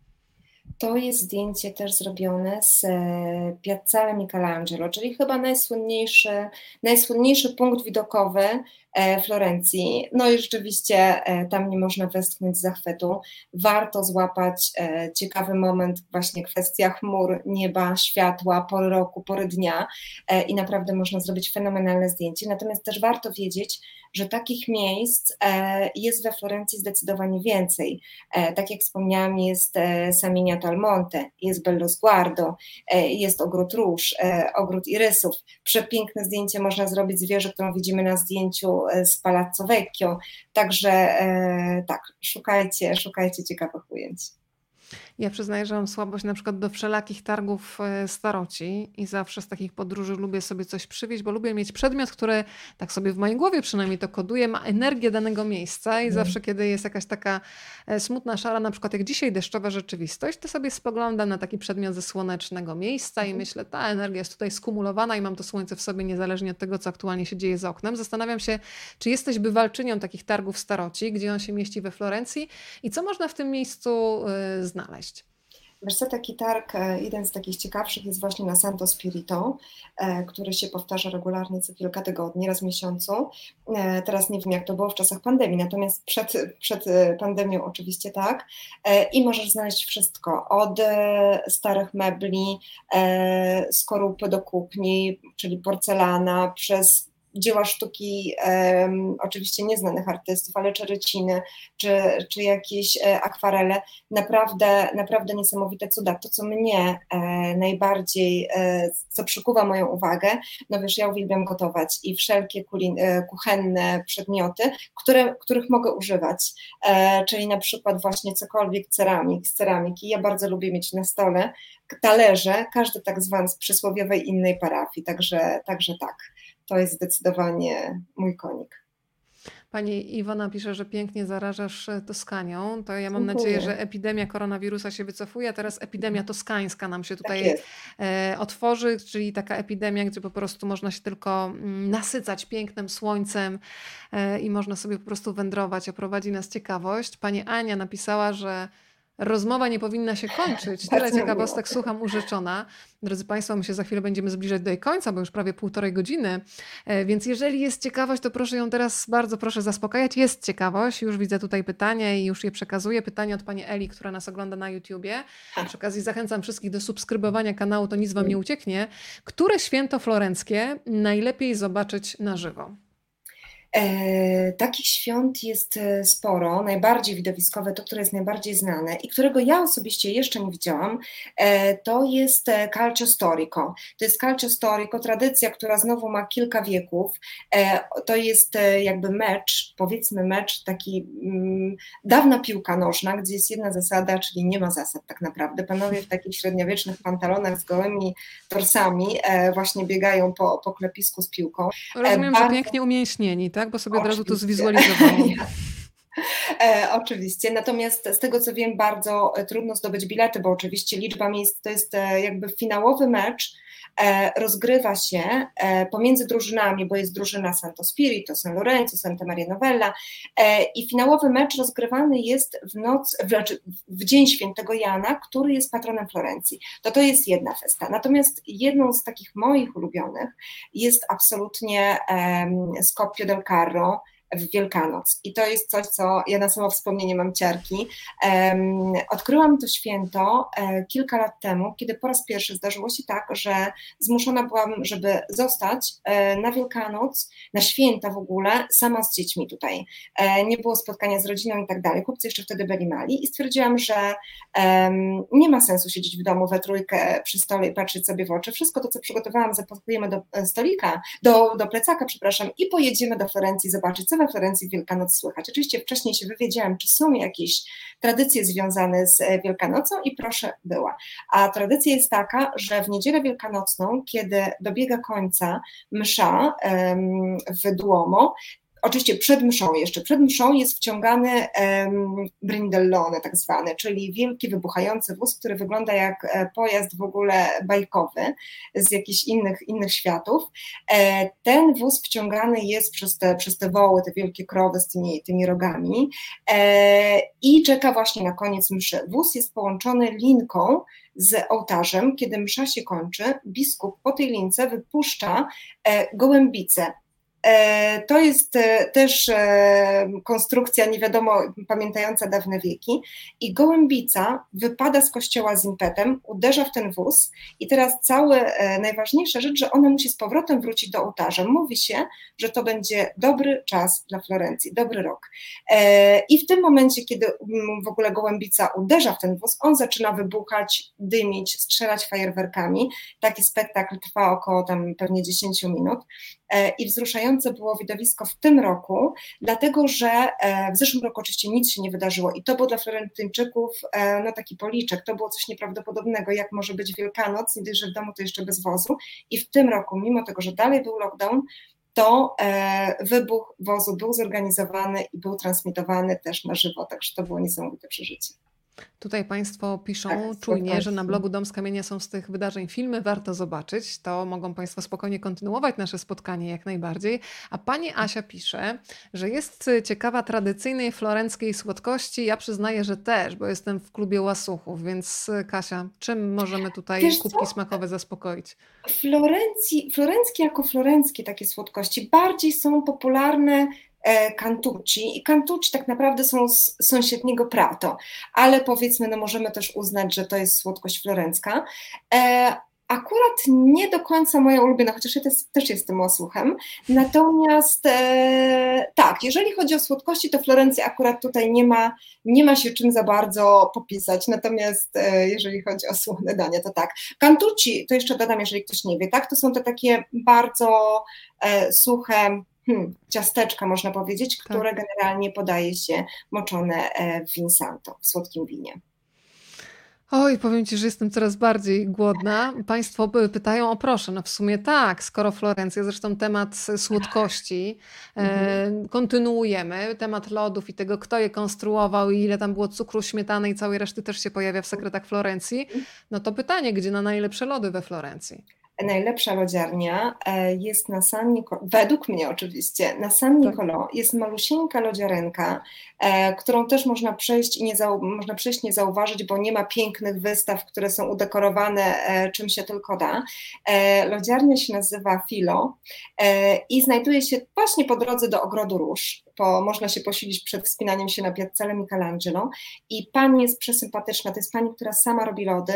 [SPEAKER 2] To jest zdjęcie też zrobione z e, Piazzale Michelangelo, czyli chyba najsłynniejszy, najsłynniejszy punkt widokowy E, Florencji. No i rzeczywiście e, tam nie można westchnąć z zachwytu. Warto złapać ciekawy moment, właśnie kwestia chmur, nieba, światła, pory roku, pory dnia i naprawdę można zrobić fenomenalne zdjęcie. Natomiast też warto wiedzieć, że takich miejsc jest we Florencji zdecydowanie więcej. Tak jak wspomniałam, jest Saminia Talmonte, jest Bello Sguardo, jest Ogród Róż, Ogród Irysów. Przepiękne zdjęcie można zrobić z wieży, którą widzimy na zdjęciu z Palazzo Vecchio. Także e, tak, szukajcie, szukajcie ciekawych ujęć.
[SPEAKER 1] Ja przyznaję, że mam słabość na przykład do wszelakich targów e, staroci i zawsze z takich podróży lubię sobie coś przywieźć, bo lubię mieć przedmiot, który tak sobie w mojej głowie przynajmniej to koduje, ma energię danego miejsca i mm. zawsze kiedy jest jakaś taka e, smutna, szara, na przykład jak dzisiaj deszczowa rzeczywistość, to sobie spoglądam na taki przedmiot ze słonecznego miejsca mm. i mhm. myślę, ta energia jest tutaj skumulowana i mam to słońce w sobie niezależnie od tego, co aktualnie się dzieje za oknem. Zastanawiam się, czy jesteś bywalczynią takich targów staroci, gdzie on się mieści we Florencji i co można w tym miejscu y, znaleźć?
[SPEAKER 2] Taki targ, e, jeden z takich ciekawszych jest właśnie na Santo Spirito, e, który się powtarza regularnie co kilka tygodni, raz w miesiącu. E, teraz nie wiem, jak to było w czasach pandemii, natomiast przed, przed pandemią oczywiście tak. I możesz znaleźć wszystko, od starych mebli, skorupy do kuchni, czyli porcelana, przez dzieła sztuki, oczywiście nieznanych artystów, ale czy ryciny, czy, czy jakieś e, akwarele, naprawdę, naprawdę niesamowite cuda. To, co mnie e, najbardziej, e, co przykuwa moją uwagę, no wiesz, ja uwielbiam gotować i wszelkie kuchenne przedmioty, które, których mogę używać, czyli na przykład właśnie cokolwiek ceramik, z ceramiki. Ja bardzo lubię mieć na stole talerze, każdy tak zwany z przysłowiowej innej parafii, także, także tak to jest zdecydowanie mój konik.
[SPEAKER 1] Pani Iwona pisze, że pięknie zarażasz e, Toskanią. To ja mam Dziękuję. nadzieję, że epidemia koronawirusa się wycofuje, a teraz epidemia toskańska nam się tak tutaj tak otworzy, czyli taka epidemia, gdzie po prostu można się tylko mm, nasycać pięknym słońcem e, i można sobie po prostu wędrować, a prowadzi nas ciekawość. Pani Ania napisała, że Rozmowa nie powinna się kończyć. <laughs> Tyle ciekawostek słucham urzeczona. Drodzy Państwo, my się za chwilę będziemy zbliżać do jej końca, bo już prawie półtorej godziny. E, więc jeżeli jest ciekawość, to proszę ją teraz bardzo proszę zaspokajać. Jest ciekawość, już widzę tutaj pytanie i już je przekazuję. Pytanie od pani Eli, która nas ogląda na YouTubie. Przy okazji zachęcam wszystkich do subskrybowania kanału, to nic Wam nie ucieknie. Które święto florenckie najlepiej zobaczyć na żywo?
[SPEAKER 2] E, takich świąt jest e, sporo. Najbardziej widowiskowe, to, które jest najbardziej znane i którego ja osobiście jeszcze nie widziałam, e, to jest Calcio Storico. To jest Calcio Storico, tradycja, która znowu ma kilka wieków. To jest jakby mecz, powiedzmy mecz, taki mm, dawna piłka nożna, gdzie jest jedna zasada, czyli nie ma zasad tak naprawdę. Panowie w takich średniowiecznych pantalonach z gołymi torsami właśnie biegają po, po klepisku z piłką.
[SPEAKER 1] Rozumiem, Bardzo... że pięknie umięśnieni, tak? Bo sobie Oczywiście. od razu to zwizualizowałam. <laughs>
[SPEAKER 2] E, oczywiście, natomiast z tego co wiem, bardzo trudno zdobyć bilety, bo oczywiście liczba miejsc to jest e, jakby finałowy mecz rozgrywa się pomiędzy drużynami, bo jest drużyna Santo Spirito, San Lorenzo, Santa Maria Novella i finałowy mecz rozgrywany jest w noc, w, znaczy w dzień świętego Jana, który jest patronem Florencji. To to jest jedna festa. Natomiast jedną z takich moich ulubionych jest absolutnie Scoppio del Carro, w Wielkanoc. I to jest coś, co ja na samo wspomnienie mam ciarki. Odkryłam to święto e, kilka lat temu, kiedy po raz pierwszy zdarzyło się tak, że zmuszona byłam, żeby zostać e, na Wielkanoc, na święta w ogóle, sama z dziećmi tutaj. E, nie było spotkania z rodziną i tak dalej. Chłopcy jeszcze wtedy byli mali i stwierdziłam, że nie ma sensu siedzieć w domu we trójkę przy stole i patrzeć sobie w oczy. Wszystko to, co przygotowałam, zapakujemy do stolika, do, do plecaka, przepraszam, i pojedziemy do Florencji zobaczyć, co we Florencji Wielkanoc słychać. Oczywiście wcześniej się wywiedziałam, czy są jakieś tradycje związane z e, Wielkanocą i proszę, była. A tradycja jest taka, że w niedzielę wielkanocną, kiedy dobiega końca msza w Duomo, Oczywiście przed mszą jeszcze, przed mszą jest wciągany brindellone tak zwany, czyli wielki wybuchający wóz, który wygląda jak e, pojazd w ogóle bajkowy z jakichś innych, innych światów. E, ten wóz wciągany jest przez te, przez te woły, te wielkie krowy z tymi, tymi rogami e, i czeka właśnie na koniec mszy. Wóz jest połączony linką z ołtarzem. Kiedy msza się kończy, biskup po tej lince wypuszcza gołębice to jest e, też e, konstrukcja nie wiadomo pamiętająca dawne wieki i gołębica wypada z kościoła z impetem, uderza w ten wóz i teraz całe, najważniejsza rzecz, że ona musi z powrotem wrócić do ołtarza. Mówi się, że to będzie dobry czas dla Florencji, dobry rok. I w tym momencie, kiedy mm, w ogóle gołębica uderza w ten wóz, on zaczyna wybuchać, dymić, strzelać fajerwerkami. Taki spektakl trwa około tam pewnie 10 minut i wzruszający imponujące było widowisko w tym roku, dlatego że e, w zeszłym roku oczywiście nic się nie wydarzyło i to było dla Florentyńczyków e, no, taki policzek, to było coś nieprawdopodobnego, jak może być Wielkanoc, nie że w domu to jeszcze bez wozu i w tym roku, mimo tego, że dalej był lockdown, to e, wybuch wozu był zorganizowany i był transmitowany też na żywo, także to było niesamowite przeżycie.
[SPEAKER 1] Tutaj Państwo piszą tak, czujnie, że na blogu Dom z Kamienia są z tych wydarzeń filmy, warto zobaczyć. To mogą Państwo spokojnie kontynuować nasze spotkanie jak najbardziej. A Pani Asia pisze, że jest ciekawa tradycyjnej florenckiej słodkości. Ja przyznaję, że też, bo jestem w klubie łasuchów, więc Kasia, czym możemy tutaj Wiesz kubki co? smakowe zaspokoić?
[SPEAKER 2] Florencji, florenckie jako florenckie takie słodkości bardziej są popularne Cantucci e, i Cantucci tak naprawdę są z sąsiedniego Prato, ale powiedzmy, no możemy też uznać, że to jest słodkość florencka. E, akurat nie do końca moja ulubiona, chociaż ja też, też jestem osłuchem. Natomiast e, tak, jeżeli chodzi o słodkości, to Florencji akurat tutaj nie ma, nie ma się czym za bardzo popisać. Natomiast e, jeżeli chodzi o słone dania, to tak. Cantucci, to jeszcze dodam, jeżeli ktoś nie wie, tak, to są te takie bardzo e, suche hmm, ciasteczka, można powiedzieć, tak. które tak. generalnie podaje się moczone e, w Vinsanto, w słodkim winie.
[SPEAKER 1] Oj, powiem Ci, że jestem coraz bardziej głodna. Państwo pytają o proszę. No w sumie tak, skoro Florencja, zresztą temat słodkości, e, mhm. kontynuujemy. Temat lodów i tego, kto je konstruował i ile tam było cukru, śmietany i całej reszty też się pojawia w sekretach Florencji. No to pytanie, gdzie na najlepsze lody we Florencji?
[SPEAKER 2] Najlepsza lodziarnia e, jest na San Nicolo, według mnie oczywiście, na San tak. Nicolo jest malusieńka lodziarenka, e, którą też można przejść i nie można przejść nie zauważyć, bo nie ma pięknych wystaw, które są udekorowane e, czym się tylko da. Lodziarnia się nazywa Filo i znajduje się właśnie po drodze do Ogrodu Róż po, można się posilić przed wspinaniem się na Piazzale Michelangelo i pani jest przesympatyczna, to jest pani, która sama robi lody,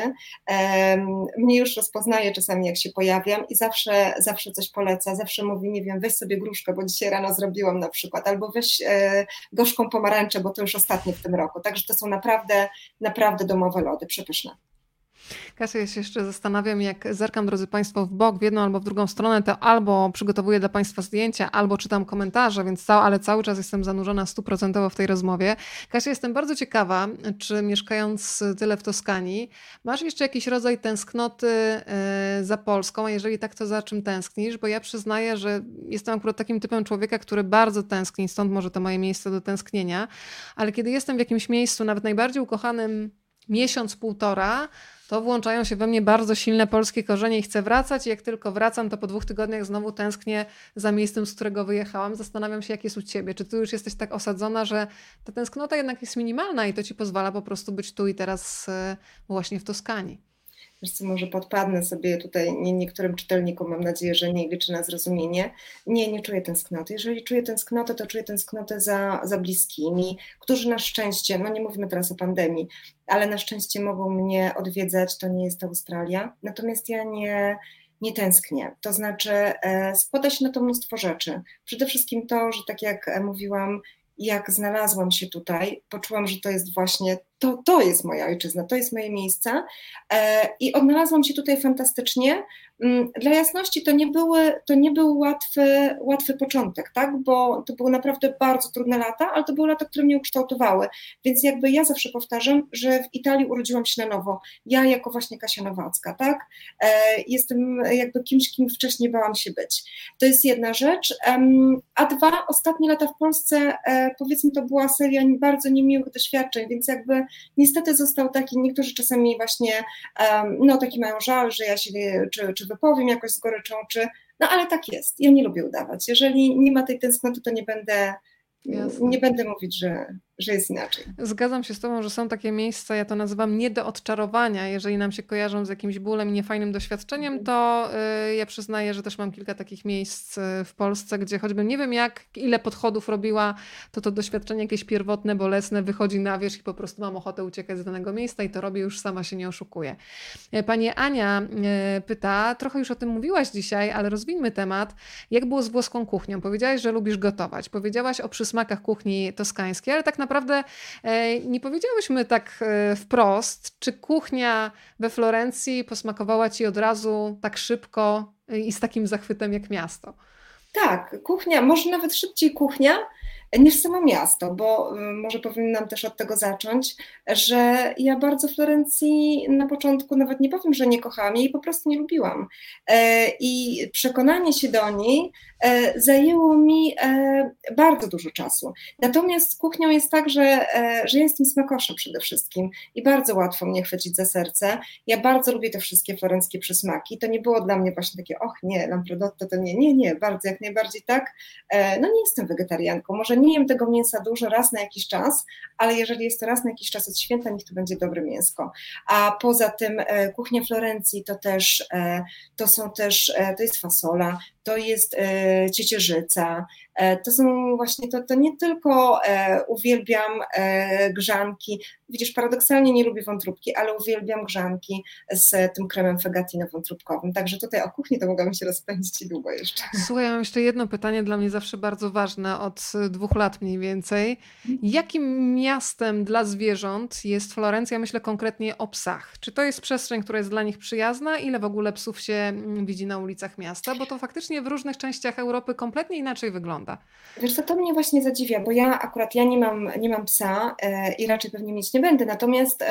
[SPEAKER 2] mnie już rozpoznaje czasami jak się pojawiam i zawsze, zawsze coś poleca, zawsze mówi, nie wiem, weź sobie gruszkę, bo dzisiaj rano zrobiłam na przykład, albo weź e, gorzką pomarańczę, bo to już ostatnie w tym roku, także to są naprawdę, naprawdę domowe lody, przepyszne.
[SPEAKER 1] Kasia, ja się jeszcze zastanawiam, jak zerkam, drodzy Państwo, w bok, w jedną albo w drugą stronę, to albo przygotowuję dla Państwa zdjęcia, albo czytam komentarze, więc cał, ale cały czas jestem zanurzona stuprocentowo w tej rozmowie. Kasia, jestem bardzo ciekawa, czy mieszkając tyle w Toskanii, masz jeszcze jakiś rodzaj tęsknoty e, za Polską, a jeżeli tak, to za czym tęsknisz? Bo ja przyznaję, że jestem akurat takim typem człowieka, który bardzo tęskni, stąd może to moje miejsce do tęsknienia, ale kiedy jestem w jakimś miejscu, nawet najbardziej ukochanym miesiąc, półtora, to włączają się we mnie bardzo silne polskie korzenie i chcę wracać. Jak tylko wracam, to po dwóch tygodniach znowu tęsknię za miejscem, z którego wyjechałam. Zastanawiam się, jak jest u ciebie. Czy ty już jesteś tak osadzona, że ta tęsknota jednak jest minimalna i to ci pozwala po prostu być tu i teraz e, właśnie w Toskanii?
[SPEAKER 2] Wiesz co, może podpadnę sobie tutaj nie, niektórym czytelnikom, mam nadzieję, że nie liczy na zrozumienie. Nie, nie czuję tęsknoty. Jeżeli czuję tęsknotę, to czuję tęsknotę za, za bliskimi, którzy na szczęście, no nie mówimy teraz o pandemii, ale na szczęście mogą mnie odwiedzać, to nie jest Australia. Natomiast ja nie, nie tęsknię. To znaczy, e, się na to mnóstwo rzeczy. Przede wszystkim to, że tak jak e, mówiłam, jak znalazłam się tutaj, poczułam, że to jest właśnie to, to jest moja ojczyzna, to jest moje miejsce e, i odnalazłam się tutaj fantastycznie. Mm, dla jasności to nie, były, to nie był łatwy, łatwy początek, tak? bo to były naprawdę bardzo trudne lata, ale to były lata, które mnie ukształtowały, więc jakby ja zawsze powtarzam, że w Italii urodziłam się na nowo, ja jako właśnie Kasia Nowacka, tak? E, jestem jakby kimś, kim wcześniej bałam się być. To jest jedna rzecz, a dwa, ostatnie lata w Polsce, e, powiedzmy to była seria bardzo niemiłych doświadczeń, więc jakby niestety został taki, niektórzy czasami właśnie, no taki mają żal, że ja się, czy, czy wypowiem jakoś z goryczą, czy, no ale tak jest, ja nie lubię udawać. Jeżeli nie ma tej tęsknoty, to nie będę, Jasne. nie będę mówić, że, że jest inaczej.
[SPEAKER 1] Zgadzam się z Tobą, że są takie miejsca, ja to nazywam nie do odczarowania. Jeżeli nam się kojarzą z jakimś bólem i niefajnym doświadczeniem, to y, ja przyznaję, że też mam kilka takich miejsc y, w Polsce, gdzie choćbym nie wiem jak, ile podchodów robiła, to to doświadczenie jakieś pierwotne, bolesne wychodzi na wierzch i po prostu mam ochotę uciekać z danego miejsca i to robię już sama się nie oszukuję. E, pani Ania y, pyta, trochę już o tym mówiłaś dzisiaj, ale rozwijmy temat. Jak było z włoską kuchnią? Powiedziałaś, że lubisz gotować. Powiedziałaś o przysmakach kuchni toskańskiej, ale tak naprawdę naprawdę e, nie powiedziałyśmy tak e, wprost, czy kuchnia we Florencji posmakowała ci od razu tak szybko i z takim zachwytem jak miasto.
[SPEAKER 2] Tak, kuchnia, może nawet szybciej kuchnia, niż samo miasto, bo y, może powinnam też od tego zacząć, że ja bardzo Florencji na początku nawet nie powiem, że nie kochałam jej, po prostu nie lubiłam. E, I przekonanie się do niej e, zajęło mi e, bardzo dużo czasu. Natomiast z kuchnią jest tak, że, że ja jestem smakoszem przede wszystkim i bardzo łatwo mnie chwycić za serce. Ja bardzo lubię te wszystkie florenckie przysmaki. To nie było dla mnie właśnie takie, och nie, lamprodotto to nie, nie, nie, bardzo, jak najbardziej tak. No nie jestem wegetarianką, może nie jem tego mięsa dużo raz na jakiś czas, ale jeżeli jest to raz na jakiś czas od święta, niech to będzie dobre mięsko. A poza tym e, kuchnia Florencji to też, e, to są też, e, to jest fasola, to jest e, ciecierzyca, e, to są właśnie, to, to nie tylko e, uwielbiam grzanki, widzisz, paradoksalnie nie lubię wątróbki, ale uwielbiam grzanki z tym kremem fegatino wątróbkowym, także tutaj o kuchni to mogłabym się rozpędzić długo jeszcze.
[SPEAKER 1] Słuchaj, mam jeszcze jedno pytanie dla mnie zawsze bardzo ważne, od dwóch lat mniej więcej. Jakim miastem dla zwierząt jest Florencja? Myślę konkretnie o psach. Czy to jest przestrzeń, która jest dla nich przyjazna? Ile w ogóle psów się mm, widzi na ulicach miasta? Bo to faktycznie faktycznie w różnych częściach Europy kompletnie inaczej wygląda.
[SPEAKER 2] Wiesz co, to mnie właśnie zadziwia, bo ja akurat ja nie mam, nie mam psa e, i raczej pewnie mieć nie będę, natomiast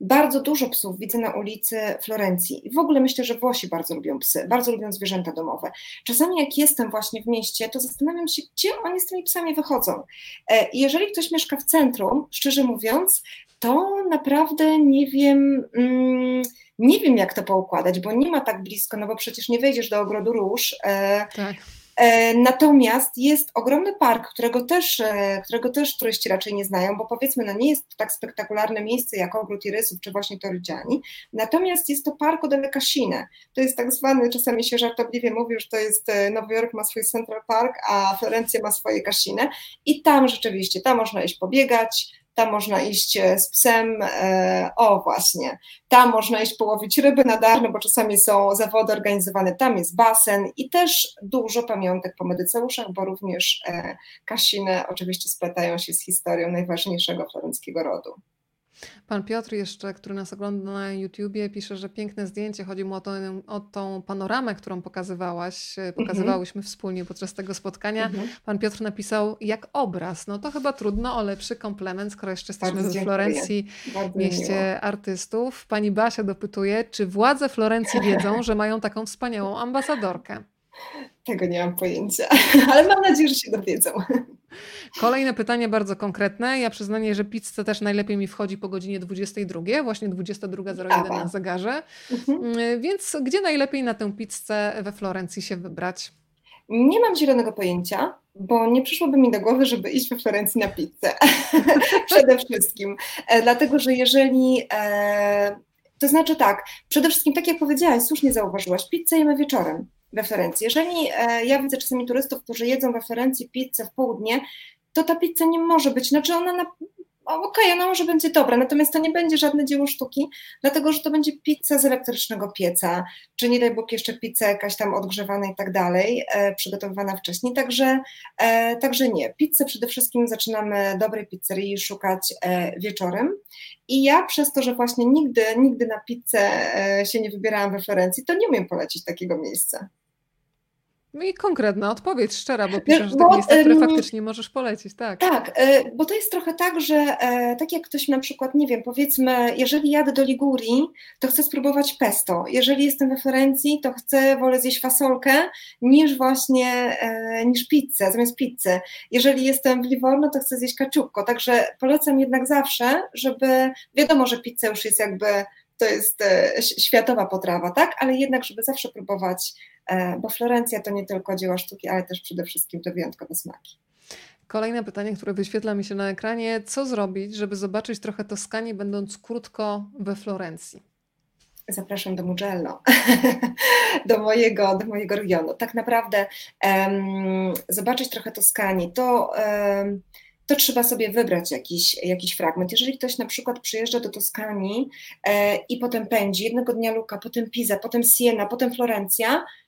[SPEAKER 2] bardzo dużo psów widzę na ulicy Florencji i w ogóle myślę, że Włosi bardzo lubią psy, bardzo lubią zwierzęta domowe. Czasami jak jestem właśnie w mieście, to zastanawiam się, gdzie oni z tymi psami wychodzą. E, jeżeli ktoś mieszka w centrum, szczerze mówiąc, to naprawdę nie wiem... Mm, nie wiem, jak to poukładać, bo nie ma tak blisko, no bo przecież nie wejdziesz do ogrodu róż. E, tak. E, natomiast jest ogromny park, którego też, e, którego też turyści raczej nie znają, bo powiedzmy, no nie jest to tak spektakularne miejsce jak ogród Irysów czy właśnie Torydziani, natomiast jest to Parco delle Cascine. To jest tak zwany, czasami się żartobliwie mówi, że to jest Nowy Jork ma swój Central Park, a Florencja ma swoje Cascine i tam rzeczywiście, tam można iść pobiegać, tam można iść e, z psem, e, o właśnie, tam można iść połowić ryby na Darno, bo czasami są zawody organizowane, tam jest basen i też dużo pamiątek po Medyceuszach, bo również e, Kasiny oczywiście splatają się z historią najważniejszego florenckiego rodu.
[SPEAKER 1] Pan Piotr jeszcze, który nas ogląda na YouTubie, pisze, że piękne zdjęcie. Chodzi mu o, to, o tą panoramę, którą pokazywałaś, e, mhm. pokazywałyśmy wspólnie podczas tego spotkania. Mhm. Pan Piotr napisał jak obraz. No to chyba trudno o lepszy komplement, skoro jeszcze jesteśmy we Florencji, mieście miło. artystów. Pani Basia dopytuje, czy władze Florencji wiedzą, że mają taką wspaniałą ambasadorkę?
[SPEAKER 2] Tego nie mam pojęcia, <laughs> ale mam nadzieję, że się dowiedzą.
[SPEAKER 1] Kolejne pytanie bardzo konkretne. Ja przyznaję, że pizza też najlepiej mi wchodzi po godzinie 22, właśnie 22.01 na zegarze. Mhm. Mm, więc gdzie najlepiej na tę pizzę we Florencji się wybrać?
[SPEAKER 2] Nie mam zielonego pojęcia, bo nie przyszłoby mi do głowy, żeby iść we Florencji na pizzę. <laughs> Przede wszystkim. E, dlatego, że jeżeli. E, to znaczy tak, przede wszystkim, tak jak powiedziałaś, słusznie zauważyłaś, pizzę jemy wieczorem we Florencji. Jeżeli e, ja widzę czasami turystów, którzy jedzą we Florencji pizzę w południe, to ta pizza nie może być, znaczy ona na, okej, okay, ona może będzie dobra, natomiast to nie będzie żadne dzieło sztuki, dlatego że to będzie pizza z elektrycznego pieca, czy nie daj Bóg jeszcze pizza jakaś tam odgrzewana i tak dalej, e, przygotowywana wcześniej, także, e, także nie. Pizzę przede wszystkim zaczynamy dobrej pizzerii szukać e, wieczorem i ja przez to, że właśnie nigdy, nigdy na pizzę e, się nie wybierałam we Florencji, to nie umiem polecić takiego miejsca.
[SPEAKER 1] No i konkretna odpowiedź, szczera, bo piszesz, że bo, miejsca, które faktycznie możesz polecić, tak.
[SPEAKER 2] Tak, e, bo to jest trochę tak, że e, tak jak ktoś na przykład, nie wiem, powiedzmy, jeżeli jadę do Ligurii, to chcę spróbować pesto. Jeżeli jestem we Florencji, to chcę, wolę zjeść fasolkę niż właśnie, e, niż pizzę, zamiast pizzy. Jeżeli jestem w Livorno, to chcę zjeść kaczupko, także polecam jednak zawsze, żeby, wiadomo, że pizza już jest jakby to jest światowa potrawa, tak? Ale jednak, żeby zawsze próbować E, bo Florencja to nie tylko dzieła sztuki, ale też przede wszystkim to wyjątkowe smaki.
[SPEAKER 1] Kolejne pytanie, które wyświetla mi się na ekranie. Co zrobić, żeby zobaczyć trochę Toskanii, będąc krótko we Florencji?
[SPEAKER 2] Zapraszam do Mugello, <laughs> do, mojego, do mojego regionu. Tak naprawdę um, zobaczyć trochę Toskanii, to, um, to trzeba sobie wybrać jakiś, jakiś fragment. Jeżeli ktoś na przykład przyjeżdża do Toskanii e, i potem pędzi, jednego dnia Luka, potem Pisa, potem Siena, potem Florencja, E,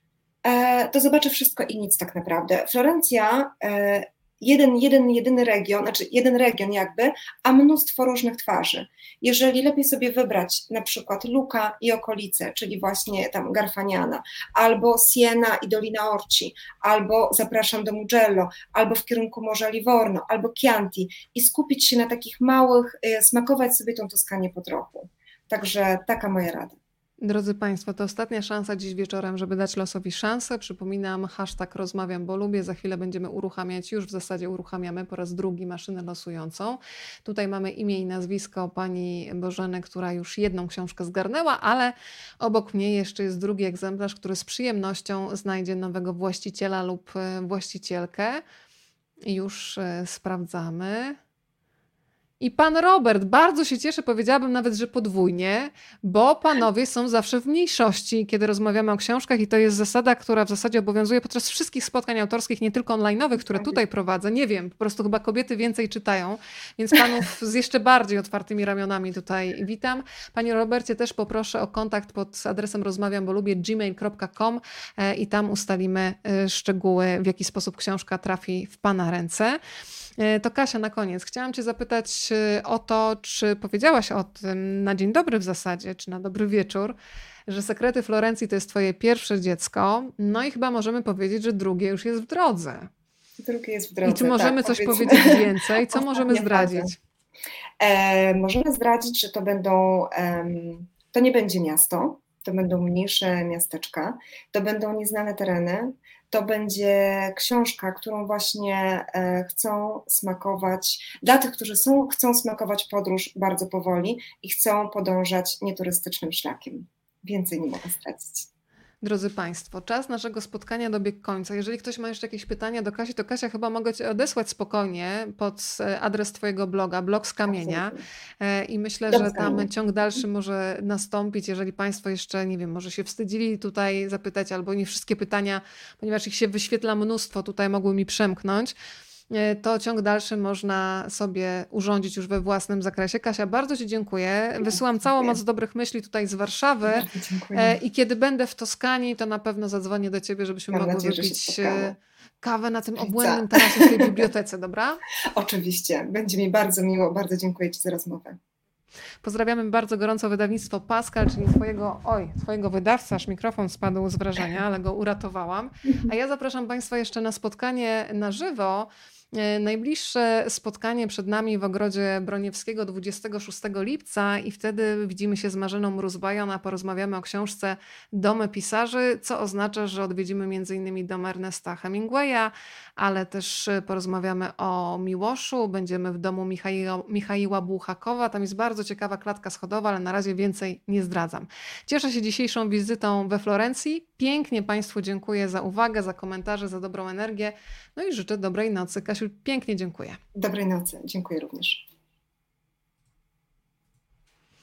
[SPEAKER 2] to zobaczę wszystko i nic tak naprawdę. Florencja, e, jeden, jeden, jedyny region, znaczy jeden region jakby, a mnóstwo różnych twarzy. Jeżeli lepiej sobie wybrać na przykład Luka i okolice, czyli właśnie tam Garfaniana, albo Siena i Dolina Orci, albo zapraszam do Mugello, albo w kierunku Morza Livorno, albo Chianti i skupić się na takich małych, e, smakować sobie tą Toskanię po trochu. Także taka moja rada.
[SPEAKER 1] Drodzy Państwo, to ostatnia szansa dziś wieczorem, żeby dać losowi szansę. Przypominam, hashtag rozmawiam, bo lubię. Za chwilę będziemy uruchamiać, już w zasadzie uruchamiamy po raz drugi maszynę losującą. Tutaj mamy imię i nazwisko pani Bożeny, która już jedną książkę zgarnęła, ale obok mnie jeszcze jest drugi egzemplarz, który z przyjemnością znajdzie nowego właściciela lub właścicielkę. Już e, sprawdzamy. I pan Robert, bardzo się cieszę, powiedziałabym nawet, że podwójnie, bo panowie są zawsze w mniejszości, kiedy rozmawiamy o książkach i to jest zasada, która w zasadzie obowiązuje podczas wszystkich spotkań autorskich, nie tylko online'owych, które tutaj prowadzę. Nie wiem, po prostu chyba kobiety więcej czytają, więc panów <laughs> z jeszcze bardziej otwartymi ramionami tutaj witam. Panie Robercie, też poproszę o kontakt pod adresem rozmawiam, bo lubię gmail.com e, i tam ustalimy e, szczegóły, w jaki sposób książka trafi w pana ręce. E, to Kasia, na koniec chciałam Cię zapytać e, o to, czy powiedziałaś o tym na dzień dobry w zasadzie, czy na dobry wieczór, że Sekrety Florencji to jest Twoje pierwsze dziecko, no i chyba możemy powiedzieć, że drugie już jest w drodze.
[SPEAKER 2] Drugie jest w drodze.
[SPEAKER 1] I czy możemy tak, coś powiedzieć więcej? Co <laughs> możemy zdradzić?
[SPEAKER 2] E, możemy zdradzić, że to będą, to nie będzie miasto, to będą mniejsze miasteczka, to będą nieznane tereny, to będzie książka, którą właśnie e, chcą smakować, dla tych, którzy są, chcą smakować podróż bardzo powoli i chcą podążać nieturystycznym szlakiem. Więcej nie mogę stracić.
[SPEAKER 1] Drodzy Państwo, czas naszego spotkania dobiegł końca. Jeżeli ktoś ma jeszcze jakieś pytania do Kasi, to Kasia chyba mogę Cię odesłać spokojnie pod e, adres Twojego bloga, blog z kamienia. Absolutnie. E, I myślę, że tam ciąg dalszy może nastąpić. Jeżeli Państwo jeszcze, nie wiem, może się wstydzili tutaj zapytać, albo nie wszystkie pytania, ponieważ ich się wyświetla mnóstwo, tutaj mogły mi przemknąć. E, to ciąg dalszy można sobie urządzić już we własnym zakresie. Kasia, bardzo Ci dziękuję. Wysyłam całą moc dobrych myśli tutaj z Warszawy e, i kiedy będę w Toskanii, to na pewno zadzwonię do Ciebie, żebyśmy Mam mogli nadzieję, wypić e, kawę na tym obłędnym tarasie w tej <laughs> bibliotece, dobra?
[SPEAKER 2] Oczywiście, będzie mi bardzo miło, bardzo dziękuję Ci za rozmowę.
[SPEAKER 1] Pozdrawiamy bardzo gorąco wydawnictwo Pascal, czyli twojego, oj, twojego wydawca, aż mikrofon spadł z wrażenia, ale go uratowałam. <laughs> A ja zapraszam Państwa jeszcze na spotkanie na żywo najbliższe spotkanie przed nami w ogrodzie Broniewskiego 26 lipca i wtedy widzimy się z Marzeną Mruzbajon, a porozmawiamy o książce Domy Pisarzy, co oznacza, że odwiedzimy m.in. dom Ernesta Hemingwaya, ale też porozmawiamy o Miłoszu, będziemy w domu Michaiła, Michaiła Buchakowa, tam jest bardzo ciekawa klatka schodowa, ale na razie więcej nie zdradzam. Cieszę się dzisiejszą wizytą we Florencji. Pięknie Państwu dziękuję za uwagę, za komentarze, za dobrą energię. No i życzę dobrej nocy. Kasiu, pięknie dziękuję.
[SPEAKER 2] Dobrej nocy. Dziękuję również.